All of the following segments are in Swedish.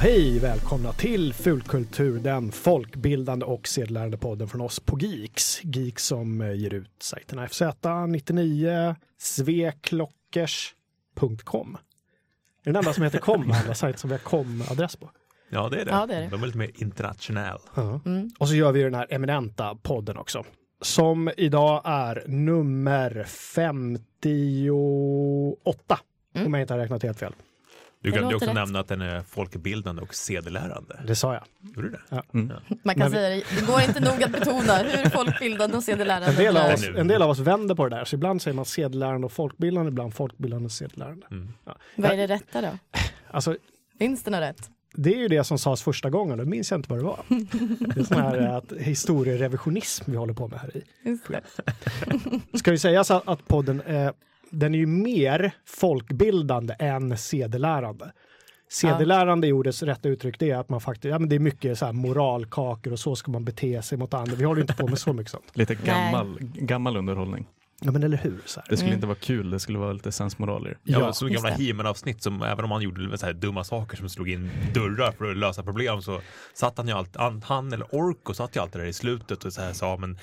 hej! Välkomna till Fulkultur, den folkbildande och sedelärande podden från oss på Geeks. Geeks som eh, ger ut sajterna FZ99, sveklockers.com. Är det den enda som heter com, alla sajter som vi har com-adress på. Ja, det är det. Ja, det är det. De är lite mer internationell. Ja. Mm. Och så gör vi den här eminenta podden också. Som idag är nummer 58. Mm. Om jag inte har räknat helt fel. Du glömde låter också rätt. nämna att den är folkbildande och sedelärande. Det sa jag. Gjorde du det? Ja. Man Men kan vi- säga det, det går inte nog att betona hur folkbildande och sedelärande En del, av oss, en del av oss vänder på det där, så ibland säger man sedelärande och folkbildande, ibland folkbildande och sedelärande. Mm. Vad är det rätta då? Alltså, Finns det något rätt? det är ju det som sades första gången, då minns jag inte vad det var. Det är sån här eh, att historierevisionism vi håller på med här i. Ska ju sägas att, att podden eh, den är ju mer folkbildande än sedelärande. Sedelärande i ordets rätta uttryck det är att man faktiskt, ja men det är mycket så här moralkakor och så ska man bete sig mot andra. Vi håller inte på med så mycket sånt. Lite gammal, gammal underhållning. Ja men eller hur? Så här. Det skulle Mm. inte vara kul, det skulle vara lite sensmoral i. Ja, Ja, just gamla det. He-Man-avsnitt som även om han gjorde så här dumma saker som slog in dörrar för att lösa problem så satt han ju alltid, han, han eller Orko satt ju alltid där i slutet och så här sa men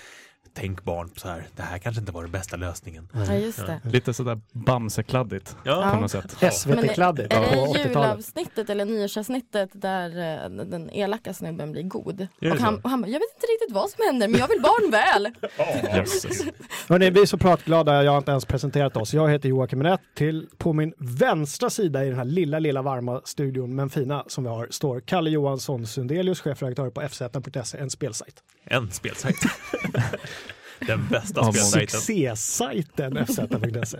tänk barn så här, det här kanske inte var den bästa lösningen. Ja, just det. Lite sådär Bamse-kladdigt Ja, på något sätt. Men SVT-kladdigt är på det 80-talet. julavsnittet eller nyårsavsnittet där eh, den elaka snubben blir god? Är Och han, och han bara, jag vet inte riktigt vad som händer men jag vill barn väl. Hörrni, vi är så pratglada, jag har inte ens presenterat oss. Jag heter Joakim Minett. Till på min vänstra sida i den här lilla, lilla varma studion, men fina som vi har, står Kalle Johansson Sundelius, chefredaktör på fz.se, en spelsajt. en spelsajt. den bästa spelsajten. Succésajten fz.se.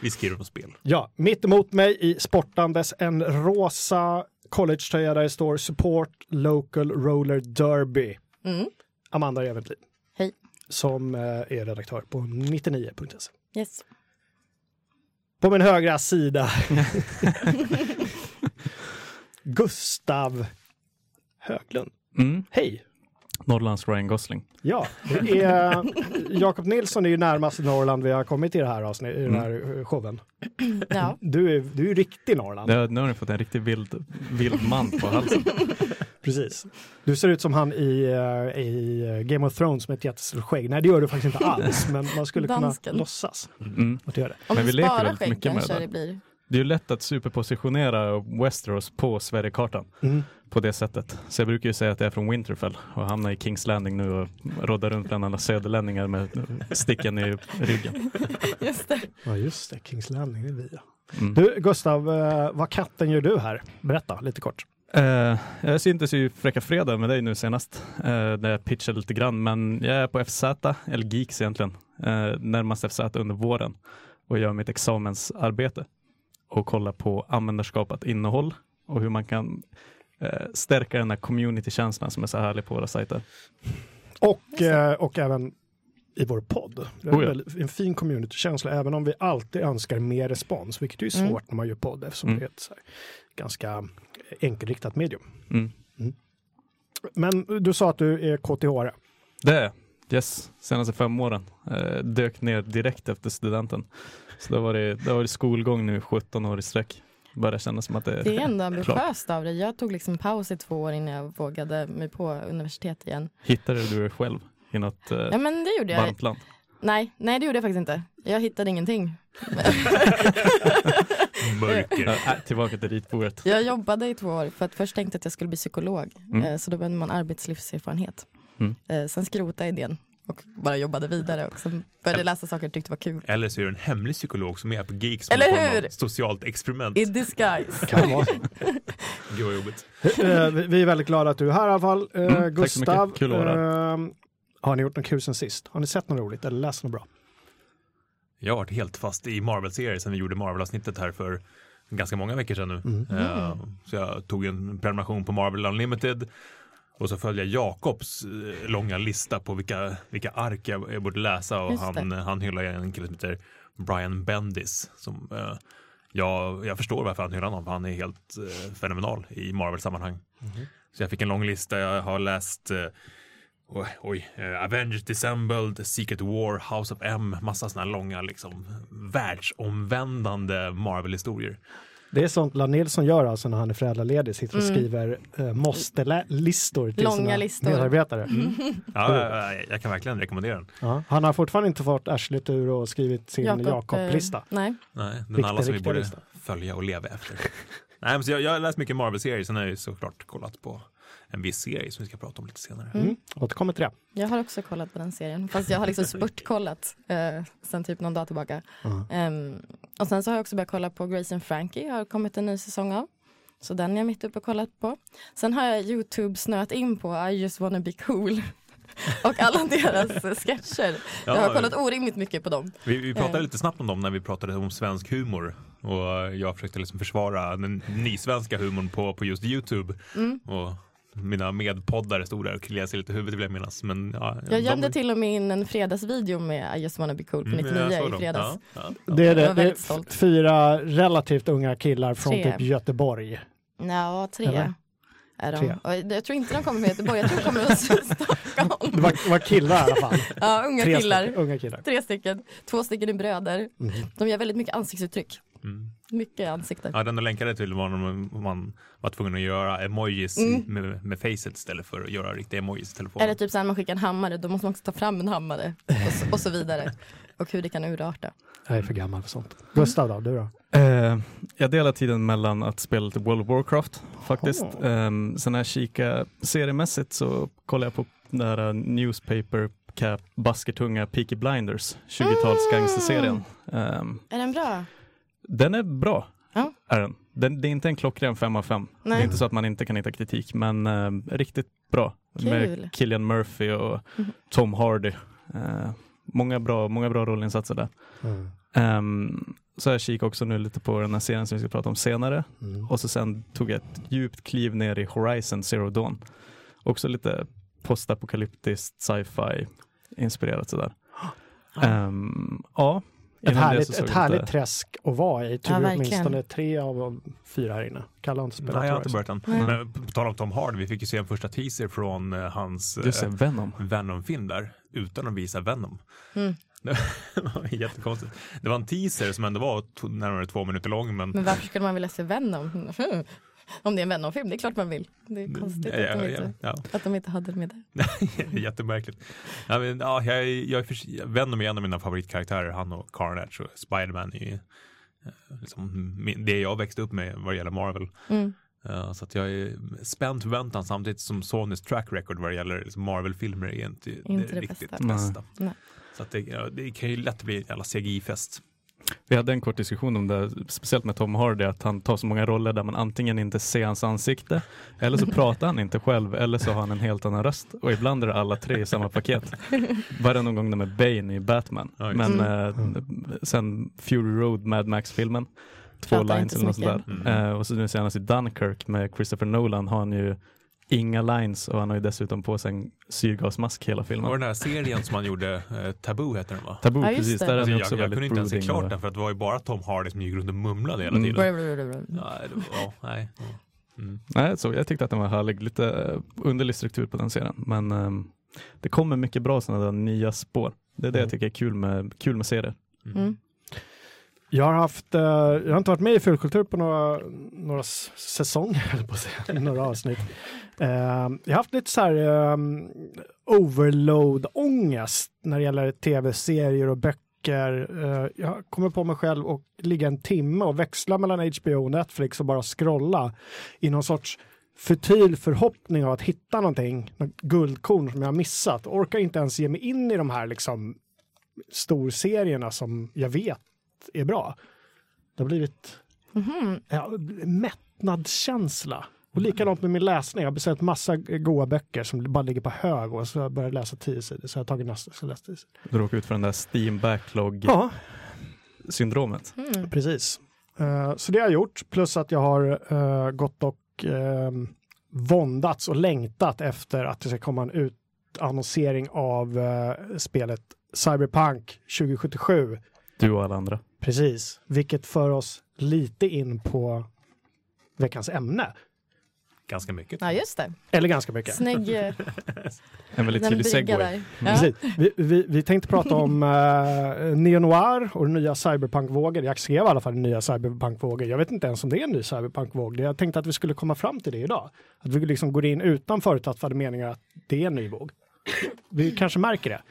Vi skriver om spel. Ja, mitt emot mig i sportandes en rosa collegetröja där det står Support Local Roller Derby. Mm. Amanda Eventlid. Hej. Som eh, är redaktör på 99.se. Yes. På min högra sida Gustav Höglund. Mm. Hej! Norrlands Ryan Gosling. Ja, det är Jakob Nilsson är ju närmast Norrland vi har kommit i det här avsnitt, i den här eh, showen. Ja. Du är, du är ju riktig Norrland. Det, nu har ni fått en riktig vild, vild man på halsen. Precis. Du ser ut som han i, eh, i eh, Game of Thrones med ett jättestort skägg. Nej, det gör du faktiskt inte alls, men man skulle Dansken. kunna låtsas Mm. att du gör det. Om Men vi leker sparar väldigt skägg mycket med kanske det det blir. Det är ju lätt att superpositionera Westeros på Sverigekartan Mm. på det sättet. Så jag brukar ju säga att jag är från Winterfell och hamnar i Kings Landing nu och roddar runt bland alla söderlänningar med sticken i ryggen. Just det. Ja, just det. Kings Landing, det är vi. Mm. Du, Gustav, eh, vad katten gör du här? Berätta lite kort. Eh, jag syntes ju Fräcka Fredag med dig nu senast, uh, där jag pitchade lite grann, men jag är på FZ, eller Geeks egentligen, uh, närmast FZ under våren och gör mitt examensarbete och kollar på användarskapat innehåll och hur man kan eh, stärka den här community-känslan som är så härlig på våra sajter. Och, eh, och även i vår podd. Det är Oh ja. väldigt- en fin communitykänsla, även om vi alltid önskar mer respons, vilket är Mm. svårt när man gör podd eftersom Mm. det är ett så här, ganska enkelriktat medium. Mm. Men du sa att du är KTH. Det är jag. Yes, senaste fem åren. Eh, dök ner direkt efter studenten. Så det var det, det var det skolgång nu 17 år i sträck. Börjar kännas som att det, Det är ändå ambitiöst av dig. Jag tog liksom paus i två år innan jag vågade mig på universitet igen. Hittade du dig själv i något eh, Ja men det gjorde jag. varmt land? Nej, nej det gjorde jag faktiskt inte. Jag hittade ingenting. Mörker. Ja, äh, tillbaka till ritbordet. Jag jobbade i två år för att först tänkte jag att jag skulle bli psykolog. Mm. Eh, Så då behövde man arbetslivserfarenhet. Mm. Eh, Sen skrotade jag idén och bara jobbade vidare och sen började läsa saker jag tyckte var kul. Eller så är det en hemlig psykolog som är på Geek som Eller hur? socialt experiment. I disguise. Kan vara. Gud vad jobbigt. Eh, vi- är väldigt glada att du är här i alla fall. Eh, Mm, Gustav. Kul att vara eh, har ni gjort något kul sen sist? Har ni sett något roligt eller läst något bra? Jag har varit helt fast i Marvel-serier sen vi gjorde Marvel-avsnittet här för ganska många veckor sedan nu. Mm. Eh, så jag tog en prenumeration på Marvel Unlimited och så följde jag Jakobs eh, långa lista på vilka, vilka ark jag, jag borde läsa och Just han, det. han hyllar en kille som heter Brian Bendis som eh, jag, jag förstår varför han hyllar honom, för han är helt eh, fenomenal i Marvel-sammanhang. Så jag fick en lång lista, jag har läst eh, Oj, oj eh, Avengers Dissembled, Secret War, House of M, massa sådana långa liksom världsomvändande Marvel-historier. Det är sånt Lan Nilsson gör alltså när han är föräldraledig, sitter och Mm. skriver eh, måste-listor till Långa sina listor. medarbetare. Ja, jag, jag kan verkligen rekommendera den. Ja, han har fortfarande inte fått arslet ur och skrivit sin Jakob, Jakob-lista. eh, nej. Nej, den Riktig- alla som vi borde lista. följa och leva efter. Nej, men så jag, jag har läst mycket Marvel-serier, sen har jag ju såklart kollat på en viss serie som vi ska prata om lite senare. Mm. Återkommer till det. Jag har också kollat på den serien, fast jag har liksom spurtkollat eh, sen typ någon dag tillbaka. Ja. Ehm, och sen så har jag också börjat kolla på Grace and Frankie, har kommit en ny säsong av. Så den är jag mitt uppe och kollat på. Sen har jag Youtube snöat in på I just wanna be cool. och alla deras sketcher. jag har kollat orimligt mycket på dem. Vi, vi pratade Eh. lite snabbt om dem när vi pratade om svensk humor och jag försökte liksom försvara den nysvenska humorn på, på just Youtube. Mm. Och mina medpoddare stod där och kliade sig lite i huvudet vill jag minnas. Men, ja, Jag gömde de- till och med in en fredagsvideo med I just wanna be cool på Mm, 99 jag såg i fredags. Ja, ja. Det är, det, det är fyra relativt unga killar från Tre. typ Göteborg. Ja, tre Eller? är de. Tre. Och jag tror inte de kommer från Göteborg, jag tror de kommer från Stockholm. Det var, var killar i alla fall. Ja, unga Tre killar. stycken, unga killar. Tre stycken, två stycken är bröder. Mhm. De gör väldigt mycket ansiktsuttryck. Mm. Mycket ansikten. Ja, den du länkade till var när man, var tvungen att göra emojis Mm. med, med facet istället för att göra riktiga emojis i telefonen. Eller typ så här, man skickar en hammare, då måste man också ta fram en hammare. Och så, och så vidare. Och hur det kan urarta. Jag är för gammal för sånt. Gustav då, du då? Eh, jag delar tiden mellan att spela lite World of Warcraft faktiskt. Oh. Um, sen när jag kikar seriemässigt så kollar jag på den där uh, Newspaper Cap Baskertunga Peaky Blinders, 20-tals Mm. gangsterserien. Ehm, Är den bra? Den är bra, Ja. är den. den. Det är inte en klockren 5 av 5. Det är inte så att man inte kan hitta kritik, men ehm, riktigt bra. Kul. Med Killian Murphy och Mhm. Tom Hardy. Eh, många, bra, många bra rollinsatser där. Mm. Ehm, så jag kikar också nu lite på den här serien som vi ska prata om senare. Mm. Och så sen tog jag ett djupt kliv ner i Horizon Zero Dawn. Också lite postapokalyptiskt sci-fi inspirerat sådär. Ehm, ja. Ett härligt, ett härligt lite- träsk att vara i. Tur Ja, åtminstone tre av fyra här inne. Kalle har inte spelat Nej, jag har inte börjat än. Nej. Men på tal om Tom Hardy, vi fick ju se en första teaser från eh, hans Just eh, Venom. Venom-film där, utan att visa Venom. Mm. Det var jättekonstigt. Det var en teaser som ändå var närmare två minuter lång, men Men varför skulle man vilja se Venom? Om det är en Venom-film, det är klart man vill. Det är konstigt ja, att, de ja, inte, ja, att de inte hade det med det. jättemärkligt. Ja, men, ja, jag, är- jag Venom är en av mina favoritkaraktärer, han och Carnage och Spiderman är eh, liksom, det jag växte upp med vad det gäller Marvel. Mm. Ja, så att jag är spänd förväntan samtidigt som Sonys track record vad det gäller liksom Marvel-filmer är inte, Inte det, det riktigt bästa. bästa. Nej. Så att det, ja, det kan ju lätt bli en jävla CGI-fest. Vi hade en kort diskussion om det, speciellt med Tom Hardy, att han tar så många roller där man antingen inte ser hans ansikte, eller så pratar han inte själv, eller så har han en helt annan röst. Och ibland är det alla tre i samma paket. Var det någon gång med Bane i Batman. Ja, Men eh, sen Fury Road, Mad Max-filmen, två Pratar lines eller något så sånt där. Mm. Eh, och så nu senast i Dunkirk med Christopher Nolan har han ju inga lines och han har ju dessutom på sig en syrgasmask hela Och filmen. den här serien som han gjorde, eh, Taboo heter den va? Tabu, Ja, precis. Där är Alltså, jag, också jag kunde väldigt inte ens se klart och- den för att det var ju bara Tom Hardy som gick runt och mumlade hela Mm. tiden. Mm. Ja, det var, ja, nej. Mm. Nej, så jag tyckte att den var härlig. Lite eh, underlig struktur på den serien. Men ehm, det kommer mycket bra sådana där nya spår. Det är det Mm. jag tycker är kul med, kul med serier. Mm. Jag har haft, eh, jag har inte varit med i Fulkultur på några, några säsonger, jag på säga, några avsnitt. Ehm, jag har haft lite så här ehm, overload-ångest när det gäller tv-serier och böcker. Eh, jag kommer på mig själv och ligga en timme och växla mellan HBO och Netflix och bara scrolla i någon sorts futil förhoppning av att hitta någonting, något guldkorn som jag har missat. Orkar inte ens ge mig in i de här liksom storserierna som jag vet är bra. Det har blivit Mhm. ja, mättnadskänsla. Och likadant med min läsning. Jag har beställt massa goda böcker som bara ligger på hög och så har jag börjat läsa tio sidor. Så jag har tagit nästa, så läst tio sidor. Du råkar ut för den där Steam Backlog-syndromet. Ja, Mm. precis. Eh, så det har jag gjort. Plus att jag har eh, gått och uh, våndats och längtat efter att det ska komma en utannonsering av eh, spelet Cyberpunk 2077. Du och alla andra. Precis, vilket för oss lite in på veckans ämne. ganska mycket. Ja, just det. Eller ganska mycket. Snygg. eh, En väldigt tydlig segway. där. Ja. Vi, vi, vi tänkte prata om uh, neo-noir och nya cyberpunk-vågor. Jag skrev i alla fall nya cyberpunk-vågor. Jag vet inte ens om det är en ny cyberpunk-våg. Jag tänkte att vi skulle komma fram till det idag. Att vi liksom går in utan förutfattade meningar att det är en ny våg. Vi kanske märker det.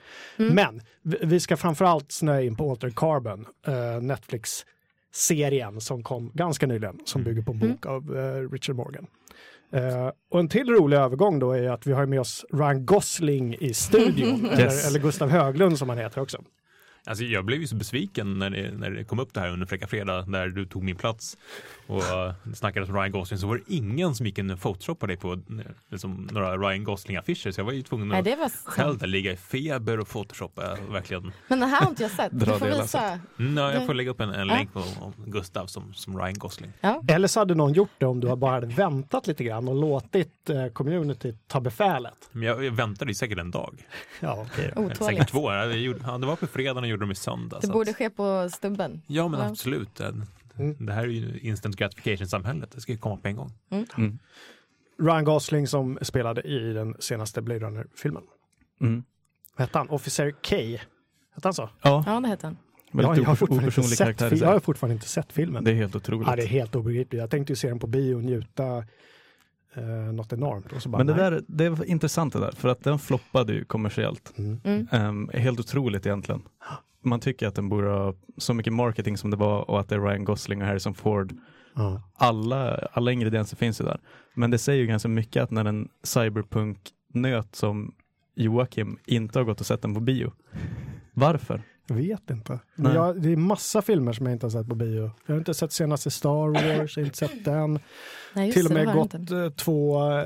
Mm. Men vi, ska framförallt snöa in på Alter Carbon, uh, Netflix-serien som kom ganska nyligen, som bygger på en bok av eh, Richard Morgan. Eh, och en till rolig övergång då är att vi har med oss Ryan Gosling i studion, eller, Yes. eller Gustav Höglund som han heter också. Alltså, jag blev ju så besviken när det, när det kom upp det här under Fräcka Fredag när du tog min plats och uh, snackade om Ryan Gosling så var det ingen som gick in och photoshoppade dig på eh, liksom, några Ryan Gosling-affischer så jag var ju tvungen Nej, att det var själv där ligga i feber och photoshoppa verkligen. Men det här har inte jag sett. Du får visa. Mm, ja, jag får lägga upp en, en länk på Gustav som, som Ryan Gosling. Ja. Eller så hade någon gjort det om du bara hade väntat lite grann och låtit eh, community ta befälet. Men jag, jag väntade ju säkert en dag. Ja, då. Säkert två. Jag gjorde, ja, det var på fredagen och gjorde dem i söndag. Det borde att, ske på stubben. ja men Ja. absolut. Det, Mm. det här är ju instant gratification-samhället. Det ska ju komma på en gång. Mm. Ryan Gosling som spelade i den senaste Blade Runner-filmen. Mm. Hette han? Officer K? Hette han så? Ja, Ja, det heter han. väldigt jag, har fortfarande sett, jag har fortfarande inte sett filmen. Det är helt otroligt. Ja, det är helt obegripligt. Jag tänkte ju se den på bio och njuta eh, något enormt. Och så bara, Men det nej. där det var intressant det där, för att den floppade ju kommersiellt. Mm. Mm. Ehm, helt otroligt egentligen. Man tycker att den borde ha så mycket marketing som det var och att det är Ryan Gosling och Harrison Ford. Ja. Alla, alla ingredienser finns ju där. Men det säger ju ganska mycket att när en cyberpunk-nöt som Joakim inte har gått och sett den på bio. Varför? Jag vet inte. Jag, det är massa filmer som jag inte har sett på bio. Jag har inte sett senaste Star Wars, jag har inte sett den. Nej, just Till och med gått inte. eh, två eh,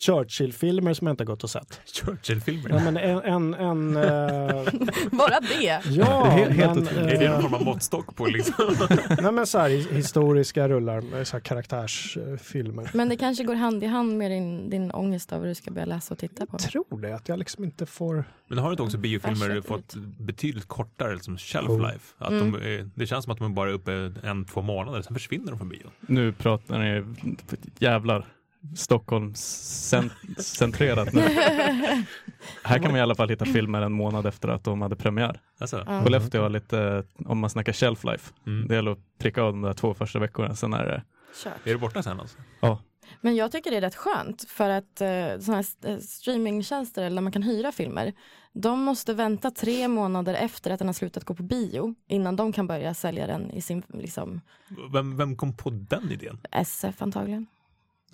Churchill-filmer som jag inte har gått och sett. Churchill-filmer. Ja, men en... en, en eh, Bara det. ja, Det är helt- helt men, otroligt. Är det någon eh, form av måttstock på liksom? nej, men så här, his- historiska rullar, med så här karaktärsfilmer. Men det kanske går hand i hand med din, din ångest över vad du ska börja läsa och titta på. Jag tror det, att jag liksom inte får... Men har inte också biofilmer fått betydligt kortare liksom, shelf Oh. life? Att Mm. de, är- det känns som att de är bara uppe en, två månader, sen försvinner de från bio. Nu pratar ni jävlar Stockholmscentrerat nu. Här kan man i alla fall hitta filmer en månad efter att de hade premiär. Alltså, Ja. Skellefteå har lite, om man snackar shelf life, mm. det gäller att pricka av de där två första veckorna, sen är det Kört. Är det borta sen alltså? Men jag tycker det är rätt skönt för att eh, såna här eh, streamingtjänster eller där man kan hyra filmer, de måste vänta tre månader efter att den har slutat gå på bio innan de kan börja sälja den i sin liksom, Vem, vem kom på den idén? SF antagligen.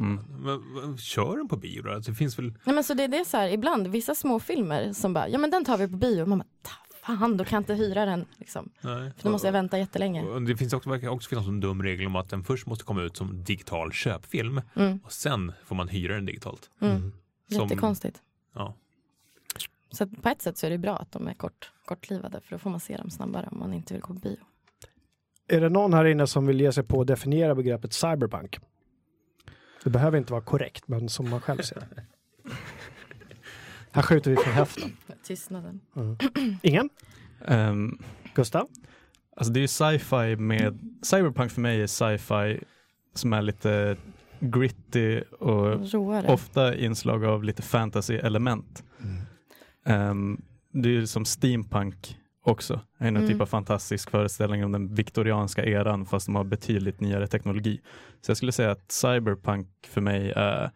Mm. Men, men, kör den på bio då? Alltså, det finns väl... Nej, men så det är det så här, ibland, vissa små filmer som bara, ja men den tar vi på bio. Man bara, "Ta fan då kan jag inte hyra den. Liksom. Nej. För då måste jag vänta jättelänge. Och Det finns också, verkar också finnas en dum regel om att den först måste komma ut som digital köpfilm Mm, och sen får man hyra den digitalt. mm. Som- Jättekonstigt. Ja. Så på ett sätt så är det bra att de är kort, kortlivade för då får man se dem snabbare om man inte vill gå på bio. Är det någon här inne som vill ge sig på att definiera begreppet cyberpunk? Det behöver inte vara korrekt, men som man själv ser det. Här skjuter vi från höften. Tystnaden. Mm. Ingen? Ehm, Gustav? alltså det är ju sci-fi med, cyberpunk för mig är sci-fi som är lite gritty och Råare. ofta inslag av lite fantasy-element. Ehm, det är ju som steampunk också, en Mm. typ av fantastisk föreställning om den viktorianska eran fast de har betydligt nyare teknologi. Så jag skulle säga att cyberpunk för mig är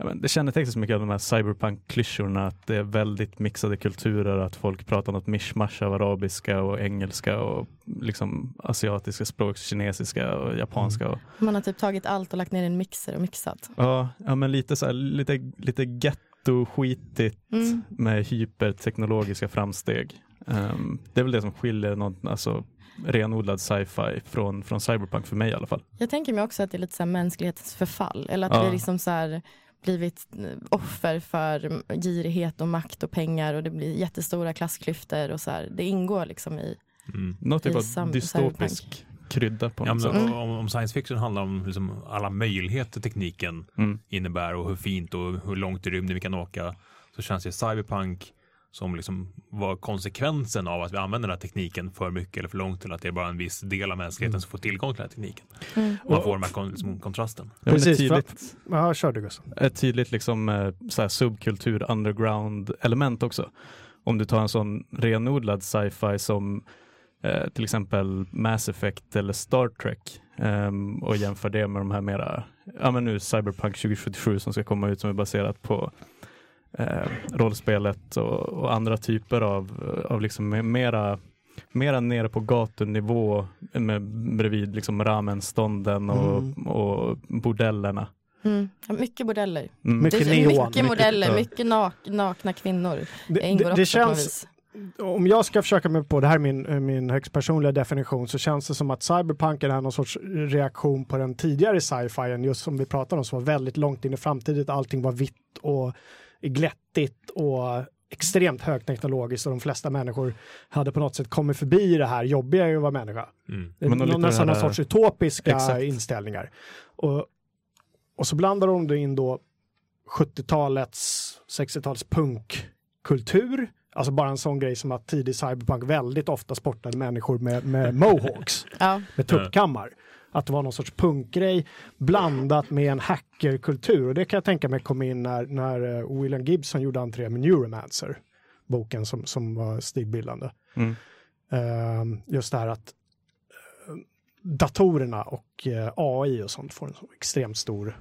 Ja, men det kännetecknas mycket av de här cyberpunk-klyschorna, att det är väldigt mixade kulturer, att folk pratar något mischmasch av arabiska och engelska och liksom asiatiska språk, kinesiska och japanska. Och, Man har typ tagit allt och lagt ner i en mixer och mixat. ja, ja, men lite så här, lite, lite getto-skitigt Mm. med hyperteknologiska framsteg. Ehm, det är väl det som skiljer någon, alltså, renodlad sci-fi från, från cyberpunk för mig i alla fall. Jag tänker mig också att det är lite så här mänsklighetens förfall. Eller att Ja. vi liksom så här blivit eh, offer för girighet och makt och pengar och det blir jättestora klassklyftor och så här. Det ingår liksom i Mm. Något typ av dystopisk krydda på Ja, något men, sätt. Mm. om, om science fiction handlar om liksom alla möjligheter tekniken Mm. innebär och hur fint och hur långt i rymden vi kan åka så känns det cyberpunk som liksom var konsekvensen av att vi använder den här tekniken för mycket eller för långt eller att det är bara en viss del av mänskligheten Mm. som får tillgång till den här tekniken. Mm. Man får den här kon- liksom, kontrasten. Ja, Precis, tydligt, Ja, kör du Gustav. ett tydligt liksom, eh, subkultur, underground element också. Om du tar en sån renodlad sci-fi som eh, till exempel Mass Effect eller Star Trek ehm, och jämför det med de här mera, ja men nu Cyberpunk 2077 som ska komma ut som är baserat på eh, rollspelet och, och andra typer av, av liksom me- mera mera nere på gatunivå med, bredvid liksom ramenstånden och, Mm. och bordellerna. Mm. Ja, mycket bordeller. Mm. Mycket det neon. mycket modeller, mycket nak nakna kvinnor. Det, Det ingår det, känns, om jag ska försöka mig på, det här är min, min högst personliga definition, så känns det som att cyberpunken är någon sorts reaktion på den tidigare sci-fien, just som vi pratade om, som var väldigt långt in i framtiden. Allting var vitt och glättigt och extremt högteknologiskt och de flesta människor hade på något sätt kommit förbi det här jobbiga att vara människa. Mm. Det är Men lite nästan någon sorts utopiska Exakt. inställningar. Och, och så blandar de in då 70-talets, 60-talets punkkultur. Alltså bara en sån grej som att tidig cyberpunk väldigt ofta sportade människor med, med mohawks, Ja. med tuppkammar. Att det var någon sorts punkgrej blandat med en hackerkultur. Och det kan jag tänka mig kom in när, när eh, William Gibson gjorde entré med Neuromancer. Boken som, som var stilbildande. Mm. Ehm, just det här att eh, datorerna och eh, AI och sånt får en så extremt stor...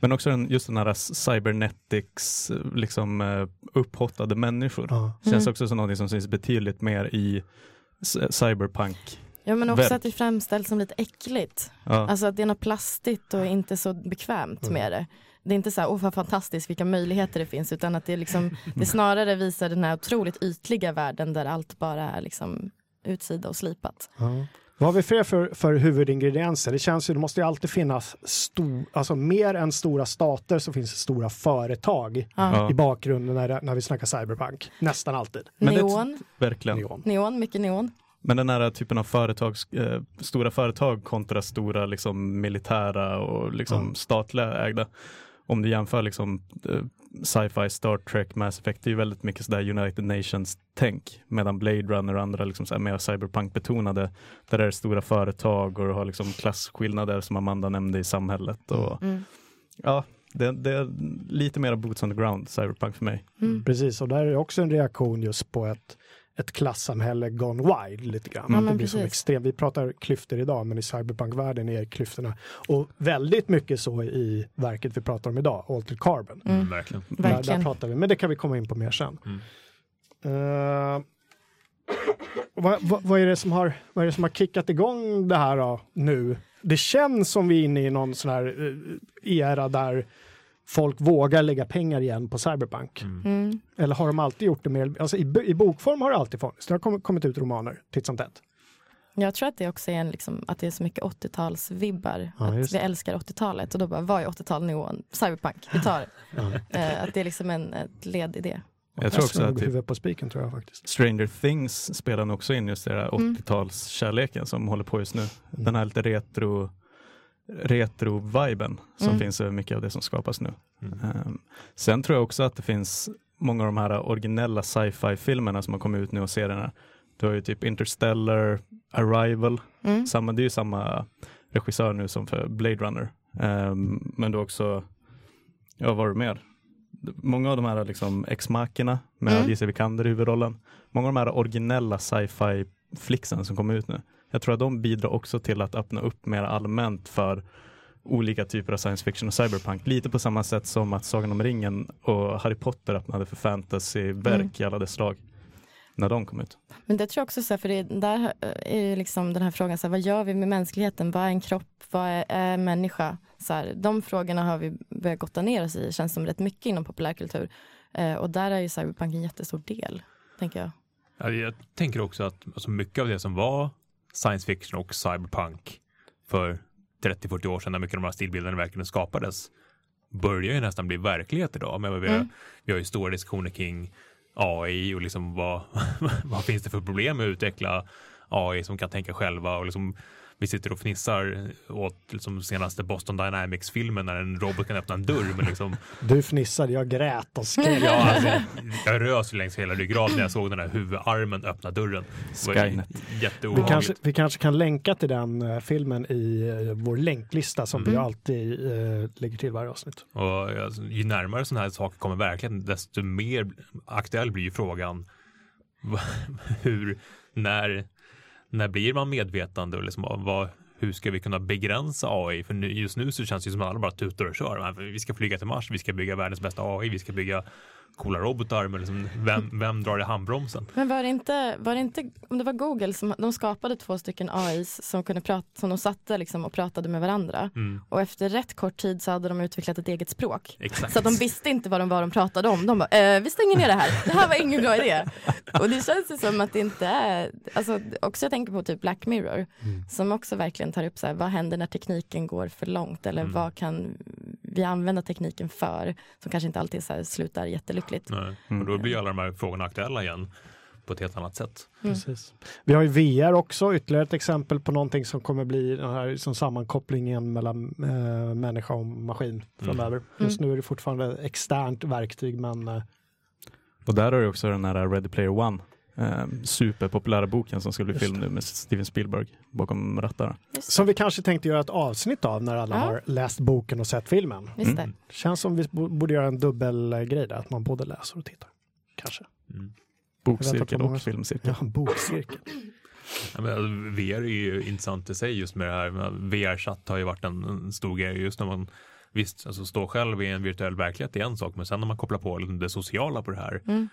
Men också den, just den här cybernetics, liksom upphottade människor. Känns Mm. också som något som syns betydligt mer i cyberpunk. Ja, men också Verk. att det framställs som lite äckligt. Ja. Alltså att det är något plastigt och inte så bekvämt Mm. med det. Det är inte så här, åh vad fantastiskt, vilka möjligheter det finns, utan att det, är liksom, det snarare visar den här otroligt ytliga världen där allt bara är liksom utsida och slipat. Vad har vi fler för, för huvudingredienser? Det känns ju, det måste ju alltid finnas stor, alltså mer än stora stater så finns det stora företag Ja. Ja. i bakgrunden när, när vi snackar cyberpunk. Nästan alltid. Men det- neon, Verkligen. Neon. neon, mycket neon. Men den här typen av företag, eh, stora företag kontra stora liksom, militära och liksom, Ja. statliga ägda. Om du jämför liksom, eh, sci-fi, Star Trek, Mass Effect, det är ju väldigt mycket sådär United Nations-tänk. Medan Blade Runner och andra liksom, mer cyberpunk-betonade, där det är stora företag och du har liksom, klasskillnader som Amanda nämnde i samhället. Och, Mm. Ja, det, det är lite mer boots on the ground, cyberpunk för mig. Mm. Precis, och där är också en reaktion just på ett, ett klassamhälle gone wild lite grann. Ja, det blir som extrem, vi pratar klyftor idag, men i cyberpunkvärlden är klyftorna och väldigt mycket så i verket vi pratar om idag, Altered Carbon. Mm. Verkligen. Där, där pratar vi, men det kan vi komma in på mer sen. Mm. Eh, vad, vad, vad, är det som har, vad är det som har kickat igång det här då, nu? Det känns som vi är inne i någon sån här eh, era där folk vågar lägga pengar igen på Cyberpunk. Mm. Mm. Eller har de alltid gjort det mer, alltså i, i bokform har det alltid funnits. Det har kommit, kommit ut romaner titt som tätt. Jag tror att det också är en, liksom, att det är så mycket 80-talsvibbar. Ja, att vi älskar 80-talet och då bara, vad är 80-tal neon? Cyberpunk, vi tar det. Eh, att det är liksom en, ett led i det. Jag tror också att huvudet på spiken tror jag faktiskt. Stranger Things spelar nog också in just det där Mm. 80-talskärleken som håller på just nu. Mm. Den här lite retro retro-viben som Mm. finns över mycket av det som skapas nu. Mm. Ehm, sen tror jag också att det finns många av de här originella sci-fi-filmerna som har kommit ut nu och serierna. Du har ju typ Interstellar, Arrival, Mm. samma, det är ju samma regissör nu som för Blade Runner. Ehm, men du har också, ja vad var det mer? Många av de här liksom Ex-Machina med Mm. Alicia Vikander i huvudrollen. Många av de här originella sci-fi flicksen som kommer ut nu. Jag tror att de bidrar också till att öppna upp mer allmänt för olika typer av science fiction och cyberpunk. Lite på samma sätt som att Sagan om ringen och Harry Potter öppnade för fantasyverk Mm. i alla dess slag. När de kom ut. Men det tror jag också så här, för det, där är ju liksom den här frågan, så här, vad gör vi med mänskligheten? Vad är en kropp? Vad är, är människa? Så här, de frågorna har vi börjat gotta ner oss i, känns som rätt mycket inom populärkultur. Eh, och där är ju cyberpunk en jättestor del, tänker jag. Ja, jag tänker också att alltså mycket av det som var science fiction och cyberpunk för 30-40 år sedan när mycket av de här stilbilderna verkligen skapades börjar ju nästan bli verklighet idag. Men vi, har, Mm. vi har ju stora diskussioner kring AI och liksom vad, vad finns det för problem med att utveckla AI som kan tänka själva och liksom vi sitter och fnissar åt liksom, senaste Boston Dynamics-filmen när en robot kan öppna en dörr. Men liksom, Du fnissade, jag grät och skrek. ja, alltså, jag rös längs hela ryggraden när jag såg den här huvudarmen öppna dörren. Skynet. Vi kanske, vi kanske kan länka till den eh, filmen i eh, vår länklista som vi Mm. alltid eh, lägger till varje avsnitt. Och alltså, ju närmare sådana här saker kommer verkligen, desto mer aktuell blir ju frågan hur, när, när blir man medvetande och liksom, vad, hur ska vi kunna begränsa AI? För nu, just nu så känns det som att alla bara tutar och kör. Vi ska flyga till Mars, vi ska bygga världens bästa AI, vi ska bygga coola robotar, men liksom, vem, vem drar i handbromsen? Men var det inte, var det inte om det var Google som de skapade två stycken AIs som kunde prata, som de satte liksom och pratade med varandra. Mm, Och efter rätt kort tid så hade de utvecklat ett eget språk. exakt. Så de visste inte vad de, var de pratade om. De bara, eh, vi stänger ner det här. Det här var ingen bra idé. Och det känns ju som att det inte är, alltså också jag tänker på typ Black Mirror. Som också verkligen tar upp så här, vad händer när tekniken går för långt? Eller Mm. vad kan vi använda tekniken för? Som kanske inte alltid så här slutar jättelyckligt. Nej. Mm. Och då blir alla de här frågorna aktuella igen på ett helt annat sätt. Mm. Precis. Vi har ju VR också, ytterligare ett exempel på någonting som kommer bli den här som sammankopplingen mellan eh, människa och maskin framöver. Just nu är det fortfarande externt verktyg men eh, Och där har du också den här Ready Player One, eh, superpopulära boken som ska bli Just film nu med Steven Spielberg bakom rattarna. Som vi kanske tänkte göra ett avsnitt av när alla Ja. har läst boken och sett filmen. just det. Mm. Känns som vi bo- borde göra en dubbelgrej där, att man både läser och tittar. Kanske. Mm. Bokcirkel och filmcirkel. Ja, bokcirkel. Ja, men, alltså, VR är ju intressant i sig just med det här. VR-chatt har ju varit en, stor grej just när man Visst, alltså stå själv i en virtuell verklighet är en sak, men sen när man kopplar på det sociala på det här. Mm.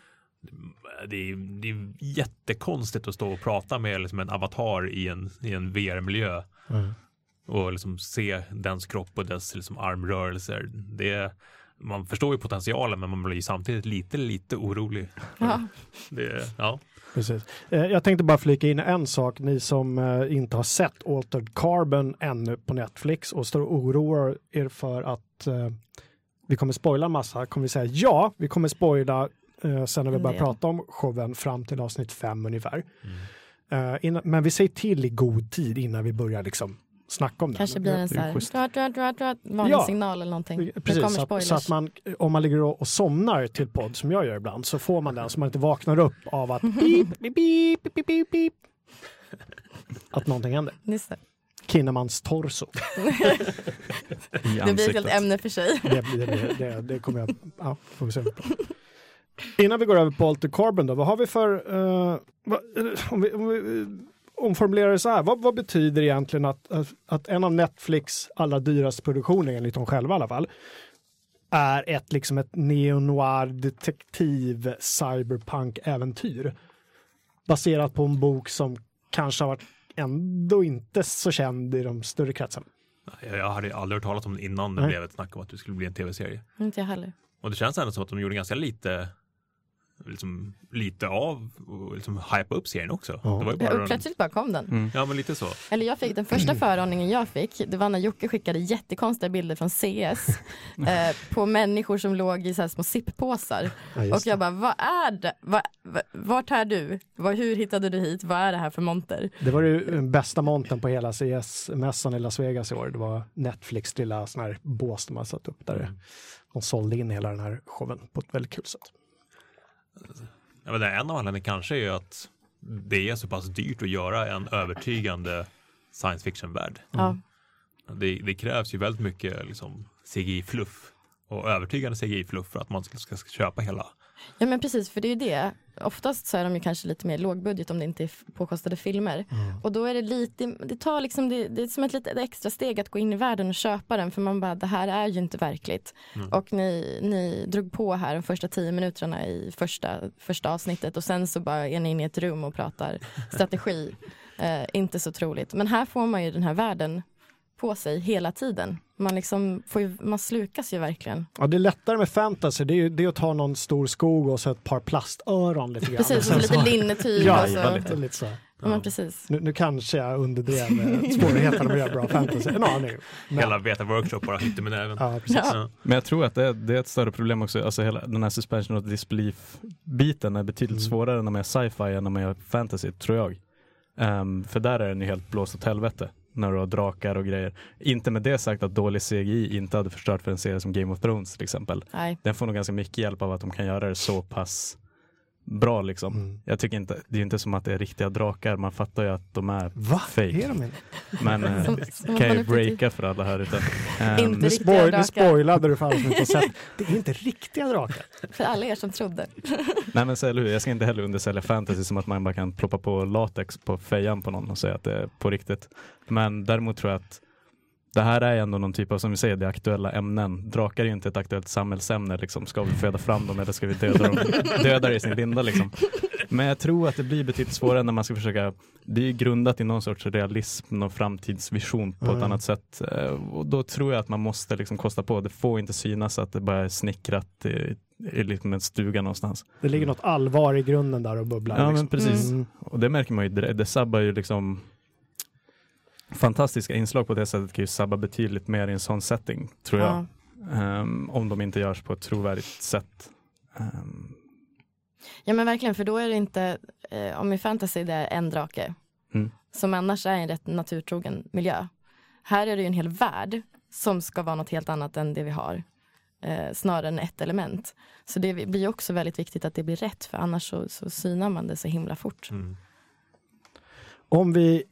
Det, är, det är jättekonstigt att stå och prata med liksom en avatar i en, i en VR-miljö Mm. och liksom se dens kropp och dess liksom armrörelser. Det är, man förstår ju potentialen, men man blir samtidigt lite, lite orolig. Ja. Det, ja. Precis. Eh, Jag tänkte bara flika in en sak, ni som eh, inte har sett Altered Carbon ännu på Netflix och står och oroar er för att eh, vi kommer spoila massa, kommer vi säga ja, vi kommer spoila eh, sen när vi del. prata om showen fram till avsnitt fem ungefär. Eh, innan, men vi säger till i god tid innan vi börjar liksom snacka om Kanske den. blir en det så är här dra, dra, dra, varningssignal Ja. eller någonting. Precis, kommer så att, så att man, om man ligger och och somnar till podd som jag gör ibland så får man den så man inte vaknar upp av att beep, beep, beep, beep, beep, beep. att någonting händer. Just det. Kinnemans torso. Det blir ett helt ämne för sig. Det, blir- det, det, det kommer jag ja, fokusera på. Innan vi går över på Alter Carbon då, vad har vi för, eh, vad, eh, om vi, om vi eh, omformulerar det så här, vad, vad betyder egentligen att, att, en av Netflix allra dyraste produktioner, enligt dem själva i alla fall, är ett, liksom ett neo-noir detektiv cyberpunk-äventyr baserat på en bok som kanske har varit ändå inte så känd i de större kretsarna. Jag jag hade aldrig hört talas om det innan det Nej. blev ett snack om att det skulle bli en tv-serie. Inte jag heller. Och det känns ändå som att de gjorde ganska lite liksom, lite av och liksom hypa upp serien också. Ja. Det var ju Ja, bara och plötsligt bara kom den. Mm. Ja, men lite så. Eller jag fick den första föraningen jag fick, det var när Jocke skickade jättekonstiga bilder från CS eh, på människor som låg i så här små sippåsar. Ja, Och jag bara, vad är det? Va, va, vart är du? Vad, hur hittade du hit? Vad är det här för monter? Det var ju den bästa monten på hela CS-mässan i Las Vegas i år. Det var Netflix lilla sån här bås de har satt upp där de sålde in hela den här showen på ett väldigt kul sätt. Jag vet, inte, en av anledningarna kanske är att det är så pass dyrt att göra en övertygande science fiction-värld. Ja. Det, det krävs ju väldigt mycket liksom, CGI-fluff och övertygande CGI-fluff för att man ska, ska, ska köpa hela. Ja men precis, för det är ju det. Oftast så är de ju kanske lite mer lågbudget om det inte är påkostade filmer. Och då är det lite, det tar liksom, det, det är som ett litet extra steg att gå in i världen och köpa den för man bara, det här är ju inte verkligt. Och ni, ni drog på här de första tio minuterna i första, första avsnittet och sen så bara är ni inne i ett rum och pratar strategi. Eh, inte så troligt. Men här får man ju den här världen på sig hela tiden. Man, liksom får ju, man slukas ju verkligen. Ja, det är lättare med fantasy. Det är ju det är att ta någon stor skog och så ett par plastöron lite grann. Precis, och så lite linnetyg. Ja, och så. ja, lite, lite så. Ja, men precis. Nu, nu kanske jag underdrev eh, svårigheterna med att göra bra fantasy. En aning. Men, Hela Beta-workshop bara hittade med näven. ja, precis. Ja. Ja. Men jag tror att det är, det är ett större problem också, alltså hela den här suspension of disbelief-biten är betydligt Mm. svårare när man gör sci-fi än när man gör fantasy, tror jag. Ehm, för där är den ju helt blåst åt helvete. När du har drakar och grejer. Inte med det sagt att dålig CGI inte hade förstört för en serie som Game of Thrones till exempel. Nej. Den får nog ganska mycket hjälp av att de kan göra det så pass bra liksom. Mm. Jag tycker inte, det är inte som att det är riktiga drakar, man fattar ju att de är Va? fake. Är de? Men eh, Som- som kan ju breaka för alla här ute. Ehm, Inte Nu, riktiga spoil, nu drakar. spoilade du för alla som inte sett. Det är inte riktiga drakar. För alla er som trodde. Nej men så, eller hur, jag ska inte heller undersälja fantasy som att man bara kan ploppa på latex på fejan på någon och säga att det är på riktigt. Men däremot tror jag att det här är ändå någon typ av, som vi säger, det aktuella ämnen. Drakar är ju inte ett aktuellt samhällsämne liksom. Ska vi föda fram dem eller ska vi döda dem? Döda det i sin linda liksom. Men jag tror att det blir betydligt svårare när man ska försöka, det är ju grundat i någon sorts realism, någon framtidsvision på ett Mm. annat sätt. Eh, Och då tror jag att man måste liksom kosta på. Det får inte synas att det bara är snickrat i, i liksom en stuga någonstans. Det ligger något allvar i grunden där och bubblar. Ja liksom. men precis. Mm. Och det märker man ju direkt. Det sabbar ju liksom fantastiska inslag på det sättet kan ju sabba betydligt mer i en sån setting, tror jag. Ja. Ehm, om de inte görs på ett trovärdigt sätt. Ehm, ja men verkligen för då är det inte, eh, om i fantasy det är en drake. Mm. Som annars är en rätt naturtrogen miljö. Här är det ju en hel värld som ska vara något helt annat än det vi har. Eh, snarare än ett element. Så det blir också väldigt viktigt att det blir rätt för annars så, så synar man det så himla fort. Mm. Om vi,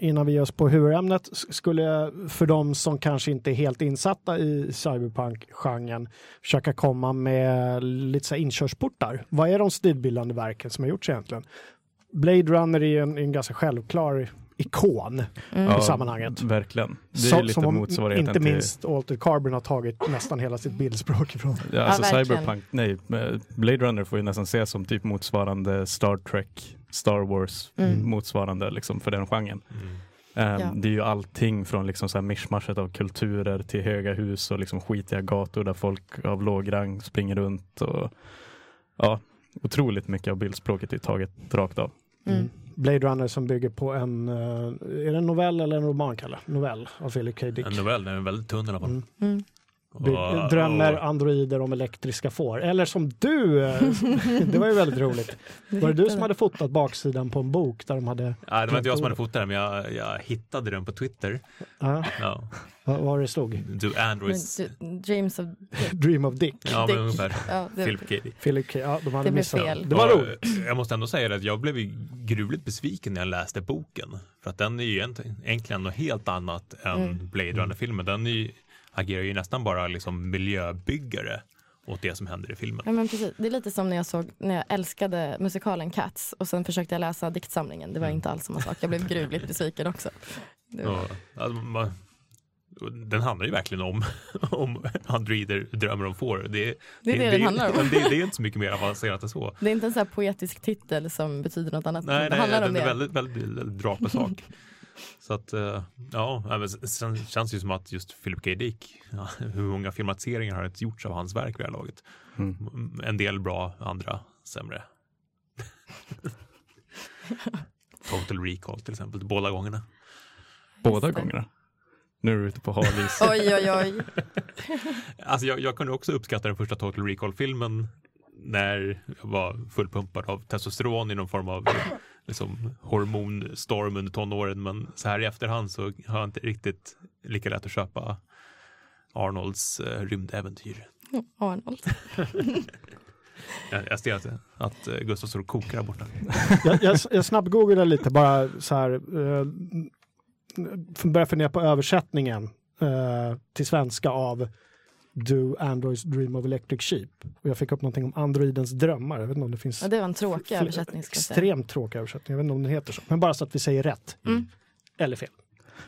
innan vi ger oss på huvudämnet, skulle för de som kanske inte är helt insatta i cyberpunk-genren försöka komma med lite så här inkörsportar. Vad är de stilbildande verken som har gjorts egentligen? Blade Runner är en, en ganska självklar ikon Mm. i sammanhanget. Verkligen. Det är ju lite som inte till minst Altered Carbon har tagit nästan hela sitt bildspråk ifrån. Ja, alltså verkligen. Cyberpunk, nej, eh, Blade Runner får ju nästan ses som typ motsvarande Star Trek, Star Wars, Mm. motsvarande liksom för den genren. Mm. Ehm, Ja. Det är ju allting från liksom så här mischmaschet av kulturer till höga hus och liksom skitiga gator där folk av låg rang springer runt. Och, ja, otroligt mycket av bildspråket är taget rakt av. Mm. Blade Runner som bygger på en, eh, är det en novell eller en roman Kalle? Novell av Philip K. Dick. En novell, den är väldigt tunn i alla fall. Mm. Mm. Och- drömmer androider om elektriska får. Eller som du, det var ju väldigt roligt. Var det du som hade fotat baksidan på en bok där de hade, Nej, det var inte jag som hade fotat den, men jag, jag hittade den på Twitter. ja, Ja. vad var det stod? Do Androids... Men Dreams of... Dream of Dick. Ja, men ungefär. Ja, det, Philip K. Philip K. Ja, de hade Det blev missat. fel. Det var roligt. Jag måste ändå säga att jag blev ju gruvligt besviken när jag läste boken. För att den är ju egentligen något helt annat än Mm. Blade Runner-filmen. Den är ju, agerar ju nästan bara liksom miljöbyggare åt det som händer i filmen. Ja, men precis. Det är lite som när jag såg, när jag älskade musikalen Cats och sen försökte jag läsa diktsamlingen. Det var Mm. inte alls samma sak. Jag blev gruvligt besviken också. Det var, Och, alltså, man, den handlar ju verkligen om, om androider drömmer om får. Det, det är det, den handlar om. Det, det är inte så mycket mer avancerat än så. Det är inte en här poetisk titel som betyder något annat. Nej, det nej, handlar den om är det. väldigt, väldigt, väldigt sak. Så att, eh, ja, men sen känns det ju som att just Philip K. Dick, ja, hur många filmatiseringar har inte gjorts av hans verk vid det här laget? Mm. En del bra, andra sämre. Total Recall till exempel, båda gångerna. Båda det. gångerna. Nu är du ute på hal is. Oj, oj, oj. Alltså jag, jag kunde också uppskatta den första Total Recall-filmen när jag var fullpumpad av testosteron i någon form av liksom, hormonstorm under tonåren. Men så här i efterhand så har jag inte riktigt lika lätt att köpa Arnolds eh, rymdäventyr. Arnold. Jag, jag ser att, att eh, Gustav står och kokar där borta. Jag, jag, jag snabbgooglade lite bara så här. Eh, började fundera på översättningen eh, till svenska av Do Androids Dream of Electric Sheep. Och jag fick upp någonting om androidens drömmar. Jag vet inte om det finns Ja, det var en tråkig översättning. Ska jag säga. extremt tråkig översättning. Jag vet inte om den heter så. Men bara så att vi säger rätt. Mm. Eller fel.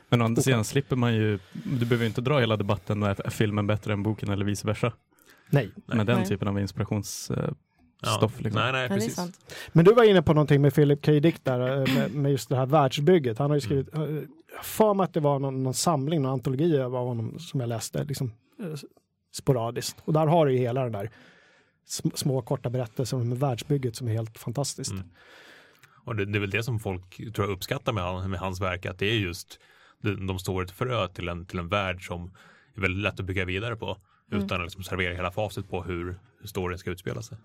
Men å andra sidan slipper man ju, du behöver inte dra hela debatten är filmen bättre än boken eller vice versa. Nej. Nej. Med den Nej. typen av inspirationsstoff. Ja, liksom. Nej, nej, precis. Men du var inne på någonting med Philip K. Dick där, eh, med, med just det här världsbygget. Han har ju skrivit, eh, för mig att det var någon, någon samling, någon antologi av honom som jag läste liksom, eh, sporadiskt. Och där har du ju hela den där sm- små korta berättelser om världsbygget som är helt fantastiskt. Mm. Och det, det är väl det som folk tror jag uppskattar med, med hans verk, att det är just de, de står ett frö till en, till en värld som är väldigt lätt att bygga vidare på Mm. utan att liksom servera hela facit på hur, hur storyn ska utspela sig.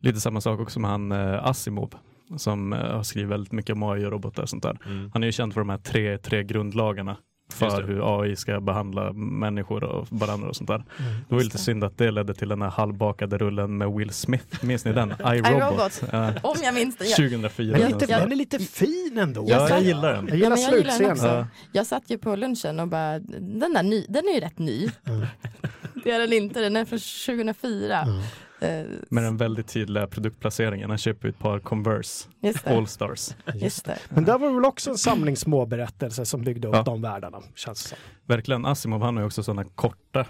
Lite samma sak också med han eh, Asimov. som eh, har skrivit väldigt mycket om AI och robotar och sånt där. Mm. Han är ju känd för de här tre, tre grundlagarna för hur AI ska behandla människor och varandra och sånt där. Mm. Det var lite det. synd att det ledde till den här halvbakade rullen med Will Smith. Minns ni den? iRobot. iRobot. Ja, Om jag minns. Jag, 2004. Men Jag- jag- den är lite fin ändå. Ja, jag gillar den. Jag gillar Ja, jag den slutscenen. Ja. jag satt ju på lunchen och bara, den, där ny, den är ju rätt ny. Mm. Det är den inte, den är från 2004. Mm. Eh, Med den väldigt tydliga produktplaceringen. Han köper ett par Converse just det. Allstars. Just det. Men där var det väl också en samling små berättelser som byggde upp Ja. de världarna, känns det som. Verkligen, Asimov han har ju också sådana korta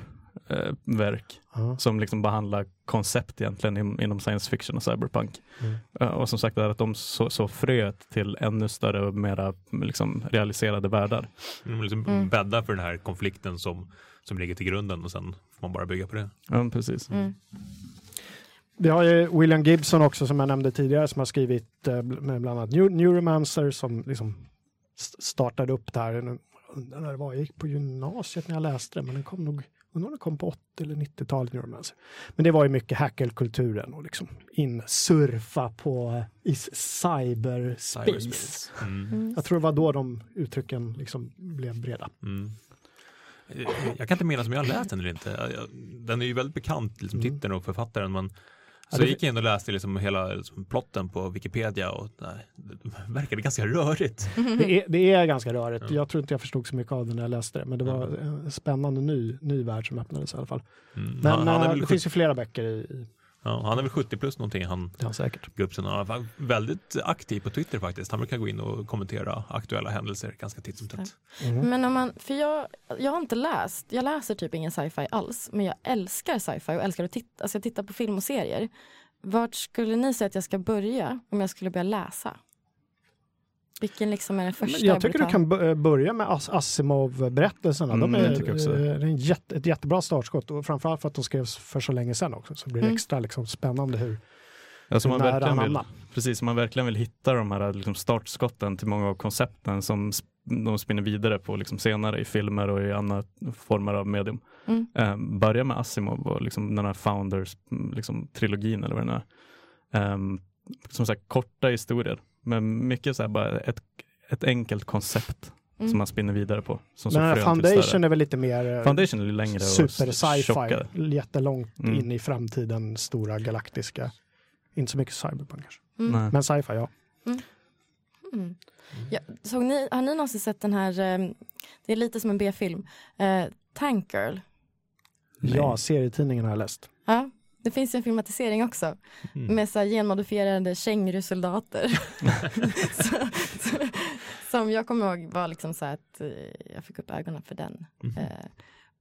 eh, verk Ja. som liksom behandlar koncept egentligen in, inom science fiction och cyberpunk. Mm. Eh, och som sagt, det är att de så, så fröet till ännu större och mera liksom, realiserade världar. Mm, liksom Mm. Bädda för den här konflikten som, som ligger till grunden och sen får man bara bygga på det. Ja, precis. Mm. Vi har ju William Gibson också som jag nämnde tidigare som har skrivit eh, med bland annat Neu- Neuromancer som liksom st- startade upp där. Nu Undrar när det var, jag gick på gymnasiet när jag läste det men den kom nog Undrar om den kom på 80 eller 90-talet, Neuromancer. Men det var ju mycket hackelkulturen och liksom insurfa på eh, i cyberspace. Cyberspace. Mm. Mm. Jag tror det var då de uttrycken liksom blev breda. Mm. Eh, Jag kan inte minnas om jag har läst den eller inte. Den är ju väldigt bekant, liksom, Mm. titeln och författaren. Men så jag gick in och läste liksom hela liksom, plotten på Wikipedia och nej, det verkade ganska rörigt. Det är, det är ganska rörigt. Ja. Jag tror inte jag förstod så mycket av det när jag läste det, men det var en spännande ny, ny värld som öppnades i alla fall. Mm. Men han, han, är eh, det 70, finns ju flera böcker i, i ja, han är väl 70 plus någonting, han ja, säkert. Gubbsen. Han är väldigt aktiv på Twitter faktiskt. Han brukar gå in och kommentera aktuella händelser ganska titt som tätt. Mm. Men om man, för jag, jag har inte läst, jag läser typ ingen sci-fi alls, men jag älskar sci-fi och älskar att titta, alltså jag tittar på film och serier. Vart skulle ni säga att jag ska börja om jag skulle börja läsa? Vilken liksom är den första jag tycker borde du kan b- börja med As- Asimov-berättelserna. De Mm, är, jag tycker också. eh, det är en jätte, ett jättebra startskott och framförallt för att de skrevs för så länge sedan också. Så blir det Mm. extra liksom, spännande hur, Alltså man verkligen vill, precis, man verkligen vill hitta de här liksom, startskotten till många av koncepten som de spinner vidare på liksom, senare i filmer och i andra former av medium. Mm. Eh, börja med Asimov och liksom, den här Founders mm, liksom, trilogin eller vad det nu är. Ehm, som sagt, korta historier, men mycket så här, bara ett, ett enkelt koncept Mm. som man spinner vidare på. Som Men Foundation är väl lite mer eh, Foundation är längre och super sci-fi, jättelångt Mm. in i framtiden, stora galaktiska. Inte så mycket cyberpunk kanske. Mm. Men sci-fi, ja. Mm. Ja, såg ni, har ni någonsin sett den här, eh, det är lite som en B-film, eh, Tank Girl? Nej. Ja, serietidningen har jag läst. Ja, det finns ju en filmatisering också Mm. med så genmodifierade kängurusoldater. som jag kommer ihåg var liksom så att eh, jag fick upp ögonen för den. Mhm. Eh,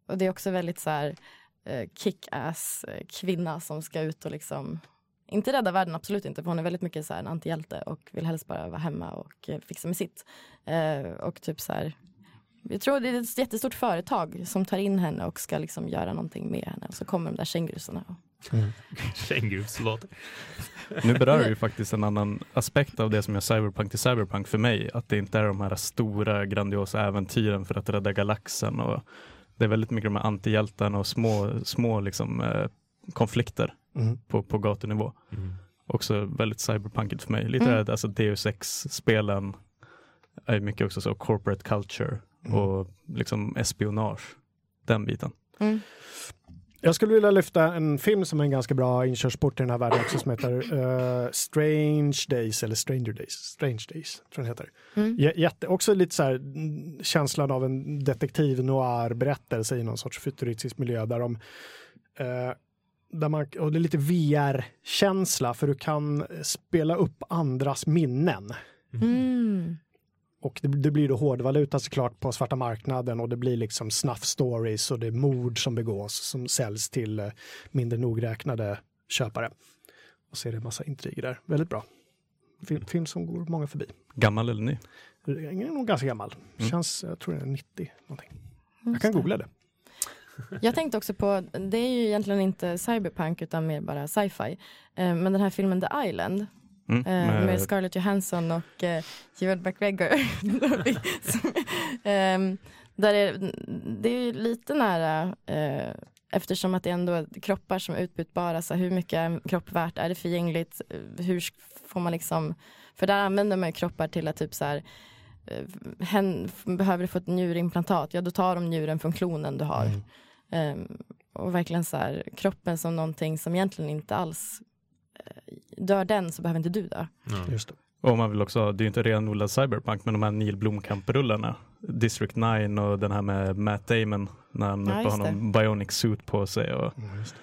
och det är också väldigt så här eh, kick-ass eh, kvinna som ska ut och liksom inte rädda världen, absolut inte, för hon är väldigt mycket så här en antihjälte och vill helst bara vara hemma och eh, fixa med sitt. Eh, och typ så här, jag tror det är ett jättestort företag som tar in henne och ska liksom göra någonting med henne och så kommer de där kängurusarna. Kängurusoldater. Nu berör ju faktiskt en annan aspekt av det som gör Cyberpunk till Cyberpunk för mig. Att det inte är de här stora grandiosa äventyren för att rädda galaxen. Och det är väldigt mycket de här antihjältarna och små, små liksom, eh, konflikter Mm. på, på gatunivå. Mm. Också väldigt cyberpunkigt för mig. Lite Mm. mm. alltså Deus Ex-spelen är mycket också så corporate culture Mm. och liksom espionage. Den biten. Jag skulle vilja lyfta en film som är en ganska bra inkörsport i den här världen också som heter eh, Strange Days eller Stranger Days. Strange Days tror den heter. Mm. Jätte, också lite så här mm, känslan av en detektiv noir berättelse i någon sorts futuristisk miljö där de eh, där man, och det är lite VR-känsla för du kan spela upp andras minnen. Mm. Och det, det blir då hårdvaluta såklart på svarta marknaden och det blir liksom snuff stories och det är mord som begås som säljs till eh, mindre nogräknade köpare. Och så är det en massa intriger där. Väldigt bra. Film, film som går många förbi. Gammal eller ny? Den är nog ganska gammal. Mm. Känns, jag tror den är 90 någonting. Just Jag kan googla det. Jag tänkte också på, det är ju egentligen inte cyberpunk utan mer bara sci-fi. Eh, men den här filmen The Island Mm. eh, med Scarlett Johansson och eh, Ewan McGregor. Ehm, där är, det är ju lite nära eh, eftersom att det ändå är kroppar som är utbytbara, så hur mycket är en kropp värt, är det förgängligt, hur får man liksom, för där använder man ju kroppar till att typ så här, eh, hen, behöver du få ett njurimplantat, ja då tar de njuren funktionen du har. Um, och verkligen så här, kroppen som någonting som egentligen inte alls eh, dör den så behöver inte du dö. Ja. Just det. Och man vill också, det är ju inte renodlad cyberpunk, men de här Neil Blomkamp-rullarna, District 9 och den här med Matt Damon, när han Ja, har någon bionic suit på sig. Och Mm, just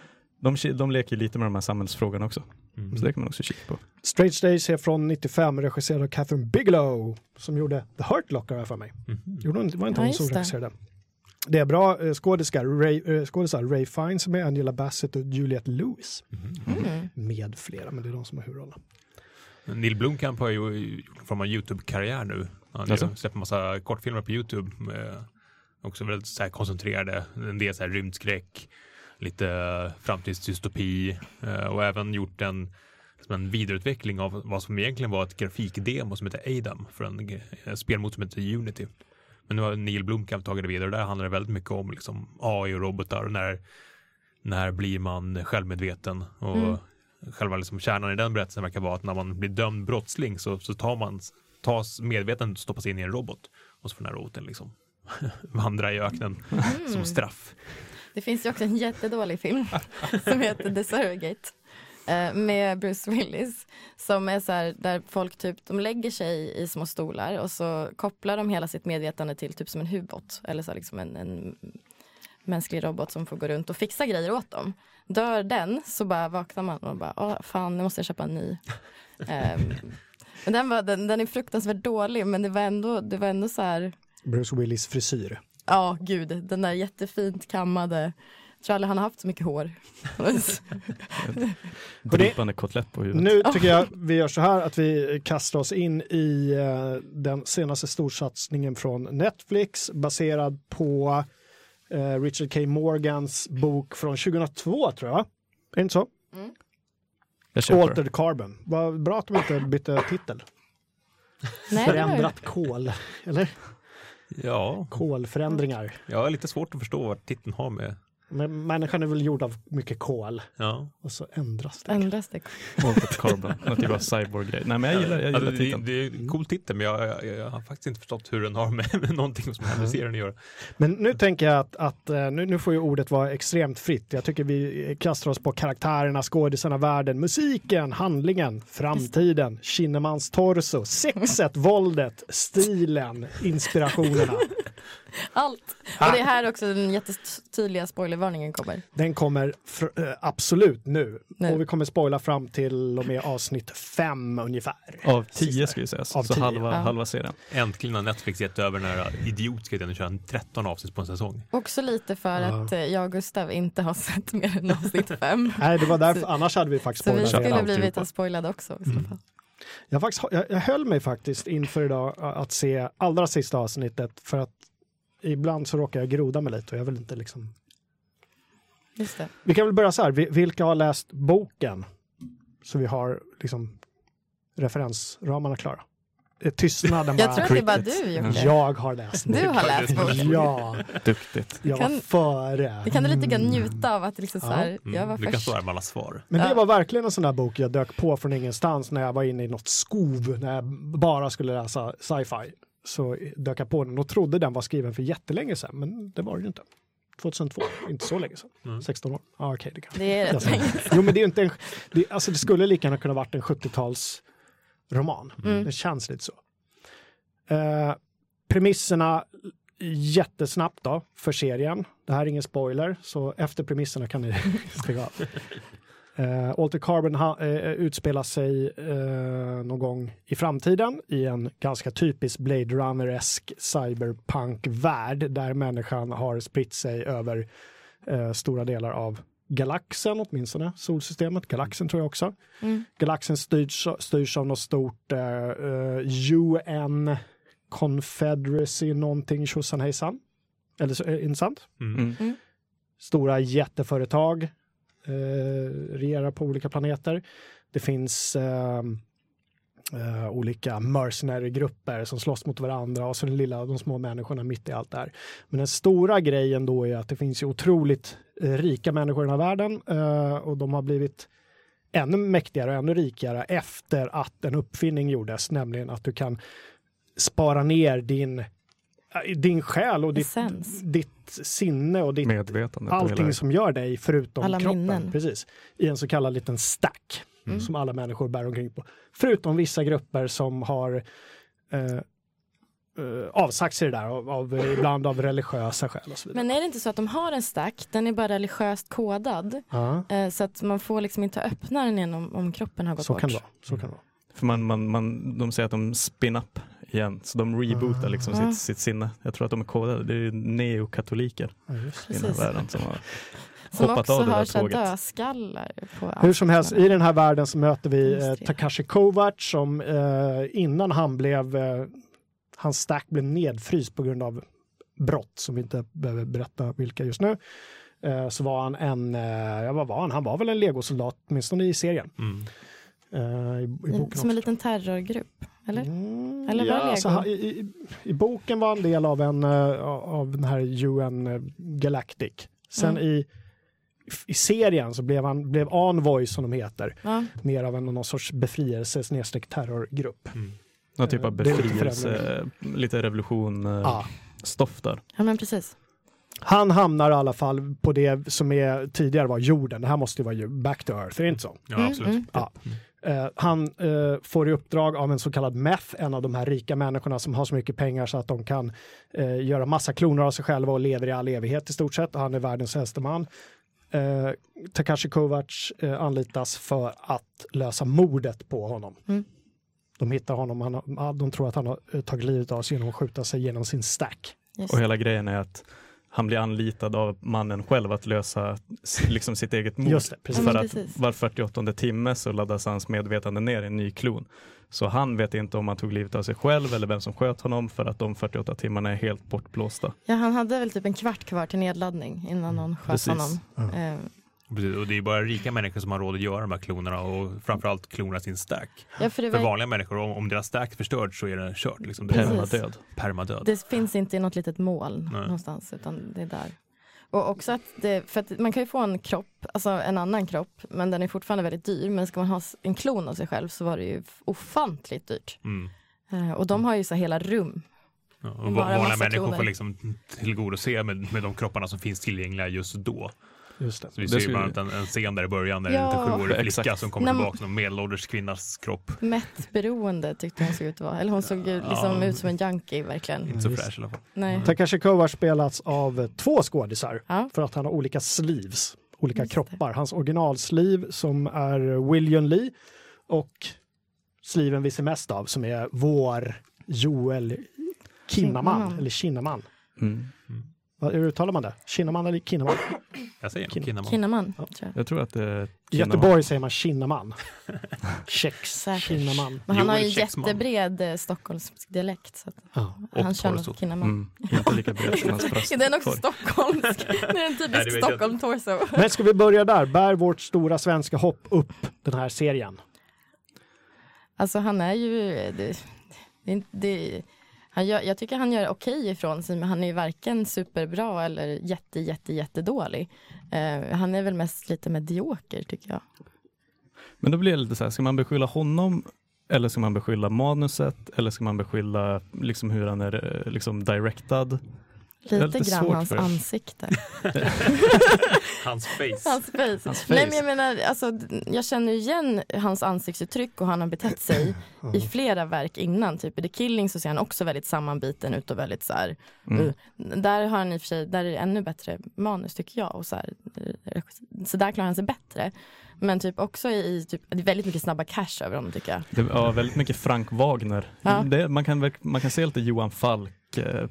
det. de, de leker ju lite med de här samhällsfrågorna också, Mm. så det kan man också kika på. Strange Days är från 95, regisserad av Catherine Bigelow som gjorde The Hurt Locker för mig. Mhm. Gjorde hon, var inte Ja, hon som just det. Det är bra eh, skådespelare, Ray, eh, skådespelare Ray Fiennes är Angela Bassett och Juliette Lewis Mm. med flera, men det är de som har huvudrollerna. Neil Blomkamp har ju gjort en form av YouTube-karriär nu. Han släppt en massa kortfilmer på YouTube. Med också väldigt så här koncentrerade, en del så här rymdskräck, lite eh, framtidsdystopi eh, och även gjort en, som en vidareutveckling av vad som egentligen var ett grafikdemo som heter Adam för en eh, spelmotor som heter Unity. Men nu har Neil Blomkamp tagit det vidare och där handlar det väldigt mycket om liksom AI och robotar och när, när blir man självmedveten och Mm. själva liksom kärnan i den berättelsen verkar vara att när man blir dömd brottsling så, så tar man tas medvetandet och stoppas in i en robot och så får den här roboten liksom vandra i öknen Mm. som straff. Det finns ju också en jättedålig film som heter The Surrogate med Bruce Willis som är så här där folk typ de lägger sig i små stolar och så kopplar de hela sitt medvetande till typ som en hubot eller så liksom en, en mänsklig robot som får gå runt och fixa grejer åt dem. Dör den så bara vaknar man och bara Åh, fan nu måste jag köpa en ny. Ehm, men den, var, den, den är fruktansvärt dålig men det var ändå, det var ändå så här Bruce Willis frisyr. Ja, gud, den där jättefint kammade. Tror aldrig han har haft så mycket hår. Drypande kotlett på huvudet. Nu tycker jag vi gör så här att vi kastar oss in i eh, den senaste storsatsningen från Netflix baserad på eh, Richard K. Morgans bok från 2002 tror jag. Är det inte så? Köper. Altered Carbon. Vad bra att de inte bytte titel. Nej, Förändrat kol. Eller? Ja, Kolförändringar. jag har lite svårt att förstå vad titeln har med. Men människan är väl gjord av mycket kol Ja. och så ändras det. ändras det. Altered Carbon, något typ av cyborg-grej. Nej men jag gillar, jag gillar Alltså, det, titeln. det är en cool titel men jag, jag, jag har faktiskt inte förstått hur den har med, med någonting som händer i serien att göra. Men nu tänker jag att, att eh, nu, nu får ju ordet vara extremt fritt. Jag tycker vi kastar oss på karaktärerna, skådisarna, världen, musiken, handlingen, framtiden, Kinnemans torso, sexet, våldet, stilen, inspirationerna. Allt. Och det är här också den jättetydliga spoilervarningen kommer. Den kommer fr- eh, absolut nu. Nu. Och vi kommer spoila fram till och med avsnitt fem ungefär. Av tio ska ju sägas, Av så tio. halva, Ja. halva serien. Äntligen har Netflix gett över den här idiotiska idén att köra en 13 avsnitt på en säsong. Också lite för Ja. att eh, jag och Gustav inte har sett mer än avsnitt fem. Nej, det var därför, Så- annars hade vi faktiskt Så vi spoilat Köper redan. skulle blivit spoilade också. i så fall. Jag, faktiskt, jag, jag höll mig faktiskt inför idag att se allra sista avsnittet för att ibland så råkar jag groda mig lite och jag vill inte liksom... Just det. Vi kan väl börja så här, Vi- vilka har läst boken? Så vi har liksom referensramarna klara. Tystnaden bara. Jag tror att det är bara du Jocke. Jag har läst Du boken. har läst boken. Ja, Duktigt. jag Kan- var före. Det kan du lite grann njuta av att liksom så här, Mm. jag var Du kan först. stå här med alla svar. Men det var verkligen en sån där bok jag dök på från ingenstans när jag var inne i något skov när jag bara skulle läsa sci-fi. Så dök jag på den och trodde den var skriven för jättelänge sedan, men det var det ju inte. 2002, inte så länge sedan. Mm. 16 år. Ja, okej, det kan Det är rätt. Jo, men det är inte en, det, alltså det skulle lika gärna kunna varit en 70-tals roman. Mm. Det känns lite så. Eh, premisserna jättesnabbt då för serien. Det här är ingen spoiler, så efter premisserna kan ni stänga av. Uh, Alter Carbon ha, eh, utspelar sig eh, någon gång i framtiden i en ganska typisk Blade Runner-esk cyberpunk-värld där människan har spritt sig över eh, stora delar av galaxen, åtminstone solsystemet, galaxen tror jag också. Mm. Galaxen styrs, styrs av något stort eh, eh, UN Confederacy någonting tjosan hejsan. Eller så, är det inte sant? Mm. Mm. Stora jätteföretag eh, regerar på olika planeter. Det finns eh, eh, olika mercenary-grupper som slåss mot varandra och så den lilla, de små människorna mitt i allt det här. Men den stora grejen då är att det finns ju otroligt eh, rika människor i den här världen eh, och de har blivit ännu mäktigare och ännu rikare efter att en uppfinning gjordes, nämligen att du kan spara ner din, din själ och ditt, ditt sinne och ditt Medvetandet. och allting som gör dig förutom Alla kroppen. minnen. Precis. I en så kallad liten stack Mm. som alla människor bär omkring på. Förutom vissa grupper som har eh, eh, avsagt sig det där av, av, ibland av religiösa skäl och så vidare. Men är det inte så att de har en stack, den är bara religiöst kodad. ja, Eh, så att man får liksom inte öppna den igen om, om kroppen har gått så bort. kan det vara. Så kan det vara. För man, man, man, de säger att de spin up igen, så de rebootar liksom Ah. sitt, sitt sinne. Jag tror att de är kodade, det är neokatoliker Ja, i den här världen som har Som hoppat av det där tåget. dödskallar. På Hur som helst, i den här världen så möter vi eh. Takashi Kovacs som eh, innan han blev, eh, hans stack blev nedfryst på grund av brott som vi inte behöver berätta vilka just nu. Eh, så var han en, eh, ja vad var han? Han var väl en legosoldat, åtminstone i serien. Mm. Eh, i, i boken Som också. en liten terrorgrupp, eller? Mm, Eller var ja, alltså, han- i, i, I boken var han del av, en, eh, av den här UN Galactic. Sen Mm. i, i serien så blev han blev Envoy som de heter Ja. mer av en någon sorts befrielse snedstreck terrorgrupp. Mm. någon typ av befrielse, lite revolution, eh, Ja. stoff där. ja, men precis. Han hamnar i alla fall på det som är, tidigare var jorden. Det här måste ju vara back to earth, är det inte så? Ja, Mm, absolut. mm. Ja. Eh, han eh, får i uppdrag av en så kallad MEF, en av de här rika människorna som har så mycket pengar så att de kan eh, göra massa kloner av sig själva och lever i all evighet i stort sett. Han är världens äldste man. Eh, Takashi Kovacs eh, anlitas för att lösa mordet på honom. Mm. De hittar honom, han de tror att han har tagit livet av sig genom att skjuta sig genom sin stack. Yes. Och hela grejen är att han blir anlitad av mannen själv att lösa liksom sitt eget mord. Just det, precis. För att var 48 timme så laddas hans medvetande ner i en ny klon. Så han vet inte om han tog livet av sig själv eller vem som sköt honom för att de 48 timmarna är helt bortblåsta. Ja, han hade väl typ en kvart kvar till nedladdning innan någon sköt Precis. honom. Ja. Precis, och det är bara rika människor som har råd att göra de här klonerna och framförallt klona sin stack. ja, för det, För var, vanliga människor, om, om deras stack är förstörd så är det kört. Liksom. Det. Permadöd. permadöd. det finns inte i något litet mål Nej. någonstans, utan det är där. Och också att, det, för att man kan ju få en kropp, alltså en annan kropp, men den är fortfarande väldigt dyr. Men ska man ha en klon av sig själv så var det ju ofantligt dyrt. Mm. Eh, och de har ju så hela rum. Ja, och vanliga människor kloner. får liksom tillgodose med, med de kropparna som finns tillgängliga just då. Just det. Så vi Det ser ju bland annat en, en scen där i början där Ja. en liten sjuårig flicka Exakt. som kommer Nej, tillbaka som medelålders kvinnas kropp. Mättberoende tyckte hon såg ut att vara. Eller hon såg ju liksom Ja. ut som en junkie verkligen. Inte så Just. fräsch i alla fall. Nej. Takashi Kovacs spelats av två skådisar Ja. för att han har olika sleeves, olika Just det. kroppar. Hans originalsliv som är William Lee och sliven vi ser mest av som är vår Joel Kinnaman, Kinnaman. eller Kinnaman. Mm. Hur uttalar man det? Kinnaman eller Kinnaman? Jag säger Kin- Kinnaman. Kinnaman, Ja. tror jag. Jag tror att det är I. Göteborg säger man Kinnaman. Kex. Kinnaman. Men han har ju Joel Kexman. jättebred eh, stockholmsk dialekt. Så att Ja. Han kör nog Kinnaman. Mm. Inte lika bred som hans bröst. Är den också stockholmsk? det är en typisk Stockholm-torso. Men ska vi börja där? Bär vårt stora svenska hopp upp den här serien? Alltså han är ju... Det, det, det, han gör, jag tycker han gör okej ifrån sig men han är ju varken superbra eller jätte, jätte, jättedålig. Eh, han är väl mest lite medioker tycker jag. Men då blir det lite så här, ska man beskylla honom eller ska man beskylla manuset eller ska man beskylla liksom hur han är eh, liksom directad? Lite lite grann hans för- ansikte. Hans face. Hans face. Hans Nej face. men jag menar, alltså, jag känner igen hans ansiktsuttryck och han har betett sig i flera verk innan. Typ i The Killing så ser han också väldigt sammanbiten ut och väldigt så här. Mm. uh. Där har han i och för sig, där är det ännu bättre manus tycker jag. Och så, här, eh, så där klarar han sig bättre. Men typ också i, typ, det är väldigt mycket snabba cash över honom tycker jag. Det var väldigt mycket Frank Wagner. Ja. Det, man, kan, man kan se lite Johan Falk eh,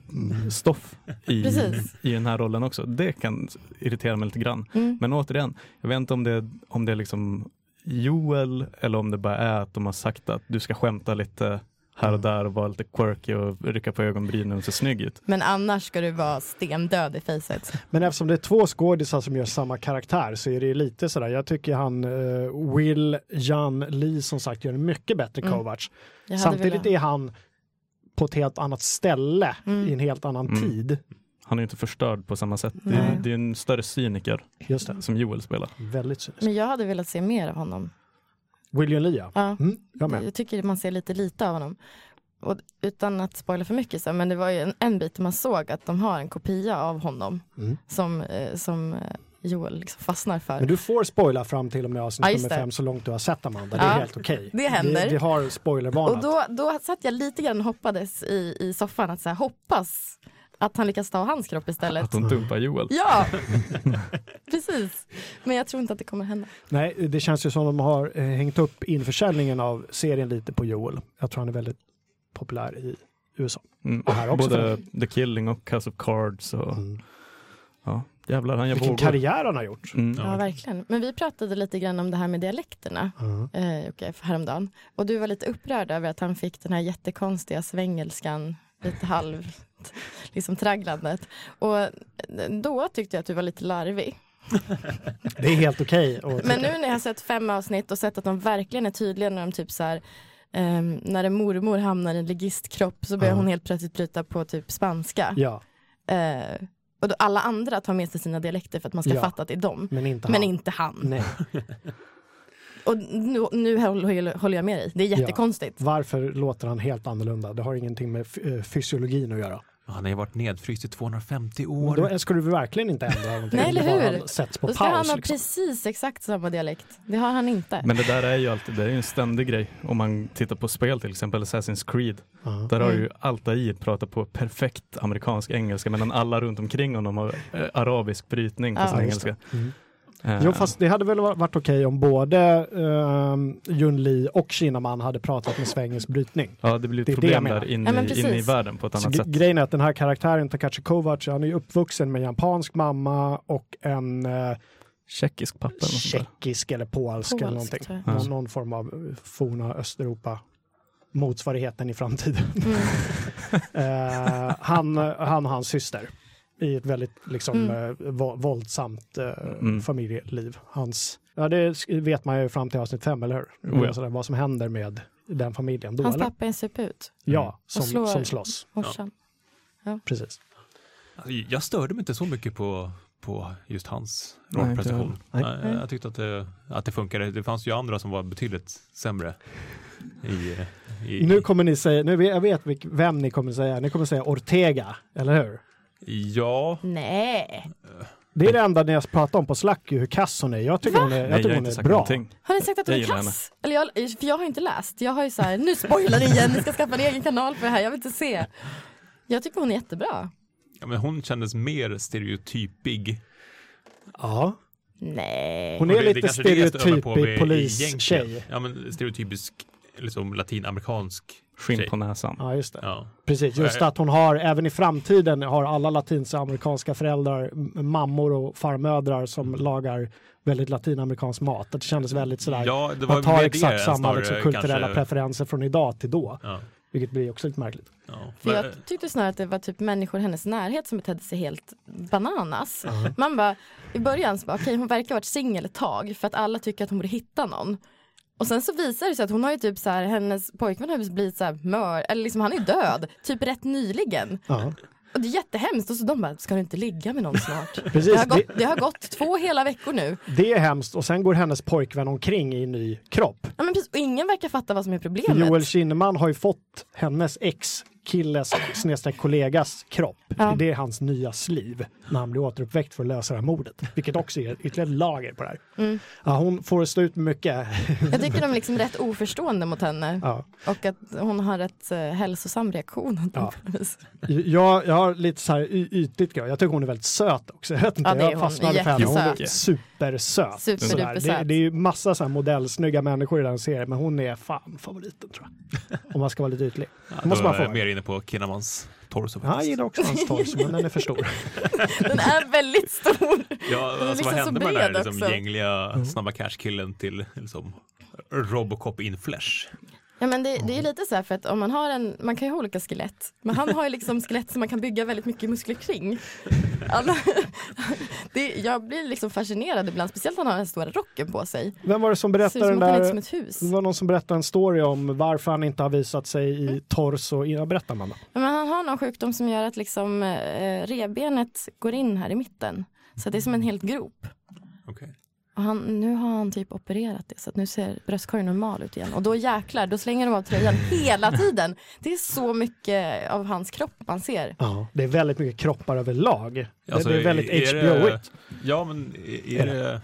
stoff i, Precis. i den här rollen också. Det kan irritera mig lite grann. Mm. Men återigen, jag vet inte om det, om det är liksom Joel eller om det bara är att de har sagt att du ska skämta lite här och där och vara lite quirky och rycka på ögonbrynen och se snygg ut. Men annars ska du vara stendöd i facet. Men eftersom det är två skådisar som gör samma karaktär så är det lite sådär, jag tycker han eh, Will Jan Lee som sagt gör en mycket bättre Mm. Kovacs. Samtidigt velat- är han på ett helt annat ställe Mm. i en helt annan Mm. tid. Han är inte förstörd på samma sätt. Det är, det är en större cyniker Just det, som Joel spelar. väldigt cyniskt. Men jag hade velat se mer av honom. William Lee ja. Mm, jag med. Jag tycker man ser lite lite av honom. Och utan att spoila för mycket, så, men det var ju en, en bit man såg att de har en kopia av honom Mm. som, eh, som eh, Joel liksom fastnar för. Men du får spoila fram till och med avsnitt Ja, nummer fem så långt du har sett Amanda. Det är Ja, helt okej. det händer. Vi, vi har spoilervarnat. Och då, då satt jag lite grann och hoppades i, i soffan att så här, hoppas att han lyckas ta hans kropp istället. Att hon dumpar Joel. Ja, precis. Men jag tror inte att det kommer hända. Nej, det känns ju som de har eh, hängt upp införsäljningen av serien lite på Joel. Jag tror han är väldigt populär i USA. Mm. Och här också Både The Killing och House of Cards. Och, Mm. ja, jävlar, han gör Vilken vågor. karriär han har gjort. Mm. Ja. Ja. verkligen. Men vi pratade lite grann om det här med dialekterna Ja. eh, Jocke, häromdagen. Och du var lite upprörd över att han fick den här jättekonstiga svengelskan, lite halv liksom tragglandet. Och då tyckte jag att du var lite larvig. Det är helt okej. att Men nu när jag har sett fem avsnitt och sett att de verkligen är tydliga när de typ så här ehm, när en mormor hamnar i en legistkropp så börjar Ja. hon helt plötsligt bryta på typ spanska. Ja, Eh, och då alla andra tar med sig sina dialekter för att man ska Ja. fatta att det är dem. men inte han. Men inte han. Och nu, nu håller håller jag med dig. Det är jättekonstigt. Varför låter han helt annorlunda? Det har ingenting med eh, fysiologin att göra. Han har ju varit nedfryst i 250 år. Då skulle du verkligen inte ändra någonting. Nej, eller hur? Sätts på Då ska paus. han ha liksom. precis exakt samma dialekt. Det har han inte. Men det där är ju alltid, det är en ständig grej. Om man tittar på spel till exempel, Assassin's Creed. Ja. Där har Mm. ju Altair pratat på perfekt amerikansk engelska medan alla runt omkring honom har eh, arabisk brytning på Ja. sin Ja, just det. engelska. Mm. Eh, Jo, fast det hade väl varit okej om både um, Jun Li och Kinnaman hade pratat med svengelsk brytning. Ja, det blir ett det problem där inne, Ja, men i- världen på ett annat sätt. grejen är att den här karaktären, Takashi Kovacs, han är ju uppvuxen med japansk mamma och en eh, Tjeckisk pappa. eller tjeckisk eller polsk, eller Polsk, någonting. jag. Ja. Någon, någon form av eh, forna Östeuropa motsvarigheten i framtiden. Mm. Eh, han, han och hans syster i ett väldigt liksom, Mm. eh, vå- våldsamt eh, Mm. familjeliv. Hans, ja, det vet man ju fram till avsnitt fem, eller hur? Ja. Sådär, vad som händer med den familjen då. Hans eller? pappa är en suput. Ja, som, slår- som slåss. Morsan. Precis. Alltså, Jag störde mig inte så mycket på, på just hans rollprestation. jag. Tyckte att det, att det funkade. Det fanns ju andra som var betydligt sämre. I, i, Nu kommer ni säga, nu vet, jag vet vem ni kommer säga, ni kommer säga Ortega, eller hur? Ja, Nej. Det är det enda ni har pratat om på Slack, hur kass hon är. Jag tycker hon är, jag Nej, tycker jag har hon inte är sagt bra. någonting. Har ni sagt att hon är kass? Eller jag, för jag har inte läst. Jag har ju så här, nu spoilar ni igen, ni ska skaffa en egen kanal för det här, jag vill inte se. Jag tycker hon är jättebra. ja, men hon kändes mer stereotypig. Ja, Nej. hon är det- lite stereotypig med polistjej. Ja, men stereotypisk liksom latinamerikansk Skinn på näsan. Ja, just det. Ja. Precis, just att hon har, även i framtiden, har alla latinamerikanska föräldrar, mammor och farmödrar som lagar väldigt latinamerikansk mat. Det kändes väldigt sådär, ja, det var man tar exakt samma snarare liksom, kulturella kanske- preferenser från idag till då. Ja, Vilket blir också lite märkligt. ja. För jag tyckte snarare att det var typ människor i hennes närhet som betedde sig helt bananas. Man bara, i början så bara, okej hon verkar ha varit singel ett tag för att alla tycker att hon borde hitta någon. Och sen så visar det sig att hon har ju typ så här, hennes pojkvän har blivit så här mör, eller liksom han är död, typ rätt nyligen. Ja, Och det är jättehemskt och så de bara, ska du inte ligga med någon snart? precis. Det har, Det, gått, det har gått två hela veckor nu. det är hemskt och sen går hennes pojkvän omkring i en ny kropp. Ja, men precis, och ingen verkar fatta vad som är problemet. Joel Kinnaman har ju fått hennes ex killes snedstreck kollegas kropp. Ja. Det är hans nya sliv när han blir återuppväckt för att lösa det här mordet. Vilket också är ytterligare ett lager på det här. Mm. Ja, hon får stå ut med mycket. Jag tycker de är liksom rätt oförstående mot henne. Ja. Och att hon har rätt uh, hälsosam reaktion. Ja. Jag, jag har lite så här ytligt. Jag tycker hon är väldigt söt också. Jag, inte, Ja, jag fastnade för henne. Hon är Jättesöt. Supersöt. Superduper Sådär. Det, det är ju massa så här modellsnygga människor i den serien, men hon är fan favoriten tror jag. Om man ska vara lite ytlig. ja, Det måste då man är få. jag mer inne på Kinnamans torso. Ja, jag gillar också hans torso, men den är för stor. Den är väldigt stor. Ja, är alltså, liksom vad hände med den här liksom, gängliga Mm. snabba cash-killen till liksom, Robocop in flesh? Ja men det, det är lite så här för att om man har en, man kan ju ha olika skelett. Men han har ju liksom skelett som man kan bygga väldigt mycket muskler kring. Alla, det, jag blir liksom fascinerad ibland, speciellt när han har den stora rocken på sig. Vem var det som berättade den där? som ett hus. Det var någon som berättade en story om varför han inte har visat sig i Mm. torso. Ja, berättar man då. Ja, Men han har någon sjukdom som gör att liksom, eh, revbenet går in här i mitten. Så det är som en helt grop. Okej. Och han, nu har han typ opererat det så att nu ser bröstkorgen normal ut igen. Och då jäklar, då slänger de av tröjan hela tiden. Det är så mycket av hans kropp man ser. Ja, det är väldigt mycket kroppar överlag. Alltså, det, det är väldigt är det- HBO-igt. Ja, men är, är det...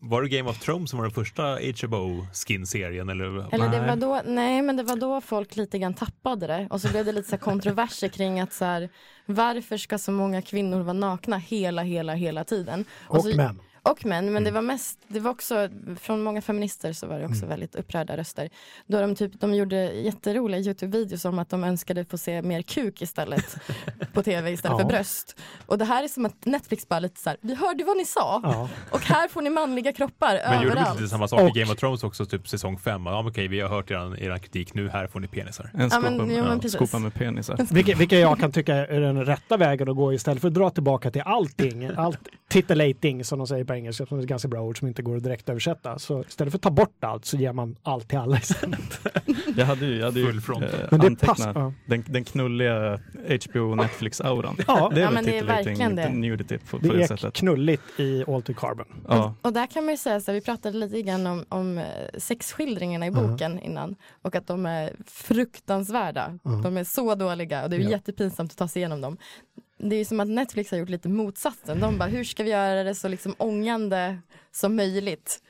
Var det Game of Thrones som var den första HBO-skin-serien? Eller? Eller det Nej. var då, nej men det var då folk lite grann tappade det. Och så blev det lite så här kontroverser kring att så här, varför ska så många kvinnor vara nakna hela, hela, hela tiden? Och så, män. Och män, men det var mest, det var också, från många feminister så var det också väldigt upprörda röster. Då de, typ, de gjorde jätteroliga Youtube-videos om att de önskade få se mer kuk istället på tv istället Ja. för bröst. Och det här är som att Netflix bara lite så här, vi hörde vad ni sa Ja. och här får ni manliga kroppar Men gjorde de överallt. inte samma sak Och- i Game of Thrones också, typ säsong 5? Ja, men okej, vi har hört er, er kritik, nu här får ni penisar. En Ja, skopa, men- jo, men ja, precis. skopa med penisar. Vilket, vilket jag kan tycka är den rätta vägen att gå istället för att dra tillbaka till allting. Allt titillating som de säger på engelska, som är ett ganska bra ord som inte går att direkt översätta. Så istället för att ta bort allt så ger man allt till alla istället. Jag hade ju, jag hade ju Full front. eh, Men det antecknat passar. Ja. den, den knulliga HBO Netflix-auran. Ja, Det är Ja, väl men det är verkligen det. nudity på, på det det är sättet. knulligt i Altered Carbon. Ja. Och där kan man ju säga så här, vi pratade lite grann om, om eh, sexskildringarna i boken innan och att de är fruktansvärda. De är så dåliga och det är Ja. jättepinsamt att ta sig igenom dem. Det är som att Netflix har gjort lite motsatsen. De bara, hur ska vi göra det så liksom ångande som möjligt?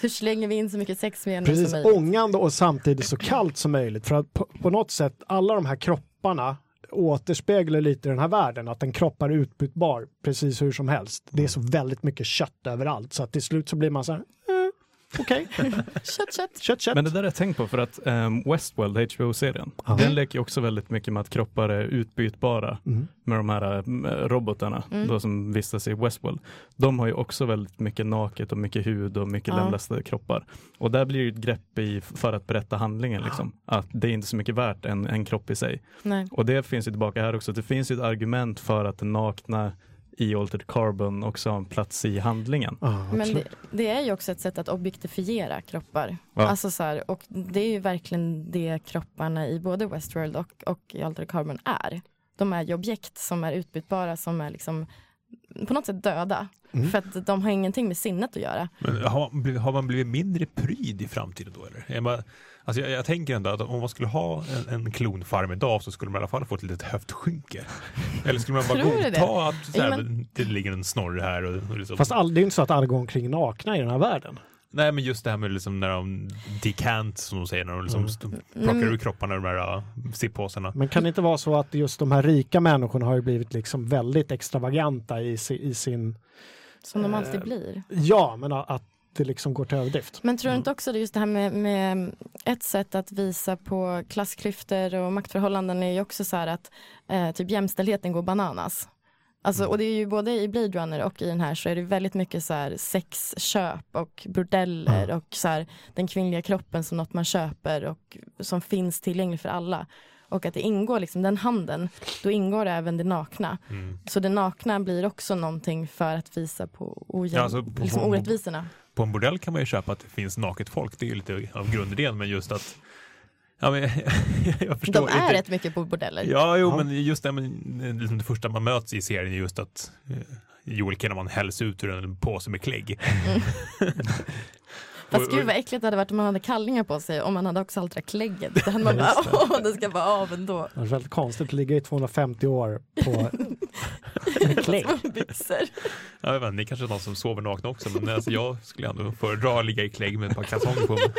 Hur slänger vi in så mycket sexscener som Precis, möjligt? ångande och samtidigt så kallt som möjligt. För att på, på något sätt, alla de här kropparna återspeglar lite den här världen, att en kropp är utbytbar precis hur som helst. Det är så väldigt mycket kött överallt så att till slut så blir man så här, okej, Kött, kött. kött, kött. Men det där har jag tänkt på för att um, Westworld, HBO-serien, den leker ju också väldigt mycket med att kroppar är utbytbara Mm. med de här mm, robotarna Mm. då som vistas i Westworld. De har ju också väldigt mycket naket och mycket hud och mycket Ja. lemlästade kroppar. Och där blir det ett grepp i för att berätta handlingen liksom. Att det är inte så mycket värt en, en kropp i sig. Nej. Och det finns ju tillbaka här också. Det finns ju ett argument för att det nakna i Altered Carbon också har en plats i handlingen. Ja, Men det, det är ju också ett sätt att objektifiera kroppar. Ja. Alltså så här, och det är ju verkligen det kropparna i både Westworld och, och i Altered Carbon är. De är ju objekt som är utbytbara, som är liksom på något sätt döda. Mm. För att de har ingenting med sinnet att göra. Men har, man blivit- har man blivit mindre pryd i framtiden då eller? Är man, alltså jag, jag tänker ändå att om man skulle ha en, en klonfarm idag så skulle man i alla fall få ett litet höftskynke. Eller skulle man bara godta det? att så här, Ja, men- det ligger en snorre här och, och liksom, Fast all, det är inte så att alla går omkring nakna i den här världen. Nej men just det här med liksom när de decant som de säger när de liksom Mm. plockar Mm. ur kropparna ur de här uh, sippåsarna. Men kan det inte vara så att just de här rika människorna har ju blivit liksom väldigt extravaganta i, i sin, Som de Eh, alltid blir. ja men att det liksom går till överdrift. Men tror du inte också det just det här med, med ett sätt att visa på klassklyftor och maktförhållanden är ju också så här att eh, typ jämställdheten går bananas. Alltså, och det är ju både i Blade Runner och i den här så är det väldigt mycket så här sexköp och bordeller Ja. och så här den kvinnliga kroppen som något man köper och som finns tillgänglig för alla. Och att det ingår liksom den handeln, då ingår det även det nakna. Mm. Så det nakna blir också någonting för att visa på, ojäm- Ja, alltså liksom orättvisorna. På en bordell kan man ju köpa att det finns naket folk, det är ju lite av grundidén men just att Ja, men, jag förstår De är inte. rätt mycket på bordeller. Ja, jo, Ja. men just det, men, liksom det första man möts i serien är just att eh, Joel Kinnaman hälls ut ur en påse med klägg. Fast gud vad äckligt det hade varit om man hade kallingar på sig och man hade också allt det där klägget. Då hade man bara, det. åh det ska vara av ändå. Det är väldigt konstigt att ligga i 250 år på klägg. Byxor. Jag vet inte, ni kanske är någon som sover nakna också, men alltså, jag skulle ändå föredra att ligga i klägg med ett par kalsonger på mig.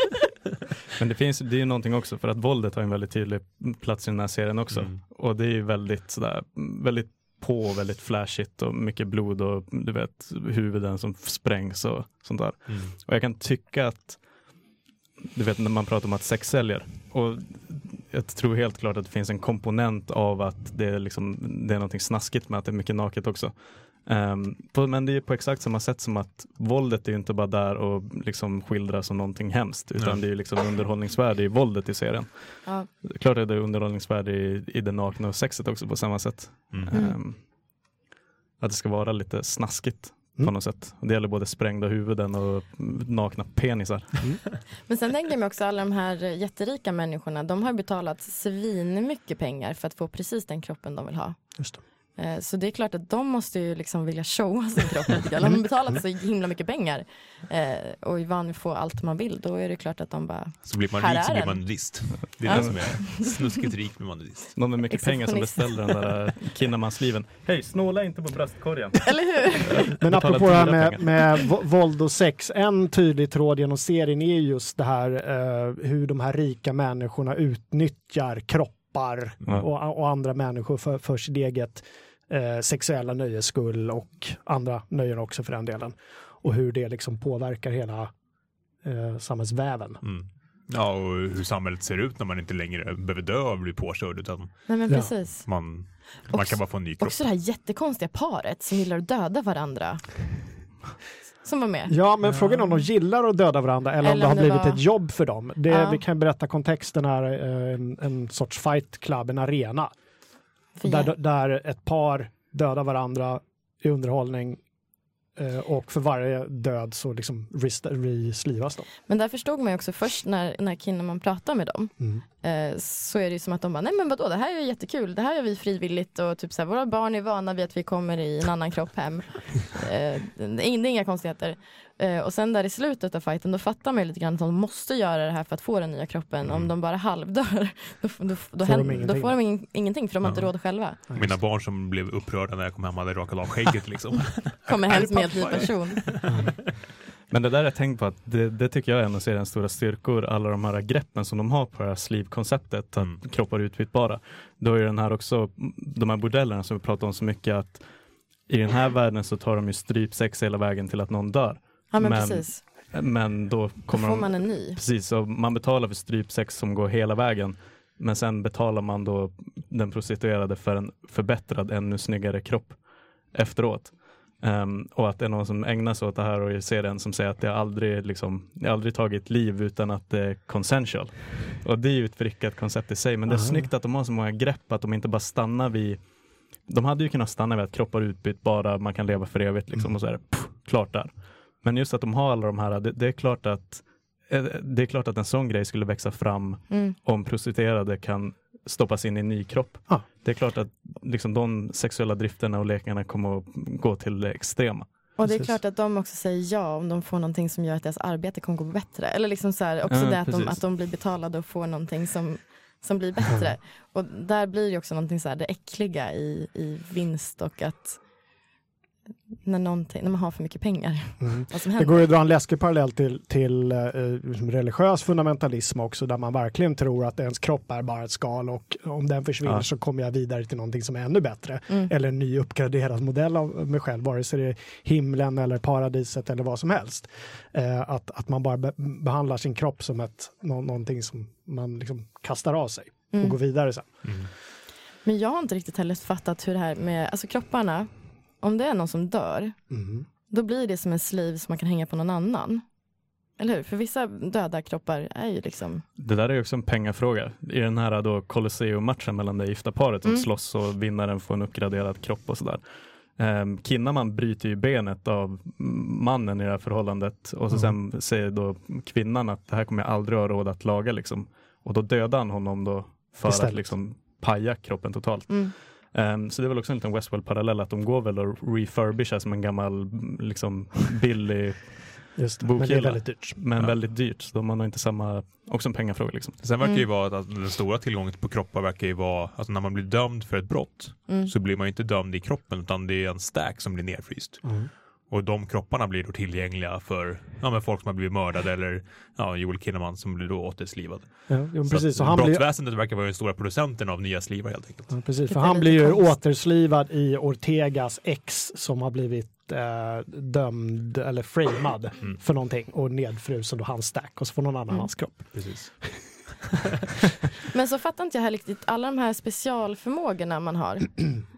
Men det finns det är ju någonting också för att våldet har en väldigt tydlig plats i den här serien också. Mm. Och det är ju väldigt sådär, väldigt på, väldigt flashigt och mycket blod och du vet huvuden som sprängs och sånt där. Mm. Och jag kan tycka att, du vet när man pratar om att sex säljer, och jag tror helt klart att det finns en komponent av att det är, liksom, det är någonting snaskigt med att det är mycket naket också. Um, på, men det är på exakt samma sätt som att våldet är ju inte bara där och liksom skildras som någonting hemskt utan Nej. det är ju liksom underhållningsvärde i våldet i serien. Ja. Klart är det underhållningsvärde i, i det nakna och sexet också på samma sätt. Mm. Mm. Ehm, att det ska vara lite snaskigt på Mm. något sätt. Det gäller både sprängda huvuden och nakna penisar. Men sen tänker jag mig också alla de här jätterika människorna, de har betalat svin mycket pengar för att få precis den kroppen de vill ha. Just det. Eh, Så det är klart att de måste ju liksom vilja showa sin kropp lite grann. De har betalat så himla mycket pengar eh, och är van vid att få allt man vill. Då är det klart att de bara, Så blir man rik så blir man nudist. Det är Ja. det som är snuskigt rik blir man nudist. Någon med mycket pengar som beställer den där eh, Kinnamansliven. Hej, snåla inte på bröstkorgen. eller hur? Men apropå det här med, med våld och sex, en tydlig tråd genom serien är just det här eh, hur de här rika människorna utnyttjar kroppar och, och andra människor för, för sitt eget eh, sexuella nöjes skull och andra nöjen också för den delen. Och hur det liksom påverkar hela eh, samhällsväven. Mm. Ja, och hur samhället ser ut när man inte längre behöver dö och bli påkörd utan Nej men Ja. precis. man, man Också- kan bara få en ny kropp. Också det här jättekonstiga paret som gillar att döda varandra. Som var med. Ja, men frågan är om de gillar att döda varandra eller, om Eller det har om det blivit var- ett jobb för dem. Det, Ja. Vi kan berätta kontexten här, eh, en, en sorts fight club, en arena. Där, där ett par dödar varandra i underhållning eh, och för varje död så liksom reslivas de. Men där förstod man ju också först när, när Kinnaman pratar med dem Mm. Eh, så är det ju som att de bara, nej men vadå det här är jättekul, det här gör vi frivilligt och typ så här, våra barn är vana vid att vi kommer i en annan kropp hem. Eh, det är inga konstigheter. Eh, och sen där i slutet av fighten då fattar man ju lite grann att de måste göra det här för att få den nya kroppen. Om de bara halvdör då, då, då, Får de då ingenting. får de ing, ingenting för de har inte Ja. råd själva. Mina barn som blev upprörda när jag kom hem hade rakat av skägget liksom. Kommer hem som en helt ny person. Men det där jag tänkt på att det, det tycker jag är en av seriens stora styrkor, alla de här greppen som de har på det här sleeve-konceptet, att Mm. kroppar är utbytbara. Då är den här också, de här bordellerna som vi pratar om så mycket, att i den här världen så tar de ju strypsex hela vägen till att någon dör. Ja men, Men precis, Men då då kommer får de, man en ny. precis, så man betalar för strypsex som går hela vägen. Men sen betalar man då den prostituerade för en förbättrad, ännu snyggare kropp efteråt. Ehm, och att det är någon som ägnar sig åt det här och i serien som säger att det har aldrig, liksom, har aldrig tagit liv utan att det är consensual. Och det är ju ett vrickat koncept i sig, men det är Aha. snyggt att de har så många grepp att de inte bara stannar vid de hade ju kunnat stanna vid att kroppar utbytbara, man kan leva för evigt liksom, Mm. och så är det pff, klart där. Men just att de har alla de här, det, det är klart att eh, det är klart att en sån grej skulle växa fram Mm. om prostituerade kan stoppas in i en ny kropp. Ja. Det är klart att liksom, de sexuella drifterna och lekarna kommer att gå till det extrema. Och det är Precis. klart att de också säger ja om de får någonting som gör att deras arbete kommer gå bättre. Eller liksom så här, också Ja, det att de, att de blir betalade och får någonting som, som blir bättre. Och där blir det också någonting så här, det äckliga i, i vinst och att när, när man har för mycket pengar, Mm. Det går ju att dra en läskig parallell till, till eh, liksom religiös fundamentalism också, där man verkligen tror att ens kropp är bara ett skal och om den försvinner Ja. så kommer jag vidare till någonting som är ännu bättre. Mm. Eller en ny uppgraderad modell av mig själv, vare sig det är himlen eller paradiset eller vad som helst. Eh, att, att man bara be behandlar sin kropp som ett, nå någonting som man liksom kastar av sig och Mm. går vidare sen. Mm. Men jag har inte riktigt heller fattat hur det här med, alltså kropparna, om det är någon som dör, Mm. då blir det som en sleeve som man kan hänga på någon annan. Eller hur? För vissa döda kroppar är ju liksom, Det där är ju också en pengafråga. I den här då Colosseum-matchen mellan det gifta paret som Mm. slåss och vinnaren får en uppgraderad kropp och sådär. Um, Kinnaman bryter ju benet av mannen i det här förhållandet och så Mm. sen säger då kvinnan att det här kommer jag aldrig ha råd att laga liksom. Och då dödar han honom då för Istället. att liksom paja kroppen totalt. mm. Um, så det är väl också en liten Westworld-parallell att de går väl och refurbishar som en gammal liksom billig Just det. Men det är Bokhylla. väldigt dyrt. men Ja. väldigt dyrt. Så de har nog inte samma, också en pengafråga liksom. Sen verkar det ju Mm. vara att den stora tillgången på kroppar verkar ju vara, alltså när man blir dömd för ett brott Mm. så blir man ju inte dömd i kroppen utan det är en stack som blir nedfryst. Mm. Och de kropparna blir då tillgängliga för ja, men folk som har blivit mördade eller ja, Joel Kinnaman som blir då återslivad. Ja, jo, men Så precis. Så han blir, brottsväsendet verkar vara den stora producenten av nya slivar helt enkelt. Ja, precis, för han blir ju konstigt. återslivad i Ortegas ex som har blivit eh, dömd eller framad Mm. för någonting och nedfrusen då hans stack och så får någon annan Mm. hans kropp. Precis. Men så fattar inte jag här riktigt, alla de här specialförmågorna man har,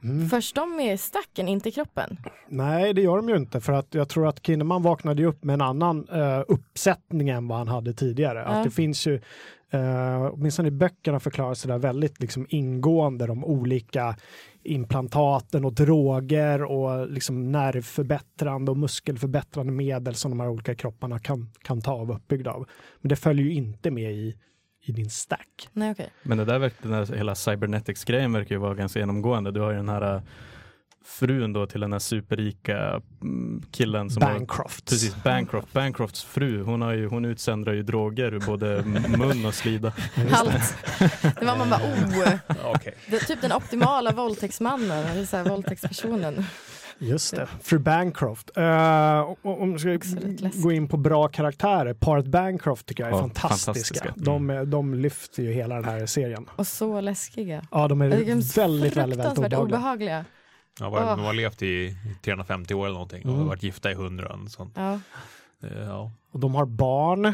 Mm. förs de med i stacken, inte i kroppen? Nej, det gör de ju inte för att jag tror att Kinnaman vaknade upp med en annan uh, uppsättning än vad han hade tidigare. Ja. Att det finns ju, uh, åtminstone i böckerna förklaras det där väldigt liksom ingående de olika implantaten och droger och liksom nervförbättrande och muskelförbättrande medel som de här olika kropparna kan, kan ta och vara uppbyggda av. Men det följer ju inte med i, i din stack. Nej okej. Men det där, verk- den där hela cybernetics-grejen verkar ju vara ganska genomgående. Du har ju den här äh, frun då till den här superrika mm, killen som har Bancroft. Precis, Bancroft. Bancrofts fru, hon, har ju, hon utsöndrar ju droger ur både mun och slida. Det var man bara oh, Okej. det är typ den optimala våldtäktsmannen, eller så här, våldtäktspersonen. Just det, fru Bancroft. Uh, om vi ska gå in på bra karaktärer, paret Bancroft tycker jag är Ja, fantastiska. fantastiska. De, är- de lyfter ju hela den här serien. Och så läskiga. Ja, de är De är väldigt, väldigt, väldigt fruktansvärt obehagliga. obehagliga. Ja. De har levt i 350 år eller någonting och Mm. varit gifta i 100 och sånt. Ja. Eh, Ja. Och de har barn,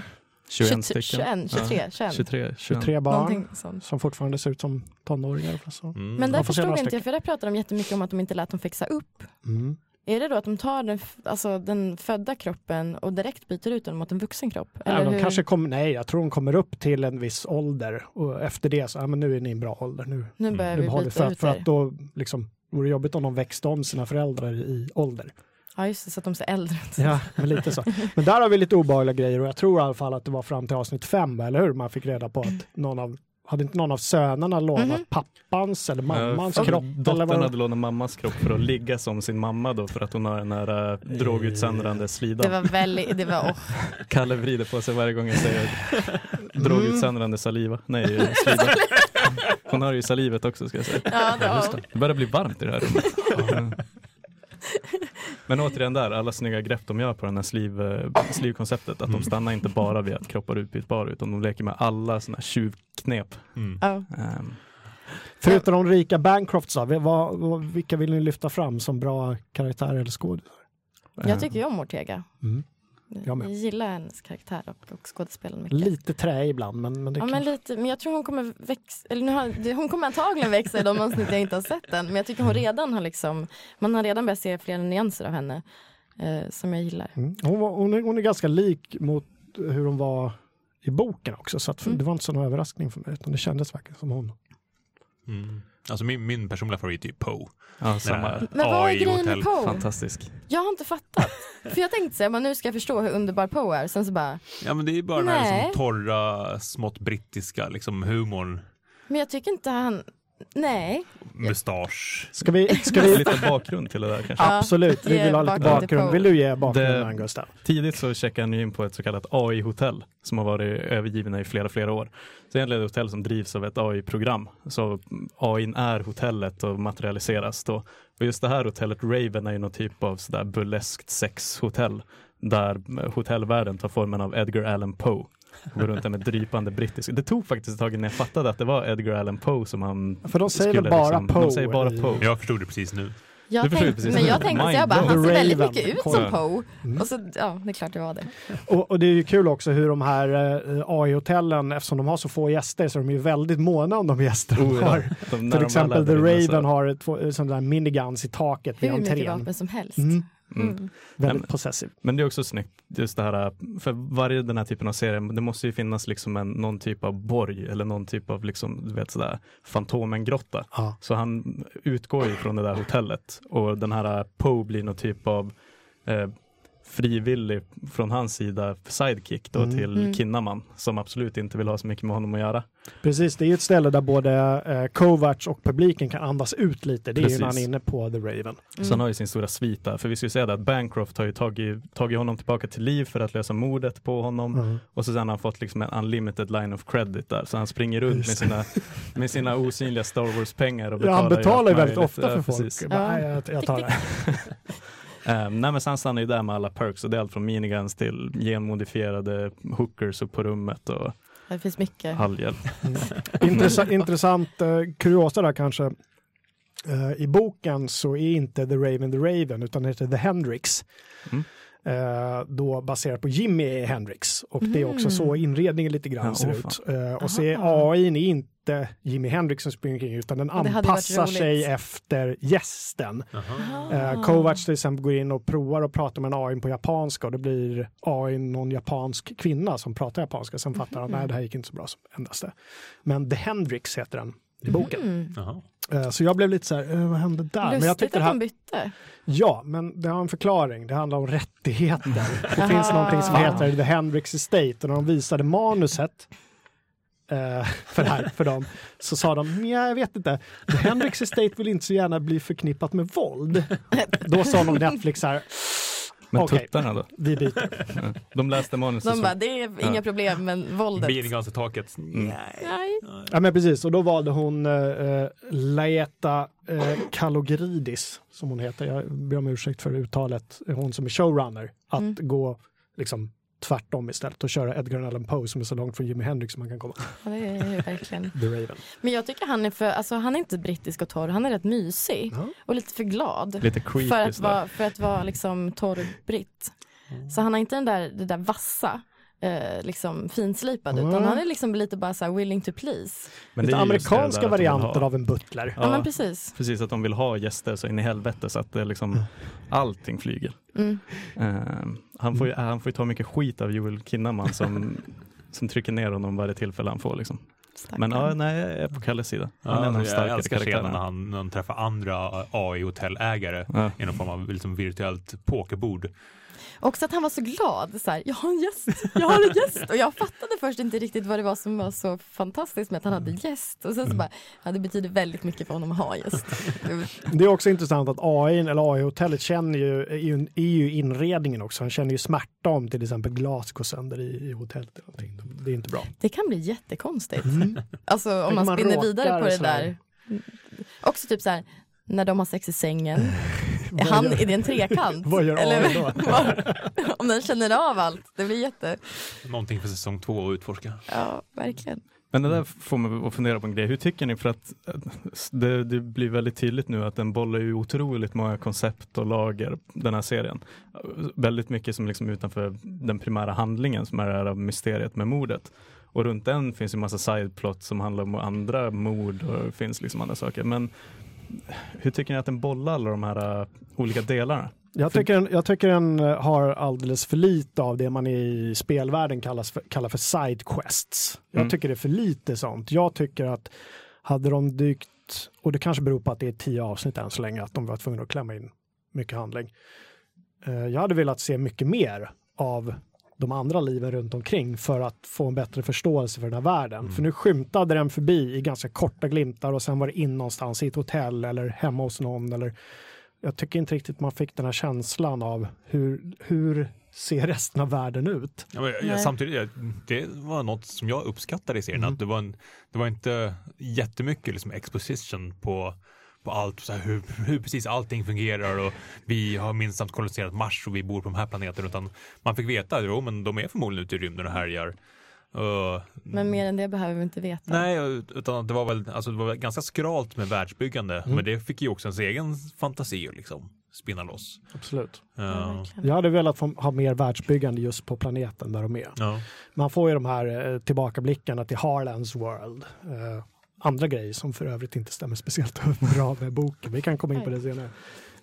21 21, stycken. 21, 23, 21. 23, 21. tre barn Någonting sånt. som fortfarande ser ut som tonåringar. Så. Mm. Men där förstod några inte jag, för där pratar de jättemycket om att de inte lät dem fixa upp. Mm. Är det då att de tar den, alltså, den födda kroppen och direkt byter ut den mot en vuxen kropp? Ja, Eller de hur? kanske kommer, nej, jag tror de kommer upp till en viss ålder och efter det så, ja men nu är ni i en bra ålder. Nu, Nu börjar nu vi byta för, att, ut för er. att då liksom, vore det jobbigt om de växte om sina föräldrar i ålder. Ja just det, så att de ser äldre ut. Ja, men lite så. Men där har vi lite obehagliga grejer och jag tror i alla fall att det var fram till avsnitt fem, eller hur? Man fick reda på att någon av, hade inte någon av sönerna lånat Mhm. pappans eller mammans Eh, kropp? Eller Dottern vad? hade lånat mammas kropp för att ligga som sin mamma då för att hon har den här äh, drogutsöndrande Det slidan. var väldigt, det var, åh, Kalle vrider på sig varje gång jag säger drogutsöndrande saliva. Nej, slida. Hon har ju salivet också ska jag säga. ja, det Det börjar bli varmt i det här rummet. Men återigen där, alla snygga grepp de gör på den här sliv, eh, slivkonceptet. Att de stannar inte bara vid att kroppar är utbytbara utan de leker med alla sådana här tjuvknep. Mm. Ehm, Förutom de rika Bancrofts, vilka vill ni lyfta fram som bra karaktärer eller skådisar? Jag tycker ju om Ortega. Mm. Jag Jag, gillar hennes karaktär och, och skådespelen mycket. Lite trä ibland, men, men det Ja, kan... men lite, men jag tror hon kommer växa, eller nu har, hon kommer antagligen växa i de avsnitt jag inte har sett än. Men jag tycker hon redan har liksom, man har redan börjat se flera nyanser av henne eh, som jag gillar. Mm. Hon, var, hon, är, hon är ganska lik mot hur hon var i boken också, så att Mm. det var inte så någon överraskning för mig, utan det kändes verkligen som hon. Mm. Alltså min, min personliga favorit är Poe. ja, samma. Nej. Men vad är grejen med Poe? Fantastisk. Jag har inte fattat. För jag tänkte säga, nu ska jag förstå hur underbar Poe är. Sen så bara, Ja men det är bara den här Nej. liksom, torra, smått brittiska liksom, humorn. men jag tycker inte han, nej. Mustasch. Ska vi, ska vi Lite bakgrund till det där kanske. Ja, Absolut, vi vill ha lite bakgrund. Vill du ge bakgrunden, Det- Gustav? Tidigt så checkade ju in på ett så kallat AI-hotell som har varit övergivna i flera, flera år. Så egentligen är det ett hotell som drivs av ett AI-program. Så AI är hotellet och materialiseras då. Och just det här hotellet Raven är ju någon typ av sådär burleskt sexhotell där hotellvärlden tar formen av Edgar Allan Poe. Går runt där med drypande brittisk. Det tog faktiskt ett tag innan jag fattade att det var Edgar Allan Poe som han För de säger väl skulle bara liksom- Poe? De säger bara Poe. Jag förstod det precis nu. Jag tänkte, precis. men jag tänkte så jag bara, han ser väldigt mycket ut som Poe. Mm. Och så, ja det är klart det var det. Och, och det är ju kul också hur de här eh, AI-hotellen, eftersom de har så få gäster, så är de ju väldigt måna om de gäster de Oh, ja. har. De- Till exempel är The Raven har två sådana där miniguns i taket Hur mycket vapen som helst. Mm, Mm. Mm. väldigt men- possessive. Men det är också snyggt, just det här, för varje den här typen av serier, det måste ju finnas liksom en, någon typ av borg eller någon typ av liksom, du vet sådär, Fantomen-grotta. Ja. Så han utgår ju från det där hotellet och den här Poe blir någon typ av eh, frivillig från hans sida sidekick då Mm. till Mm. Kinnaman som absolut inte vill ha så mycket med honom att göra. Precis, det är ju ett ställe där både eh, Kovacs och publiken kan andas ut lite. Det är ju Precis. när han är inne på The Raven. Så han Mm. har ju sin stora svit där, för vi ska ju säga det att Bancroft har ju tagit, tagit honom tillbaka till liv för att lösa mordet på honom. Mm. Och så sen har han fått liksom en unlimited line of credit där. Så han springer runt med sina, med sina osynliga Star Wars-pengar. Och Ja, han betalar ju väldigt ofta för folk. precis. Nej, jag, jag tar det. Um, nej men sen stannar ju där med alla perks och det är allt från miniguns till genmodifierade hookers upp på rummet och Det finns mycket. halvhjälp. Intressant, intressant eh, kuriosa där kanske. Eh, I boken så är inte The Raven The Raven utan det heter The Hendrix. Mm. Eh, då baserat på Jimi Hendrix och det är också Mm. så inredningen lite grann Ja, ser åh, ut. Eh, och så Aha. är AI är inte Jimi Hendrix som springer omkring utan den anpassar sig efter gästen. Eh, Kovacs till exempel går in och provar och pratar med en AI på japanska och det blir AI någon japansk kvinna som pratar japanska. Sen fattar han, nej det här gick inte så bra som endast det. Men The Hendrix heter den i boken. Mm. Eh, så jag blev lite så här, eh, vad hände där? Men jag Lustigt tyckte att de bytte. ja, men det har en förklaring. Det handlar om rättigheter. Det finns någonting som heter The Hendrix Estate och när de visade manuset eh, för, här, för dem så sa de, ja jag vet inte, The Hendrix Estate vill inte så gärna bli förknippat med våld. Då sa de Netflix så här, Men Okej. tuttarna då? vi byter. De läste manuset. De bara, det är inga Ja. problem, men våldet. Beatles i taket. Mm. Nej. Ja men precis, och då valde hon uh, Laeta uh, Kalogridis, som hon heter, jag ber om ursäkt för uttalet, hon som är showrunner, att Mm. gå liksom tvärtom istället och köra Edgar Allan Poe som är så långt från Jimi Hendrix som man kan komma. Ja, det är ju verkligen. The Raven. Men jag tycker han är för, alltså han är inte brittisk och torr, han är rätt mysig Ja. och lite för glad. Lite creepy För att vara, för att vara liksom torr britt. Så han har inte den där, det där vassa, eh, liksom finslipad, Mm. utan han är liksom lite bara så här willing to please. Men Lite det det amerikanska varianter av en butler. Ja, Ja. men precis. Precis, att de vill ha gäster så in i helvete så att det liksom allting flyger. Mm. Eh, han, får ju, han får ju ta mycket skit av Joel Kinnaman som, som trycker ner honom varje tillfälle han får. Liksom. Men ja, nej, jag är på Kalles sida. Han är en jag älskar scenen när han, när han träffar andra AI-hotellägare Ja. i någon form av liksom virtuellt pokerbord. Också att han var så glad, så här, jag har en gäst, jag har en gäst. Och jag fattade först inte riktigt vad det var som var så fantastiskt med att han hade gäst. Och sen så bara, ja det betyder väldigt mycket för honom att ha gäst. Det är också intressant att AI, eller AI-hotellet känner ju, är ju, inredningen också. Han känner ju smärta om till exempel glas går sönder i, i hotellet. eller någonting. Det är inte bra. Det kan bli jättekonstigt. Mm. Alltså om man man spinner vidare på det där. Också typ så här, när de har sex i sängen. Är, Vad han, gör- är det en trekant? Vad gör AI då? om den känner av allt. Det blir jätte... Någonting för säsong två att utforska. Ja, verkligen. Men det där får mig att fundera på en grej. Hur tycker ni? För att eh, det, det blir väldigt tydligt nu att den bollar ju otroligt många koncept och lager, den här serien. Väldigt mycket som liksom utanför den primära handlingen som är det här mysteriet med mordet. Och runt den finns ju massa sideplot som handlar om andra mord och finns liksom andra saker. Men hur tycker ni att den bollar alla de här eh, olika delarna? Jag tycker, jag tycker den eh, har alldeles för lite av det man i spelvärlden kallas för, kallar för side quests. Jag Mm. tycker det är för lite sånt. Jag tycker att hade de dykt, och det kanske beror på att det är tio avsnitt än så länge, att de var tvungna att klämma in mycket handling. Eh, Jag hade velat se mycket mer av de andra liven runt omkring för att få en bättre förståelse för den här världen. Mm. För nu skymtade den förbi i ganska korta glimtar och sen var det in någonstans i ett hotell eller hemma hos någon eller jag tycker inte riktigt man fick den här känslan av hur, hur ser resten av världen ut? Ja, men, jag, Nej. samtidigt, jag- det var något som jag uppskattade i serien. Mm. Att det, var en, det var inte jättemycket liksom exposition på, på allt, så här, hur, hur precis allting fungerar och vi har minst koloniserat Mars och vi bor på de här planeterna. Utan man fick veta, jo men de är förmodligen ute i rymden och härjar. Uh, Men mer än det behöver vi inte veta. Nej, utan det var väl alltså det var väl ganska skralt med världsbyggande. Mm. Men det fick ju också ens egen fantasi att liksom spinna loss. Absolut. Ja, Uh. Jag hade velat få, ha mer världsbyggande just på planeten där de är. ja. Man får ju de här eh, tillbakablickarna till Harlands World. Eh, andra grejer som för övrigt inte stämmer speciellt bra med boken. Vi kan komma in på det senare.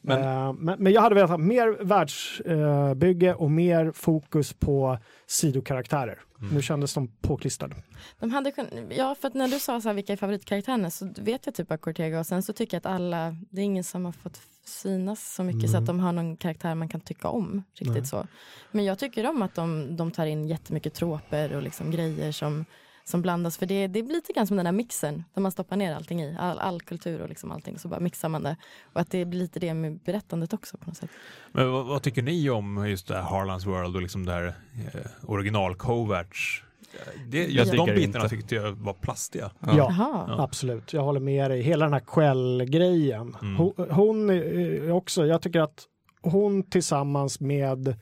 Men- Men, men, men jag hade velat ha mer världsbygge och mer fokus på sidokaraktärer. Mm. Nu kändes de påklistrade. De hade kun... Ja, för att när du sa så här, vilka är favoritkaraktärerna så vet jag typ att Cortega och sen så tycker jag att alla, det är ingen som har fått synas så mycket så Mm. att de har någon karaktär man kan tycka om. Riktigt Nej. så. Men jag tycker om att de, de tar in jättemycket troper och liksom grejer som, som blandas. För det, det blir lite grann som den här mixen där man stoppar ner allting i. All, all kultur och liksom allting. Så bara mixar man det. Och att det blir lite det med berättandet också på något sätt. Men vad, vad tycker ni om just det här Harlands World och liksom det här eh, original Coverts? Det, Jag just de bitarna inte. tyckte jag var plastiga. Ja. Ja. Absolut, jag håller med dig. Hela den här kvällgrejen. Mm. Hon, hon är också, jag tycker att hon tillsammans med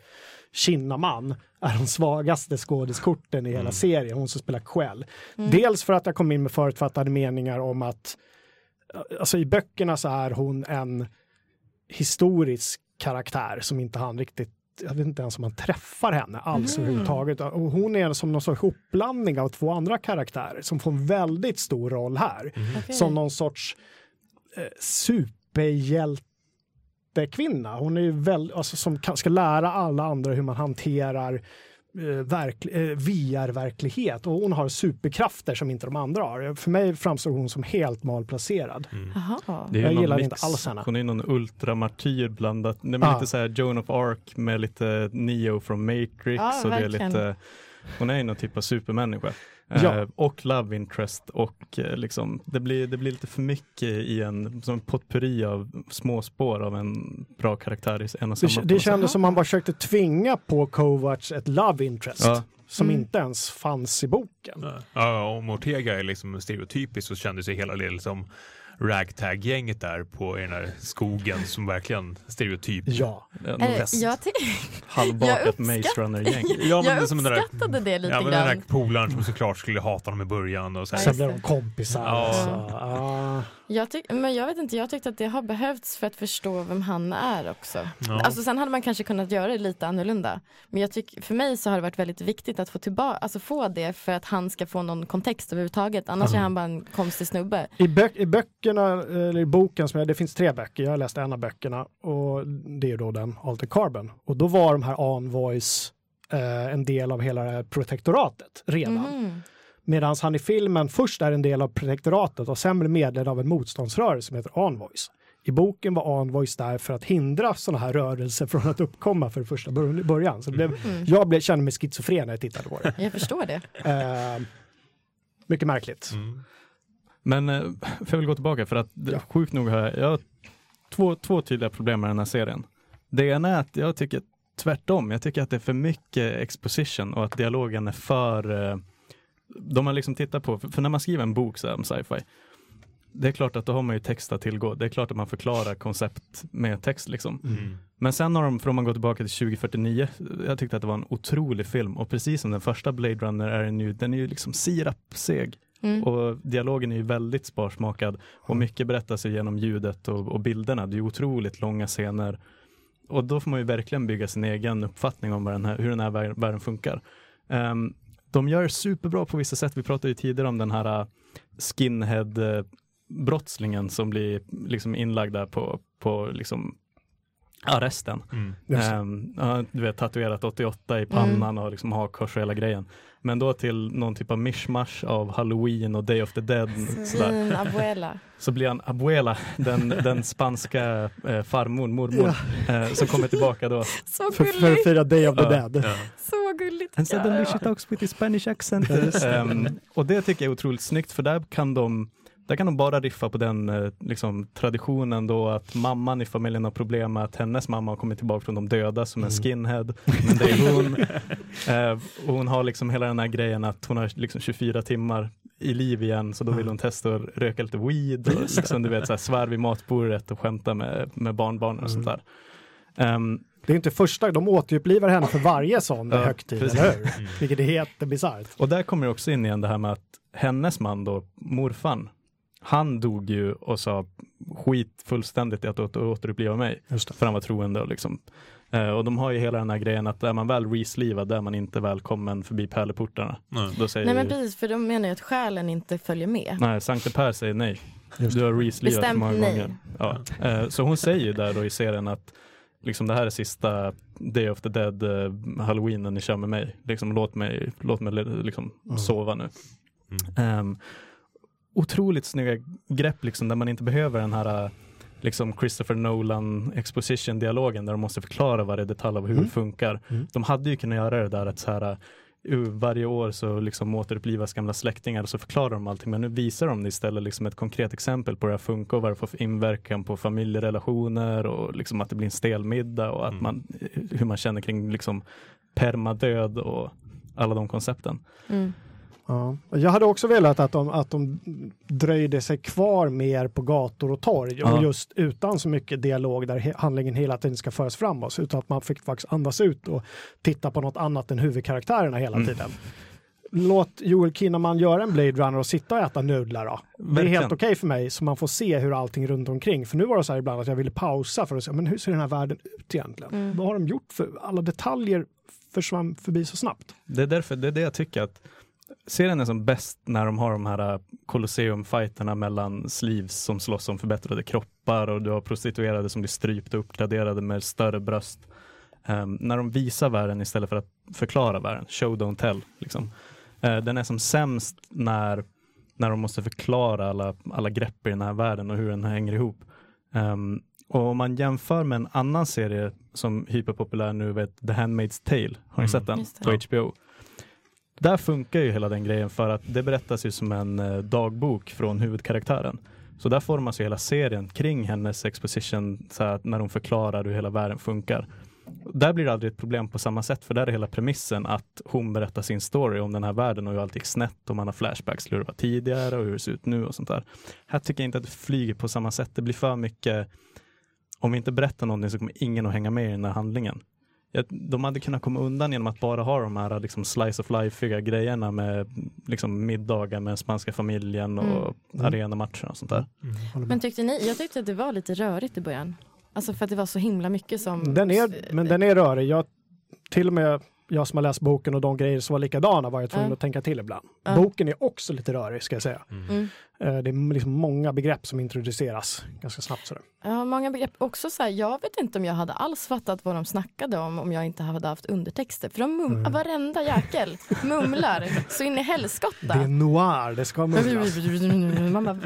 Kinnaman är de svagaste skådiskorten i hela Mm. serien, hon som spelar Quell. Mm. Dels för att jag kom in med förutfattade meningar om att alltså i böckerna så är hon en historisk karaktär som inte han riktigt jag vet inte ens om man träffar henne alls Mm. överhuvudtaget. Och hon är som någon sorts uppblandning av två andra karaktärer som får en väldigt stor roll här. Okej. Som någon sorts eh, superhjältekvinna. Hon är ju väl, alltså, som kan, ska lära alla andra hur man hanterar eh, verk, eh, VR-verklighet och hon har superkrafter som inte de andra har. För mig framstår hon som helt malplacerad. Jaha. Det är ju Jag gillar mix. inte alls henne. Hon är någon ultramartyr blandat. Det är Ah. lite så här Joan of Arc med lite Neo från Matrix. Ja, och det är lite, hon är ju någon typ av supermänniska. Ja. Eh, och love interest och eh, liksom, det, blir, det blir lite för mycket i en, som en potpurri av små spår av en bra karaktär i en och samma. Det, det kändes som man bara försökte tvinga på Kovacs ett love interest Ja. som Mm. inte ens fanns i boken. Ja, om Ortega är liksom stereotypisk så kändes ju hela det liksom ragtag-gänget där på i den här skogen som verkligen stereotyp. Ja, Ja, Eh, något jag, halvbakat Maze Runner-gäng. Ja, men jag som den där- uppskattade det lite Ja, men den där polaren som såklart skulle hata dem i början och så här. sen blev de kompisar. Ja. Så, ja. Jag tyck, men jag vet inte, jag tyckte att det har behövts för att förstå vem han är också. Ja. Alltså sen hade man kanske kunnat göra det lite annorlunda. Men jag tycker, för mig så har det varit väldigt viktigt att få tillbaka, alltså få det för att han ska få någon kontext överhuvudtaget. Annars är han bara en konstig snubbe. I, bö- I böckerna, eller i boken, som jag, det finns tre böcker, jag har läst en av böckerna och det är då den Alter Carbon. Och då var de här Envoys eh, en del av hela det här protektoratet redan. Mhm. Medan han i filmen först är en del av protektoratet och sen blir medlem av en motståndsrörelse som heter Envoys. I boken var Envoys där för att hindra sådana här rörelser från att uppkomma för första bör- början. Så det blev, Mm. jag blev, kände mig schizofren när jag tittade på det. Jag förstår det. Eh, mycket märkligt. Mm. Men eh, för jag vill gå tillbaka för att Ja. sjukt nog har jag, jag har två, två tydliga problem med den här serien. Det ena är att jag tycker tvärtom. Jag tycker att det är för mycket exposition och att dialogen är för eh, de har liksom tittat på, för, när man skriver en bok så här om sci-fi, det är klart att då har man ju text att tillgå. Det är klart att man förklarar koncept med text liksom. Mm. Men sen har de, för om man går tillbaka till 2049, jag tyckte att det var en otrolig film och precis som den första Blade Runner är den ju, den är ju liksom sirapseg. Mm. Och dialogen är ju väldigt sparsmakad och mycket berättas genom ljudet och, och bilderna. Det är ju otroligt långa scener. Och då får man ju verkligen bygga sin egen uppfattning om vad den här, hur den här vär- världen funkar. Ehm, de gör superbra på vissa sätt. Vi pratade ju tidigare om den här uh, skinhead-brottslingen som blir liksom inlagd där på, på liksom arresten. Mm. Ja, du vet tatuerat 88 i pannan och liksom hakkors och hela grejen. Men då till någon typ av mishmash av halloween och day of the dead. Sådär. Svin, abuela. Så blir han abuela, den, den spanska eh, farmor, mormor, eh, som kommer tillbaka då. Så För, för att gulligt. fira Day of the Ja. Dead. Ja. Så gulligt. And suddenly she talks with a Spanish accent. Ehm, och det tycker jag är otroligt snyggt för där kan de där kan de bara riffa på den eh, liksom, traditionen då att mamman i familjen har problem med att hennes mamma har kommit tillbaka från de döda som en Mm. skinhead. Men det är hon. Eh, och hon har liksom hela den här grejen att hon har liksom 24 timmar i liv igen så då vill hon testa att röka lite weed och liksom, du vet, så här, svär vid matbordet och skämta med, med barnbarnen och sånt där. Ehm, Det är inte första, de återupplivar henne för varje sån Ja, högtid, precis. eller hur? Mm. Vilket är helt bisarrt. Och där kommer det också in igen det här med att hennes man då, morfan, han dog ju och sa skit fullständigt i att åter, återuppliva mig. Just det. För han var troende och liksom. Eh, och de har ju hela den här grejen att är man väl reslivad, där är man inte välkommen förbi pärleportarna. Nej. Då säger Nej men precis, för de menar ju att själen inte följer med. Nej, Sankte Per säger nej. Just Du har reslivat många nej. gånger. Ja. Eh, Så hon säger ju där då i serien att liksom det här är sista Day of the Dead eh, halloweenen ni kör med mig. Liksom, låt mig, låt mig liksom Mm. sova nu. Mm. Um, otroligt snygga grepp liksom där man inte behöver den här eh, liksom Christopher Nolan exposition dialogen där de måste förklara varje detalj av hur Mm. det funkar. Mm. De hade ju kunnat göra det där att så här uh, varje år så liksom återupplivas gamla släktingar och så förklarar de allting men nu visar de istället liksom ett konkret exempel på hur det här funkar och vad det får för inverkan på familjerelationer och liksom att det blir en stel middag och att Mm. man, hur man känner kring liksom permadöd och alla de koncepten. Mm. Ja. Jag hade också velat att de, att de dröjde sig kvar mer på gator och torg Ja. och just utan så mycket dialog där he- handlingen hela tiden ska föras framåt utan att man fick faktiskt andas ut och titta på något annat än huvudkaraktärerna hela Mm. tiden. låt Joel Kinnaman göra en Blade Runner och sitta och äta nudlar då. Det är Verkligen. helt okej för mig så man får se hur allting runt omkring. För nu var det så här ibland att jag ville pausa för att se, men hur ser den här världen ut egentligen? Mm. Vad har de gjort för, alla detaljer försvann förbi så snabbt. Det är därför, det är det jag tycker att serien är som bäst när de har de här Colosseum-fighterna mellan sleeves som slåss om förbättrade kroppar och du har prostituerade som blir strypta och uppgraderade med större bröst. Ehm, när de visar världen istället för att förklara världen, show don't tell. Liksom. Eh, den är som sämst när, när de måste förklara alla, alla grepp i den här världen och hur den hänger ihop. Ehm, och om man jämför med en annan serie som är hyperpopulär nu, vet, The Handmaid's Tale, har ni Mm. sett den? På HBO. Där funkar ju hela den grejen för att det berättas ju som en eh, dagbok från huvudkaraktären. Så där formas ju hela serien kring hennes exposition, så här, när hon förklarar hur hela världen funkar. Där blir det aldrig ett problem på samma sätt, för där är hela premissen att hon berättar sin story om den här världen och hur allt gick snett och man har flashbacks till hur det var tidigare och hur det ser ut nu och sånt där. Här tycker jag inte att det flyger på samma sätt. Det blir för mycket, om vi inte berättar någonting så kommer ingen att hänga med i den här handlingen. De hade kunnat komma undan genom att bara ha de här liksom slice of life grejerna med liksom middagar med spanska familjen och Mm. arenamatcher och sånt där. Med. Men tyckte ni, jag tyckte att det var lite rörigt i början. Alltså för att det var så himla mycket som... Den är, men den är rörig. Jag, till och med jag som har läst boken och de grejer som var likadana var jag tvungen Ja. att tänka till ibland. Ja. Boken är också lite rörig ska jag säga. Mm. Eh, Det är liksom många begrepp som introduceras ganska snabbt. Sådär. Ja, många begrepp. Också så här, jag vet inte om jag hade alls fattat vad de snackade om om jag inte hade haft undertexter. För de mum- Mm. varenda jäkel mumlar så in i helskotta. Det är noir, det ska mumlas. Man bara,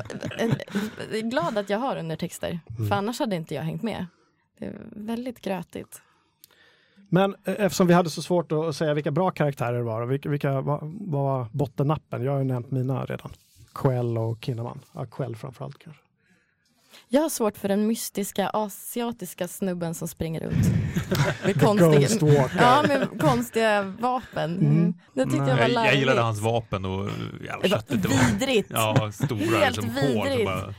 är glad att jag har undertexter, Mm. för annars hade inte jag hängt med. Det är väldigt grötigt. Men eh, eftersom vi hade så svårt att säga vilka bra karaktärer det var, och vilka, vilka vad var bottennappen? Jag har ju nämnt mina redan. Quell och Kinnaman. Ja, Quell framförallt kanske. Jag har svårt för den mystiska asiatiska snubben som springer runt. Med konstiga, ja, med konstiga vapen. Mm. Mm. Det tyckte jag var Jag, gillade hans vapen och jävla Det var köttet det var. vidrigt. Ja, stora Helt liksom, hår som vidrigt. bara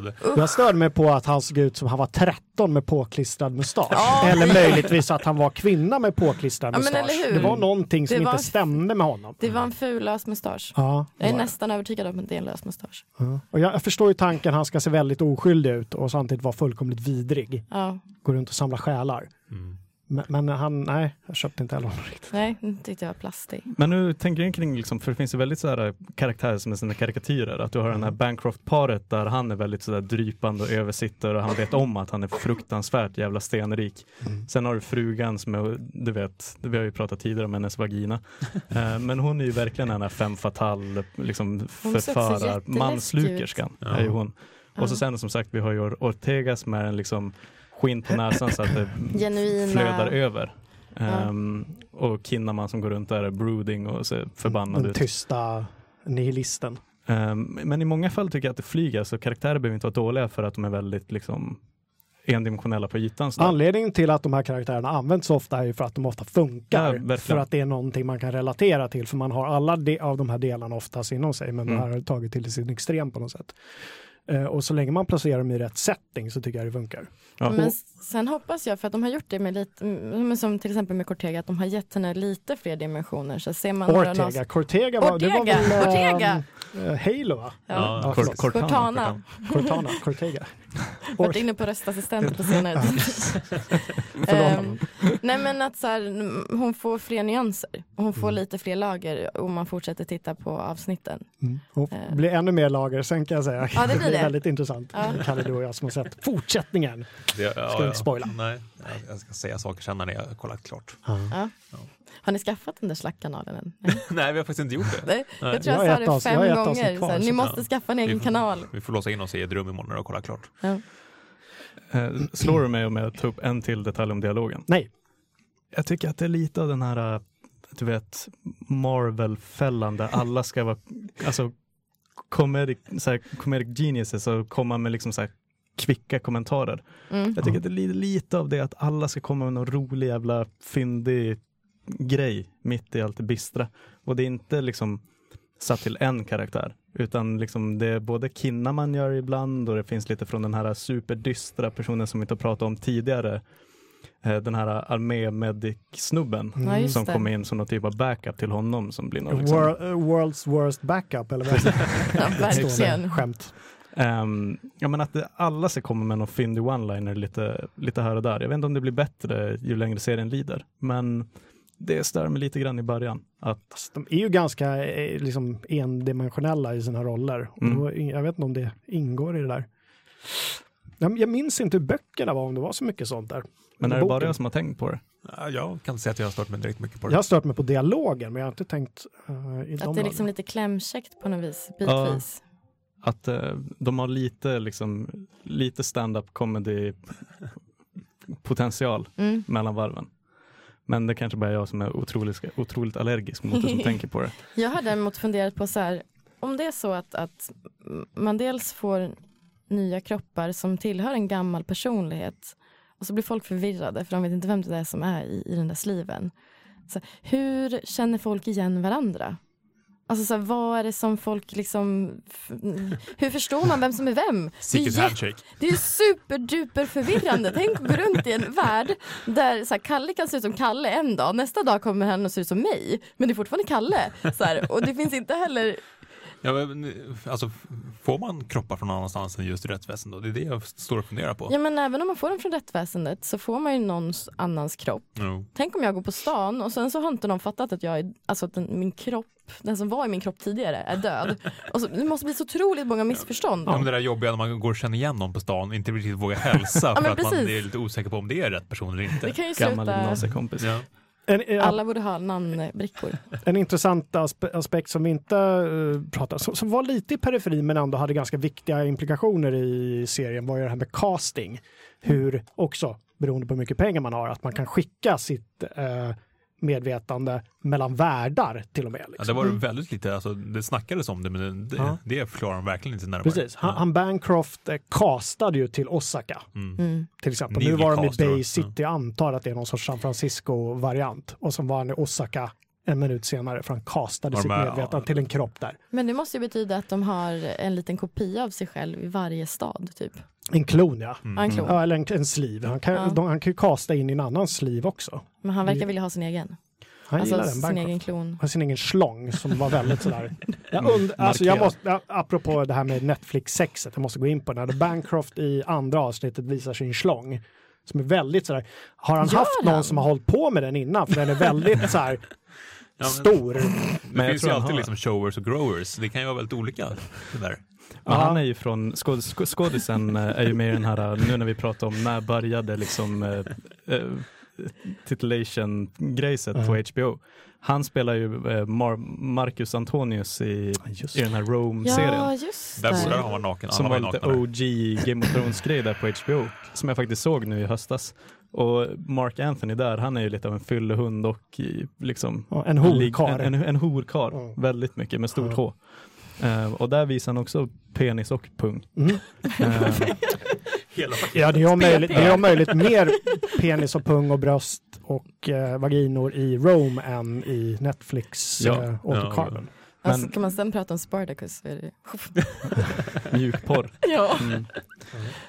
blödde. Jag störde mig på att han såg ut som han var 13 med påklistrad mustasch. Ja. Eller möjligtvis att han var kvinna med påklistrad Ja, men mustasch. eller hur? Det var någonting som var- inte stämde med honom. Det var en ful lös mustasch. Ja, det Jag är nästan övertygad om att det är en lös mustasch. Ja. Och jag, jag förstår ju tanken, han ska se väldigt oskyldig ut och samtidigt vara fullkomligt vidrig. Ja, Gå runt och samla själar. Mm. Men, men han, nej, jag köpte inte heller honom riktigt. nej, det tyckte jag var plastig. Men nu tänker jag kring, liksom, för det finns ju väldigt sådär karaktärer som är sina karikatyrer. Att du har den här Bancroft-paret där han är väldigt sådär drypande och översitter och han vet om att han är fruktansvärt jävla stenrik. Sen har du frugan som är, du vet, vi har ju pratat tidigare om hennes vagina. Eh, Men hon är ju verkligen den här femme fatale, liksom förförar, manslukerskan ut. är ju hon. Ja. Och så sen som sagt, vi har ju Ortega som är en liksom skinn på näsan så att det Genuina. flödar över. Ja. Ehm, och Kinnaman som går runt där är brooding och ser förbannad Den ut. tysta nihilisten. Ehm, men i många fall tycker jag att det flyger, så karaktärer behöver inte vara dåliga för att de är väldigt liksom endimensionella på ytan. Så där. Anledningen till att de här karaktärerna används så ofta är ju för att de ofta Ja, funkar. verkligen. för att det är någonting man kan relatera till. För man har alla de, av de här delarna oftast inom sig. Men Mm. det här har tagit till sin extrem på något sätt. Eh, och så länge man placerar dem i rätt setting så tycker jag det funkar. Ja. Men sen hoppas jag, för att de har gjort det med lite, mm, som till exempel med Cortega, att de har gett henne lite fler dimensioner. Så ser man några Ortega. Cortega var, det var väl Ortega. eh, Halo va? Ja. Ja. Cortana. Cortana. Cortana. Cortega. Varit inne på röstassistent på senare tid. Ehm, nej men att så här, hon får fler nyanser. Hon får Mm. lite fler lager om man fortsätter titta på avsnitten. Mm. Och Eh. blir ännu mer lager sen kan jag säga. Ja, det blir det. väldigt intressant. Ja. Kalle, du och jag som har sett fortsättningen. Det, ja, Ska inte spoila. Nej, jag- jag ska säga saker sen när jag har kollat klart. Ja. Har ni skaffat den där slackkanalen än? Nej. Nej, vi har faktiskt inte gjort det. Nej. Jag tror Jag jag, har sa det avsnitt- fem jag gånger. kvar, så här, så- ni måste Ja. skaffa en egen kanal. Vi får låsa in oss i ett rum imorgon har kollat klart. Ja. Eh, slår du mig om jag tar upp en till detalj om dialogen? Nej. Jag tycker att det är lite av den här, eh, du vet, Marvel-fällan där alla ska vara, alltså, comedic, så här, comedic geniuses och komma med liksom så här kvicka kommentarer. Mm. Jag tycker att det är lite av det att alla ska komma med någon rolig jävla fyndig grej mitt i allt det bistra. Och det är inte liksom satt till en karaktär, utan liksom det är både Kinna man gör ibland och det finns lite från den här superdystra personen som vi inte har pratat om tidigare. eh, den här armé-medic-snubben just som kommer in som någon typ av backup till honom som blir någon liksom, Wor- eh, world's worst backup eller vad Ja, verkligen. Skämt. Ehm, ja men att det, alla ska komma med någon fyndig one-liner lite, lite här och där. Jag vet inte om det blir bättre ju längre serien lider, men det stör mig lite grann i början. Att, Fast De är ju ganska eh, liksom, endimensionella i sina roller. Mm. då, jag vet inte om det ingår i det där. Jag, jag minns inte hur böckerna var, om det var så mycket sånt där. men är det bara jag som har tänkt på det? Ja, Jag kan inte säga att jag har stört mig direkt mycket på Jag det. har stört mig på dialogen, men jag har inte tänkt uh, i de Att det är liksom lite klämkäckt på något vis, bitvis. Att eh, de har lite, liksom, lite stand-up comedy potential Mm. mellan varven. Men det kanske bara är jag som är otroligt, otroligt allergisk mot det som tänker på det. Jag har däremot funderat på så här, om det är så att, att man dels får nya kroppar som tillhör en gammal personlighet och så blir folk förvirrade för de vet inte vem det är som är i, i den där sliven. Så, hur känner folk igen varandra? Alltså så här, vad är det som folk liksom, hur förstår man vem som är vem? Det är, handshake. det är superduper förvirrande. Tänk att gå runt i en värld där så här, Kalle kan se ut som Kalle en dag, nästa dag kommer han att se ut som mig. Men det är fortfarande Kalle. Så här, och det finns inte heller Ja, men, alltså, får man kroppar från någon annanstans än just rättsväsendet? Det är det jag står och funderar på. Ja men även om man får dem från rättsväsendet så får man ju någons annans kropp. Jo. Tänk om jag går på stan och sen så har inte någon fattat att jag är, alltså att den, min kropp, den som var i min kropp tidigare är död. Och så, det måste bli så otroligt många missförstånd. Ja, men det där jobbiga när man går och känner igen någon på stan inte riktigt vågar hälsa men för att man är lite osäker på om det är rätt person eller Det inte. kan ju Gammal gymnasiekompis. Ja. En, en, alla borde ha namnbrickor. en intressant aspe aspekt som vi inte uh, pratade som, som var lite i periferin men ändå hade ganska viktiga implikationer i serien var ju det här med casting. Hur också, beroende på hur mycket pengar man har, att man kan skicka sitt eh, medvetande mellan världar till och med. Ja, Liksom. det var väldigt lite, alltså, det snackades om det men det, Ja. det förklarar de verkligen inte närmare. Precis, han, han Bancroft eh, ju till Osaka Mm. Mm. till exempel. Nu var de i Bay ja. City, jag antar att det är någon sorts San Francisco-variant. Och så var han i Osaka en minut senare för han castade Var de sitt här- medvetande till en kropp där. Men det måste ju betyda att de har en liten kopia av sig själv i varje stad typ. En klon ja. Mm. En klon. Ja, eller en, en sliv. Han kan, Ja. de, han kan ju kasta in i en annan sliv också. Men han verkar vilja ha sin egen. Han alltså gillar den, sin egen klon. har sin egen schlong som var väldigt sådär. Jag und, alltså jag måste, apropå det här med Netflix-sexet, jag måste gå in på det. När Bancroft i andra avsnittet visar sin schlong. Som är väldigt sådär, har han Gör haft någon han? som har hållit på med den innan? För den är väldigt såhär Ja, men- stor. Det Men jag finns ju han alltid har- liksom showers och growers. Det kan ju vara väldigt olika. Det där. Men han är ju från, skåd, skå- skådisen eh, är ju med i den här, nu när vi pratar om när började liksom eh, eh, titulation-grejset på. HBO. Han spelar ju eh, Mar- Marcus Antonius i, i den här Rome-serien. Ja, just Där borde det. han vara naken. Som var lite. OG Game of Thrones-grej där på HBO. Som jag faktiskt såg nu i höstas. Och Mark Anthony där, han är ju lite av en fyllehund och i, liksom Ja, en horkarl. En, en, en horkarl, Ja. väldigt mycket med stort Ja. H. Eh, och där visar han också penis och pung. Mm. Eh, paketet. Ja, det är om möjligt, det är om möjligt mer penis och pung och bröst och eh, vaginor i Rome än i Netflix Ja. eh, återkarlen. Alltså, Men- kan man sen prata om Spartacus så är det... mjukporr. ja. Mm.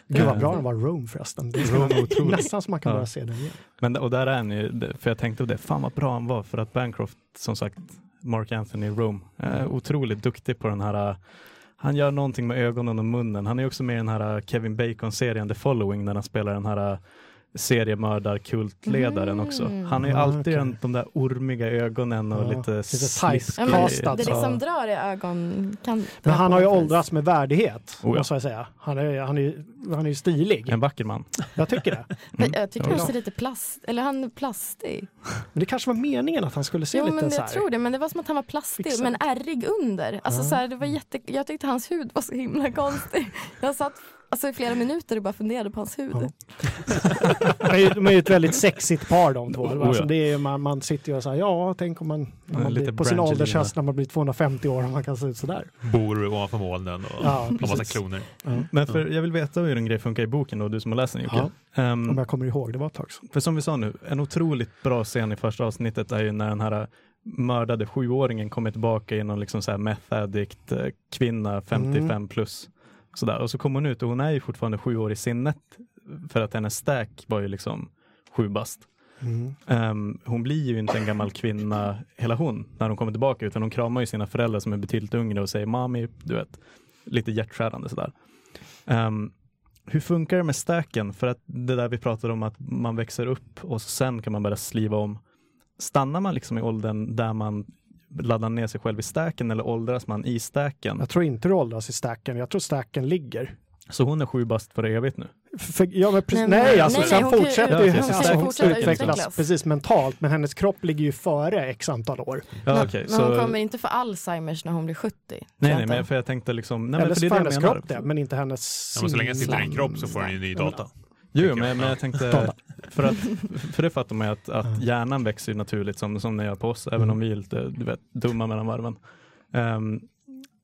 Gud vad Eh, bra den var Rome förresten. Det Rome otroligt. nästan som man kan Ja. börja se den igen. Men och där är han ju, för jag tänkte på det, fan vad bra han var för att Bancroft, som sagt, Mark Anthony Rome, är otroligt duktig på den här han gör någonting med ögonen och munnen. Han är också med i den här Kevin Bacon-serien The Following när han spelar den här seriemördarkultledaren Mm. också. Han är ju alltid den, de där ormiga ögonen och Ja, lite, sliskig. Det så. liksom drar i ögonkanterna. Men han har ju åldrats med värdighet, Oh ja. måste jag säga. Han är, han är, han är ju stilig. En vacker man. Jag tycker det. Men Jag tycker han ser lite plast, eller han är plastig. Men det kanske var meningen att han skulle se Jo lite men så jag här. tror det, men det var som att han var plastig Fixad. men ärrig under. Alltså Ja. så här, det var jätte, jag tyckte hans hud var så himla konstig. Jag satt alltså, i flera minuter och bara funderade på hans hud. Ja. De är ju- ett väldigt sexigt par de två. Oh, ja. alltså, det är, man, man sitter ju och säger ja, tänk om man, när Ja, man blir, på sin åldershöst när man blir 250 år och man kan se ut sådär. Bor ovanför molnen och Ja, har massa kloner. Men för, jag vill veta hur en grej funkar i boken då, du som har läst den Jocke. Ehm, Om jag kommer ihåg, det var ett tag sedan. För som vi sa nu, en otroligt bra scen i första avsnittet är ju när den här mördade sjuåringen kommer tillbaka i någon liksom så här meth addict eh, kvinna, 55 Mm. plus. Sådär. Och så kommer hon ut och hon är ju fortfarande sju år i sinnet för att hennes stack var ju liksom sju bast. Mm. Ehm, hon blir ju inte en gammal kvinna, hela hon, när hon kommer tillbaka, utan hon kramar ju sina föräldrar som är betydligt yngre och säger mami, du vet, lite hjärtskärande sådär. Ehm, hur funkar det med stacken? För att det där vi pratade om att man växer upp och sen kan man börja sliva om. Stannar man liksom i åldern där man laddar ner sig själv i stacken eller åldras man i stacken? Jag tror inte du åldras i stacken, jag tror stacken ligger. Så hon är sju bast för evigt nu? För, ja, men precis, Nej, nej, alltså nej, sen nej, hon fortsätter ju hon alltså, kan ju hon utvecklas, utvecklas. precis mentalt, men hennes kropp ligger ju före x antal år. Ja, men, okej, men så- hon kommer inte få Alzheimers när hon blir 70. tror Nej, nej, men för jag tänkte liksom, nej, men Eller för det är för det hennes menar. kropp det, men inte hennes Ja, men så länge jag sitter i en kropp så får den ju ny data. Jo, men, men Ja. jag tänkte, för, att, för det fattar man ju att, att hjärnan växer naturligt som, som den gör på oss, även om vi är lite du vet, dumma mellan varven. Ehm,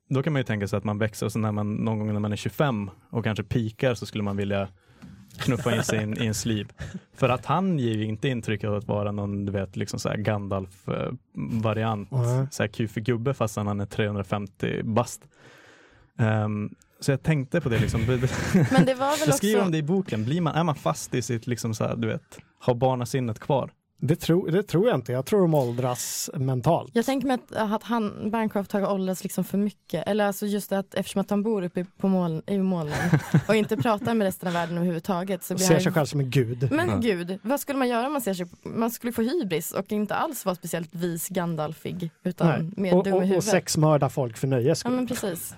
då kan man ju tänka sig att man växer och så när man någon gång när man är 25 och kanske pikar så skulle man vilja knuffa in sig i en, i en sleeve. För att han ger ju inte intryck av att vara någon du vet, liksom så Gandalf-variant, Nej. så här kufig gubbe fast han är 350 bast. Ehm, så jag tänkte på det liksom. Men det var väl Jag skriver också... om det i boken. Blir man, är man fast i sitt, liksom så här, du vet, har barnasinnet kvar? Det, tro, det tror jag inte, jag tror de åldras mentalt. Jag tänker mig att, att han, Bancroft har åldrats liksom för mycket. Eller alltså just att eftersom att han bor uppe på moln, i molnen och inte pratar med resten av världen överhuvudtaget. Så Och blir ser han- sig själv som en gud. Men Ja. gud, vad skulle man göra om man ser sig... Man skulle få hybris och inte alls vara speciellt vis Gandalfig utan Nej. mer Och, dum i och, och huvudet. sexmörda folk för nöjes Ja skull. men precis.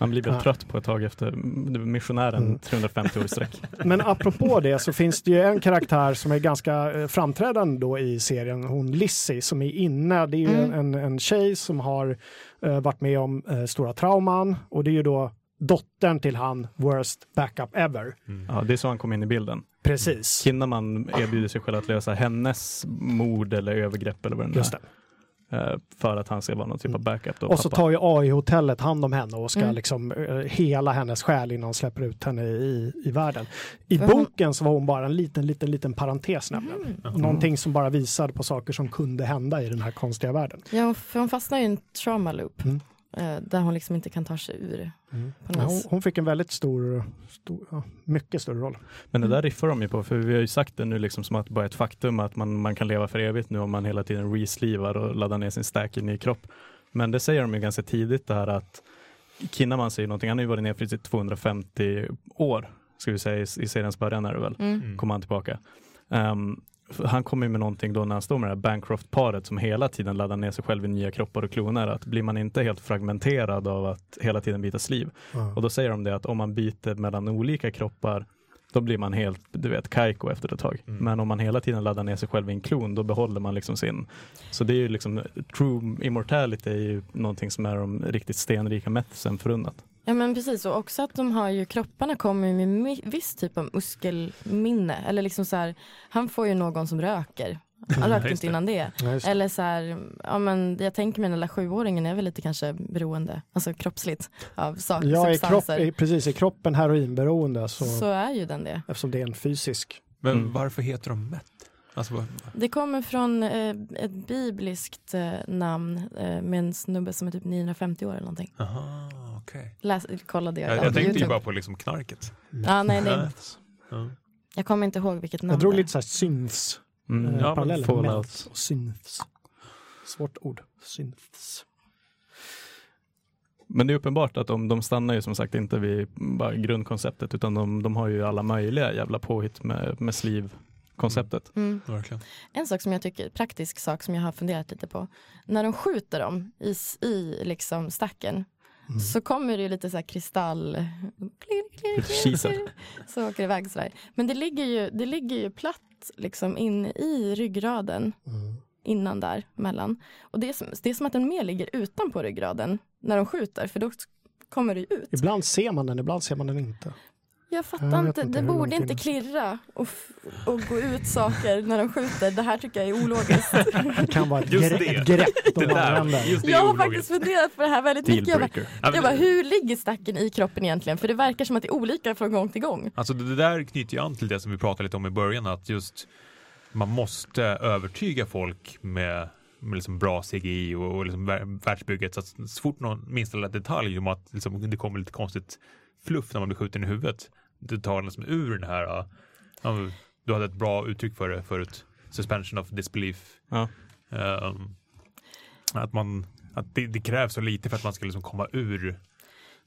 Man blir väl trött på ett tag efter mm, missionären Mm. 350 år i sträck. Men apropå det så finns det ju en karaktär som är ganska eh, framträdande då i serien, hon Lizzie som är inne. Det är ju Mm. en, en tjej som har eh, varit med om eh, stora trauman och det är ju då dottern till han worst backup ever. Ja, det är så han kom in i bilden. Precis. Kinnaman erbjuder sig själv att lösa hennes mord eller övergrepp eller vad det nu är. Eh, För att han ska vara någon typ av backup. Då, Och så pappa. tar ju AI-hotellet hand om henne och ska Mm. liksom eh, hela hennes själ innan de släpper ut henne i, i världen. I För hon- boken så var hon bara en liten, liten, liten parentes nämligen. Mm. Någonting som bara visade på saker som kunde hända i den här konstiga världen. Ja, för hon fastnar i en trauma loop Mm. Eh, där hon liksom inte kan ta sig ur. På något Ja, hon, hon fick en väldigt stor, stor ja, mycket större roll. Men det Mm. där riffar de ju på, för vi har ju sagt det nu liksom som att bara ett faktum att man, man kan leva för evigt nu om man hela tiden reslivar och laddar ner sin stack i ny kropp. Men det säger de ju ganska tidigt det här att Kinnaman säger någonting, han har ju varit nere i sitt 250 år, ska vi säga i, i seriens början är det väl, Mm. Mm. kommer han tillbaka. För han kommer med någonting då när han står med det här Bancroft-paret som hela tiden laddar ner sig själv i nya kroppar och kloner, att blir man inte helt fragmenterad av att hela tiden byta sliv, och då säger de det att om man byter mellan olika kroppar då blir man helt, du vet, kajko efter ett tag. Mm. Men om man hela tiden laddar ner sig själv i en klon, då behåller man liksom sin... Så det är ju liksom, true immortality är ju någonting som är de riktigt stenrika methsen förunnat. Ja men precis och också att de har ju kropparna kommer med viss typ av muskelminne eller liksom så här, han får ju någon som röker. Han rökte inte innan det. Det. Eller så här, ja men jag tänker mig den där sjuåringen är väl lite kanske beroende, alltså kroppsligt av saker, Ja, i kropp, substanser. i, precis i kroppen heroinberoende så, Så är ju den det. eftersom det är en fysisk. Men Mm. varför heter de Met? Alltså, Det kommer från eh, ett bibliskt eh, namn eh, med en snubbe som är typ 950 år eller någonting. aha, okej. Läs, kolla det. Jag, på jag tänkte ju bara på liksom knarket. Ja, nej, nej. Ja. Jag kommer inte ihåg vilket namn Jag drog lite så här synths, Mm. eh, Ja. Fallout. Meth och synths. Svårt ord. Synths. Men det är uppenbart att de, de stannar ju som sagt inte vid bara grundkonceptet utan de, de har ju alla möjliga jävla påhitt med, med sleeve-konceptet. Mm. Verkligen. En sak som jag tycker, praktisk sak som jag har funderat lite på. När de skjuter dem i, i liksom stacken Mm. så kommer det lite så här kristall... Så åker det iväg sådär. Men det ligger ju, det ligger ju platt liksom in i ryggraden Mm. innan där mellan. Och det är, som, det är som att den mer ligger utanpå ryggraden när de skjuter för då kommer det ju ut. Ibland ser man den, ibland ser man den inte. Jag Jag fattar vet inte, inte det borde inte klirra och, och gå ut saker när de skjuter. Det här tycker jag är ologiskt. Det kan vara ett, Just gre- det. ett grepp de Det där, använder. just det Jag har ologiskt. faktiskt funderat på det här väldigt mycket. Jag bara, jag bara, hur ligger stacken i kroppen egentligen? För det verkar som att det är olika från gång till gång. Alltså det där knyter ju an till det som vi pratade lite om i början, att just man måste övertyga folk med, med liksom bra CGI och, och liksom vär- världsbygget. Så, att så fort någon minsta detalj om att liksom, det kommer lite konstigt fluff när man blir skjuten i huvudet, det tar liksom ur den här, ja, du hade ett bra uttryck för det förut, suspension of disbelief. Ja. Ehm, att man, att det, det krävs så lite för att man ska liksom komma ur.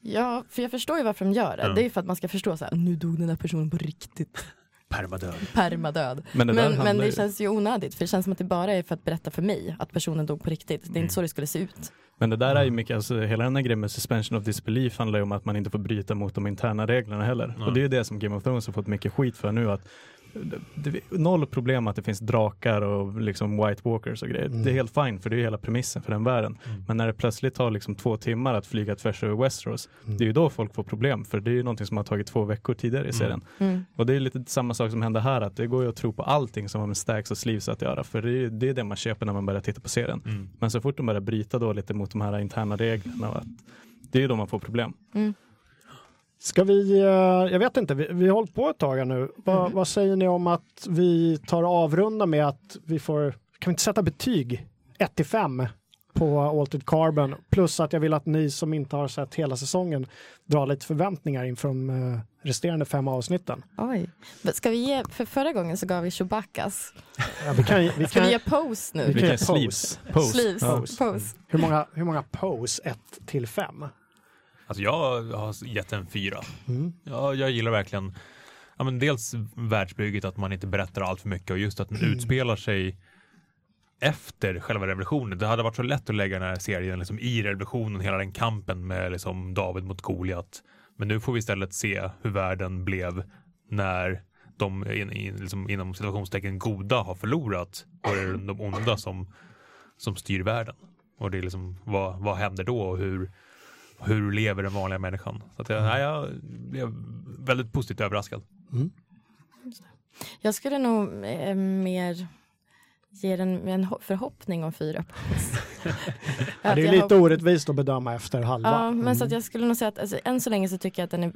Ja, för jag förstår ju varför de gör det. Ja. Det är för att man ska förstå så här, nu dog den här personen på riktigt. Permadöd. Permadöd. Men det, där Men, men det ju- känns ju onödigt för det känns som att det bara är för att berätta för mig att personen dog på riktigt. Det är Mm. inte så det skulle se ut. Men det där är ju mycket, alltså hela den här grejen med suspension of disbelief handlar ju om att man inte får bryta mot de interna reglerna heller. Ja. Och det är ju det som Game of Thrones har fått mycket skit för nu att det, noll problem att det finns drakar och liksom white walkers och grejer. Mm. Det är helt fine för det är hela premissen för den världen. Mm. Men när det plötsligt tar liksom två timmar att flyga tvärs över Westeros, Mm. det är ju då folk får problem för det är ju någonting som har tagit två veckor tidigare i Mm. serien. Mm. Och det är lite samma sak som händer här, att det går ju att tro på allting som har med stacks och sleeves att göra, för det är ju det, är det man köper när man börjar titta på serien. Mm. Men så fort de börjar bryta då lite mot de här interna reglerna, och att det är ju då man får problem. Ska vi, eh, jag vet inte, vi, vi har hållit på ett tag här nu. Va, Mm. Vad säger ni om att vi tar avrunda med att vi får, kan vi inte sätta betyg 1 till 5 på Altered Carbon? Plus att jag vill att ni som inte har sett hela säsongen drar lite förväntningar inför de eh, resterande fem avsnitten. Oj. Ska vi ge, för förra gången så gav vi Chewbaccas. Ja, vi kan, vi Ska kan, vi ge pose nu? Vi Vi kan kan pose. sleeves. Pose. Sleeves. Pose. Pose. hur, många, hur många pose 1 till 5? Alltså jag har gett en fyra. Mm. Ja, jag gillar verkligen ja, men dels världsbygget, att man inte berättar allt för mycket och just att den utspelar sig efter själva revolutionen. Det hade varit så lätt att lägga den här serien liksom, i revolutionen, hela den kampen med liksom, David mot Goliat. Men nu får vi istället se hur världen blev när de in, in, liksom, inom situationstecken goda har förlorat och det är de onda som, som styr världen. Och det är liksom, vad, vad händer då och hur, hur lever den vanliga människan? Så att jag, nej, jag blev väldigt positivt överraskad. Jag skulle nog eh, mer ge den en ho- förhoppning om fyra pose. Ja, det är lite hopp- orättvist att bedöma efter halva. Ja, men så att Mm. jag skulle nog säga att alltså, än så länge så tycker jag att den är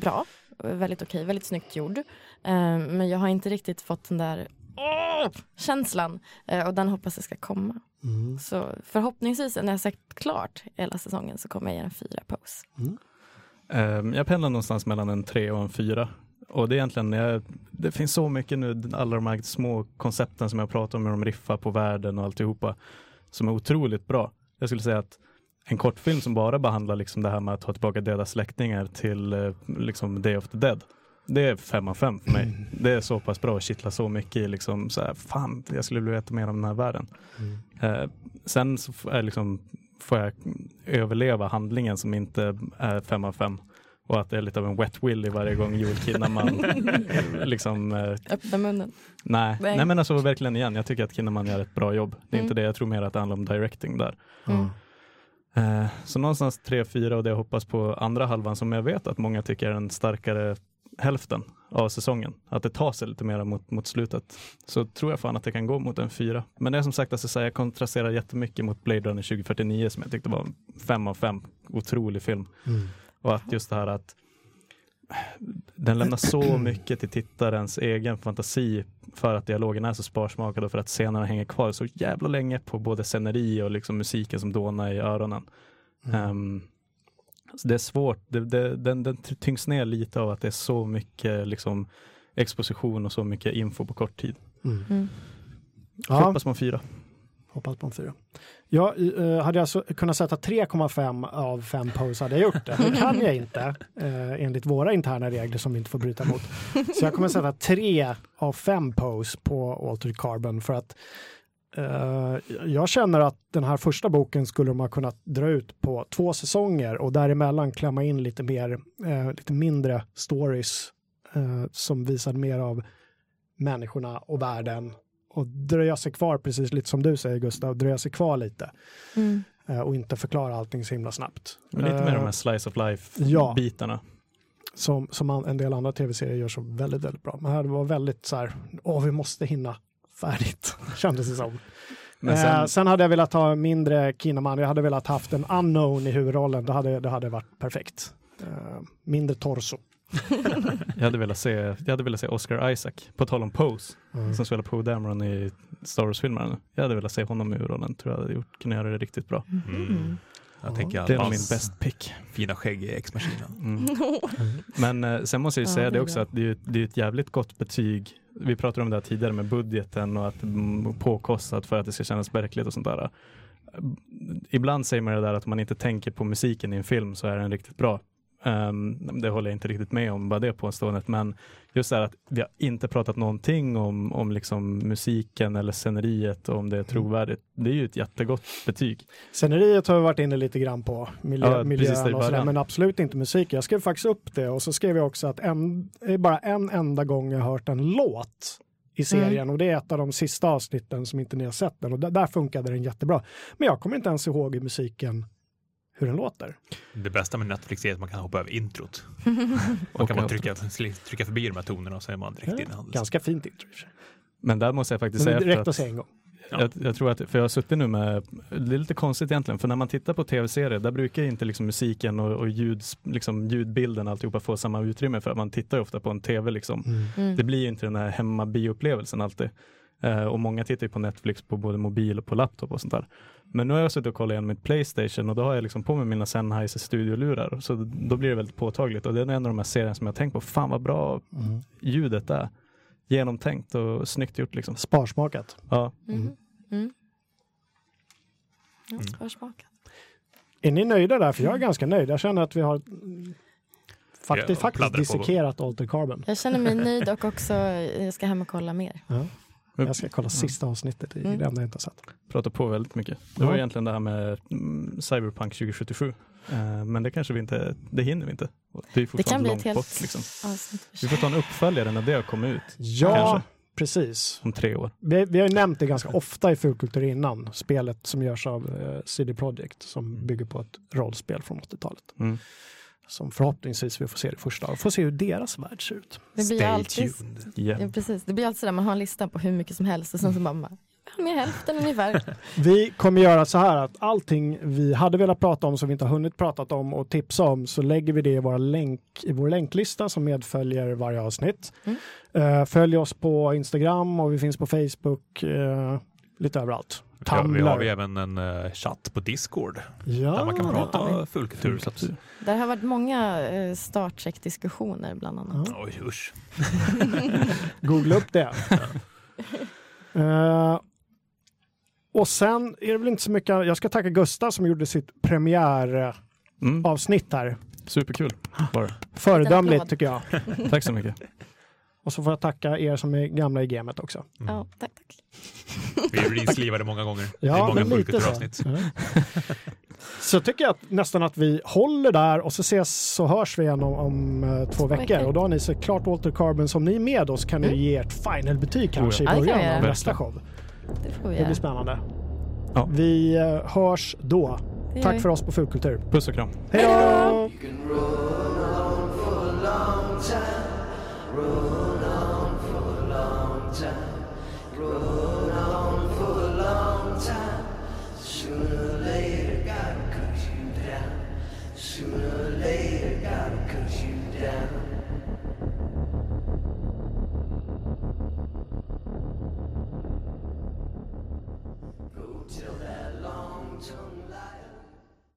bra, väldigt okej, väldigt snyggt gjord. Eh, men jag har inte riktigt fått den där åh, känslan eh, och den hoppas jag ska komma. Mm. Så förhoppningsvis när jag sagt klart hela säsongen så kommer jag ge en fyra pose. Ehm, jag pendlar någonstans mellan en tre och en fyra. Och det är egentligen, jag, det finns så mycket nu, alla de här små koncepten som jag pratar om, hur de riffar på världen och alltihopa, som är otroligt bra. Jag skulle säga att en kortfilm som bara behandlar liksom det här med att ta tillbaka döda släktingar till eh, liksom Day of the Dead. Det är fem av fem för mig. Det är så pass bra och kittlar så mycket i liksom så här, fan, jag skulle vilja veta mer om den här världen. Mm. Eh, sen så är liksom, får jag överleva handlingen som inte är fem av fem. Och att det är lite av en wet willy varje gång Joel Kinnaman liksom, eh, Öppna munnen. nej. Nej. men alltså verkligen igen, jag tycker att Kinnaman gör ett bra jobb. Det är Mm. inte det, jag tror mer att det handlar om directing där. Mm. Eh, så någonstans 3-4 och det jag hoppas på andra halvan som jag vet att många tycker är den starkare hälften av säsongen. Att det tar sig lite mer mot, mot slutet. Så tror jag fan att det kan gå mot en fyra. Men det är som sagt att jag kontrasterar jättemycket mot Blade Runner 2049 som jag tyckte var fem av fem. Otrolig film. Mm. Och att just det här att den lämnar så mycket till tittarens egen fantasi för att dialogen är så sparsmakad och för att scenerna hänger kvar så jävla länge på både sceneri och liksom musiken som dånar i öronen. Mm. Ehm, så det är svårt, det, det, den, den tyngs ner lite av att det är så mycket liksom, exposition och så mycket info på kort tid. Mm. Mm. Hoppas man fyra. hoppas på en fyra. Ja, eh, hade jag så, kunnat sätta 3,5 av 5 pose hade jag gjort det. Det kan jag inte eh, enligt våra interna regler som vi inte får bryta mot. Så jag kommer sätta 3 av 5 pose på Altered Carbon för att jag känner att den här första boken skulle de ha kunnat dra ut på två säsonger och däremellan klämma in lite mer, eh, lite mindre stories eh, som visade mer av människorna och världen och dröja sig kvar, precis lite som du säger Gustav, dröja sig kvar lite Mm. eh, och inte förklara allting så himla snabbt. Men lite mer de Eh, här slice of life ja. bitarna. som, som en del andra tv-serier gör så väldigt, väldigt bra. Men här det var väldigt så här, åh vi måste hinna färdigt, kändes det som. Men sen, eh, sen, hade jag velat ha mindre Kinnaman, jag hade velat haft en unknown i huvudrollen, det hade, det hade varit perfekt. Eh, mindre torso. jag, hade velat se, jag hade velat se Oscar Isaac, på tal om Pose, Mm. som spelar Poe Dameron i Star Wars-filmerna. Jag hade velat se honom i huvudrollen, tror jag hade gjort, kunde göra det riktigt bra. Mm. Jag tänker Det är min best pick. fina skägg i X-maskinen. Mm. Men eh, sen måste jag ju Ja, säga det det är också att det är, det är ett jävligt gott betyg vi pratade om det här tidigare med budgeten och att påkostat för att det ska kännas verkligt och sånt där. Ibland säger man det där att om man inte tänker på musiken i en film så är den riktigt bra. Um, det håller jag inte riktigt med om, bara det påståendet. Men just det här att vi har inte pratat någonting om, om liksom musiken eller sceneriet och om det är trovärdigt. Det är ju ett jättegott betyg. Sceneriet har vi varit inne lite grann på, miljö, ja, miljön och sådär, men absolut inte musik. Jag skrev faktiskt upp det och så skrev jag också att en, bara en enda gång jag hört en låt i serien mm. och det är ett av de sista avsnitten som inte ni har sett den och där, där funkade den jättebra. Men jag kommer inte ens ihåg hur musiken hur den låter. Det bästa med Netflix är att man kan hoppa över introt. Man kan bara trycka, trycka förbi de här tonerna och så är man direkt ja, inne. Ganska fint intro. Men där måste jag faktiskt säga det räckte att säga en gång. Ja. Jag, jag, tror att, för jag har suttit nu med, det är lite konstigt egentligen, för när man tittar på tv-serier, där brukar inte liksom musiken och, och ljud, liksom ljudbilden alltihopa få samma utrymme för att man tittar ofta på en tv liksom. Mm. mm. Det blir ju inte den här hemmabioupplevelsen alltid. Uh, och många tittar ju på Netflix på både mobil och på laptop och sånt där. Men nu har jag suttit och kollat igen mitt Playstation och då har jag liksom på mig mina Sennheiser studiolurar. Så då blir det väldigt påtagligt och det är en av de här serierna som jag tänkt på, fan vad bra mm. ljudet är. Genomtänkt och snyggt gjort liksom. Sparsmakat. Ja. Mm. Mm. mm. Ja, sparsmakat. Är ni nöjda där? För jag är ganska nöjd. Jag känner att vi har faktiskt, faktiskt dissekerat Alter Carbon. Jag känner mig nöjd och också jag ska hem och kolla mer. Ja. Jag ska kolla sista avsnittet, i mm. det enda jag inte har sett. Pratar på väldigt mycket. Det var egentligen det här med mm, Cyberpunk 2077. Uh, eh, men det kanske vi inte, det hinner vi inte. Det, är det kan bli ett helt bort, liksom. Vi får ta en uppföljare när det har kommit ut. Ja, kanske. precis. Om tre år. Vi, vi har ju nämnt det ganska ofta i Fulkultur innan. Spelet som görs av eh, CD Projekt som mm. bygger på ett rollspel från 80-talet. Mm som förhoppningsvis vi får se det första och får se hur deras värld ser ut. Det blir Stay alltid, tuned. Yeah. Ja, precis. Det blir alltid sådär, man har en lista på hur mycket som helst och sen så bara med hälften ungefär. Vi kommer göra så här att allting vi hade velat prata om som vi inte har hunnit prata om och tipsa om så lägger vi det i, våra länk, i vår länklista som medföljer varje avsnitt. Mm. Uh, följ oss på Instagram och vi finns på Facebook, uh, lite överallt. Ja, vi har vi även en uh, chatt på Discord ja, där man kan prata fullkultur. Så Där har varit många uh, Star Trek-diskussioner bland annat. Ja. Oj, usch. Googla upp det. uh, och sen är det väl inte så mycket, jag ska tacka Gustav som gjorde sitt premiäravsnitt mm. här. Superkul. Bara. Föredömligt tycker jag. Tack så mycket. Och så får jag tacka er som är gamla i gamet också. Mm. Ja, tack, tack. Vi är release många gånger. Ja, det är många fullkulturavsnitt. Så. Så tycker jag att, nästan att vi håller där och så ses så hörs vi igen om, om uh, två veckor. Och då har ni såklart Walter Carbon som ni är med oss kan mm. ni ge ert final-betyg kanske oh, ja. i början av nästa show. Det, får vi det blir spännande. Ja. Vi uh, hörs då. Tack för oss på Fulkultur. Puss och kram. Hej då!